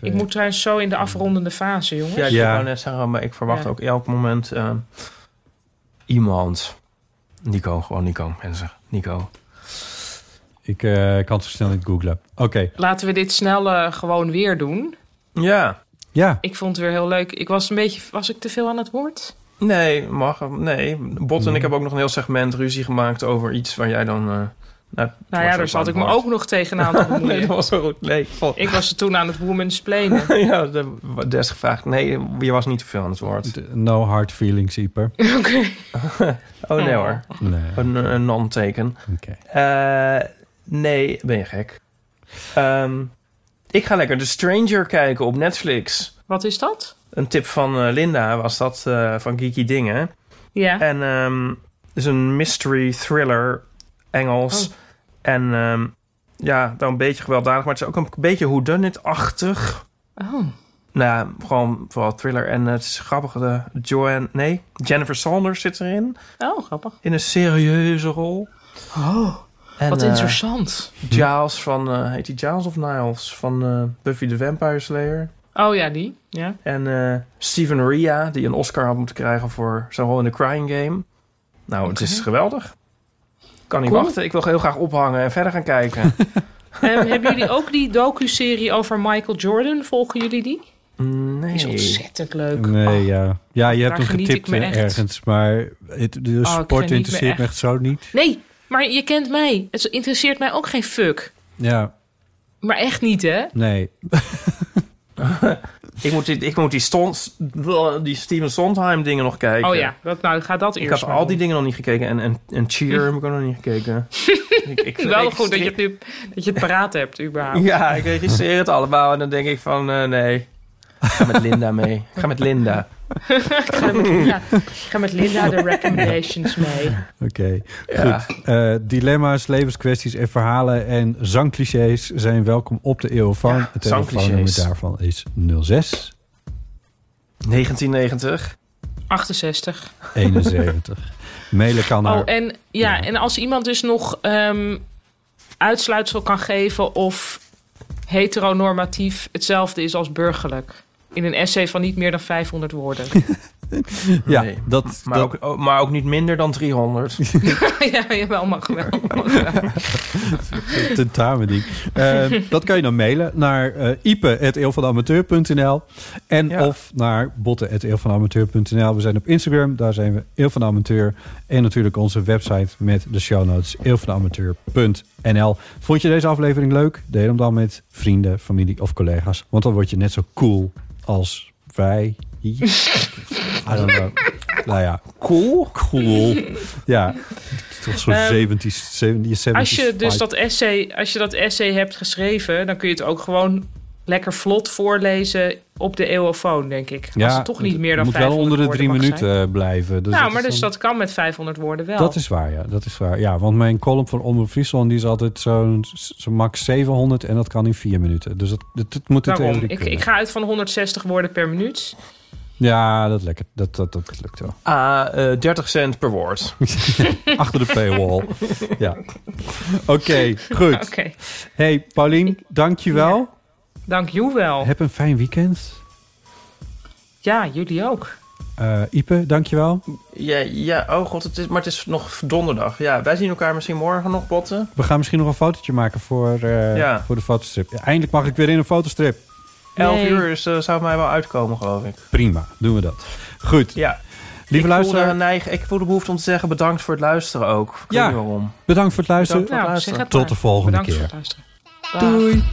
Ik moet trouwens zo in de afrondende fase, jongens. Ja, ik Ja. wou net zeggen, maar ik verwacht Ja. ook elk moment eh, iemand. Nico, gewoon Nico, mensen. Nico. Ik eh, kan het zo snel niet googlen. Oké. Laten we dit snel eh, gewoon weer doen. Ja. Ja. Ik vond het weer heel leuk. Ik was een beetje. Was ik te veel aan het woord? Nee, mag. Nee. Bot en ik hebben ook nog een heel segment ruzie gemaakt over iets waar jij dan... eh nou, Nou ja, daar zat ik me ook nog tegenaan te bemoeien. nee, dat was zo goed. Nee, vol- Ik was er toen aan het womansplainen. ja, de, des gevraagd. Nee, je was niet te veel aan het woord. No hard feelings, Ieper. Oké. Oh nee Oh. hoor. Nee. Een, een non-teken. Oké. Eh, nee, ben je gek. Ehm, ik ga lekker The Stranger kijken op Netflix. Wat is dat? Een tip van eh, Linda was dat eh, van Geeky Dingen. Ja. En ehm, het is een mystery thriller, Engels. Oh. En ehm, ja, dan een beetje gewelddadig, maar het is ook een beetje whodunit-achtig. Oh. Nou ja, gewoon vooral thriller. En het is grappig, de Joanne, nee, Jennifer Saunders zit erin. Oh, grappig. In een serieuze rol. Oh, En, wat eh, interessant. Giles van, eh, heet hij Giles of Niles? Van eh, Buffy the Vampire Slayer. Oh ja, die. Ja. En Steven Ria, die een Oscar had moeten krijgen voor zijn rol in The Crying Game. Nou, het is geweldig. Kan niet Cool. wachten. Ik wil heel graag ophangen en verder gaan kijken. Ehm, hebben jullie ook die docu-serie over Michael Jordan? Volgen jullie die? nee. Die is ontzettend leuk. Nee, Oh. ja. Ja, je hebt hem geniet getipt ik me eh, echt. ergens, maar het, de ik sport interesseert me echt. echt zo niet. Nee, maar je kent mij. Het interesseert mij ook geen fuck. Ja, Maar echt niet, hè? nee. ik, moet die, ik moet die, Stons, die Steven Sondheim dingen nog kijken. Oh ja, dat, nou ga dat Ik eerst heb maar al doen. die dingen nog niet gekeken. En, en, en Cheer heb ik ook nog niet gekeken. ik, ik, Wel ik- goed dat je, het nu, dat je het paraat hebt, überhaupt. Ja, ik registreer het allemaal. En dan denk ik van, eh, nee. Ik ga met Linda mee. Ik ga met Linda. Ik, ga met Linda, ik ga met Linda de recommendations mee. Oké, Ja. goed. Eh, dilemma's, levenskwesties en verhalen en zangclichés zijn welkom op de Eeuw van. Ja, het telefoonnummer daarvan is 06 1990. 68. 71. Mailen kan naar... Oh, en, ja, en als iemand dus nog ehm, uitsluitsel kan geven of heteronormatief hetzelfde is als burgerlijk. In een essay van niet meer dan 500 woorden. ja, Nee. dat... Maar, dat ook, oh, maar ook niet minder dan 300. ja, jawel, mag wel. Mag wel. tentamening. Eh, dat kan je dan mailen naar eh ipe.eeuwvanamateur.nl en Ja. of naar botten.eeuwvanamateur.nl. We zijn op Instagram, daar zijn we Eeuw van de Amateur. En natuurlijk onze website met de show notes eeuwvanamateur.nl. Vond je deze aflevering leuk? Deel hem dan met vrienden, familie of collega's. Want dan word je net zo cool als wij hier. I don't know. Nou ja, Cool? cool. Ja, toch zo'n 70s, 70s, 70s Als je dus dat essay, als je dat essay hebt geschreven, dan kun je het ook gewoon lekker vlot voorlezen op de eeuwofoon, denk ik. Als het toch niet meer dan moet 500 wel onder de woorden drie minuten zijn. eh, blijven. Dus nou, dat maar dus dat kan met 500 woorden wel. Dat is waar, ja. Dat is waar. Ja, want mijn column van Omroep Friesland die is altijd zo'n zo max 700 en dat kan in vier minuten. Dus dat, dat, dat moet het Waarom? theorie Ik, ik ga uit van 160 woorden per minuut. Ja, dat lekker. Dat, dat, dat lukt wel. Ah, eh 30 cent per woord. Achter de paywall. ja. Oké, goed. Oké. Hey, Paulien, dank je wel. Jou wel. Heb een fijn weekend. Ja, jullie ook. Eh Ipe, dank je wel. Ja, ja, oh god, het is, maar het is nog donderdag. Ja, wij zien elkaar misschien morgen nog botten. We gaan misschien nog een fotootje maken voor, eh, Ja. voor de fotostrip. Ja, eindelijk mag ik weer in een fotostrip. 11 Yay. uur is, eh, zou mij wel uitkomen, geloof ik. Prima, doen we dat. Goed. Ja. Lieve ik luisteraar, Voelde, neig, ik voel de behoefte om te zeggen bedankt voor het luisteren ook. Ik Ja. waarom. bedankt voor het luisteren. Bedankt voor het Nou, luisteren. Tot de volgende Bedankt keer. voor het luisteren. Dag. Doei.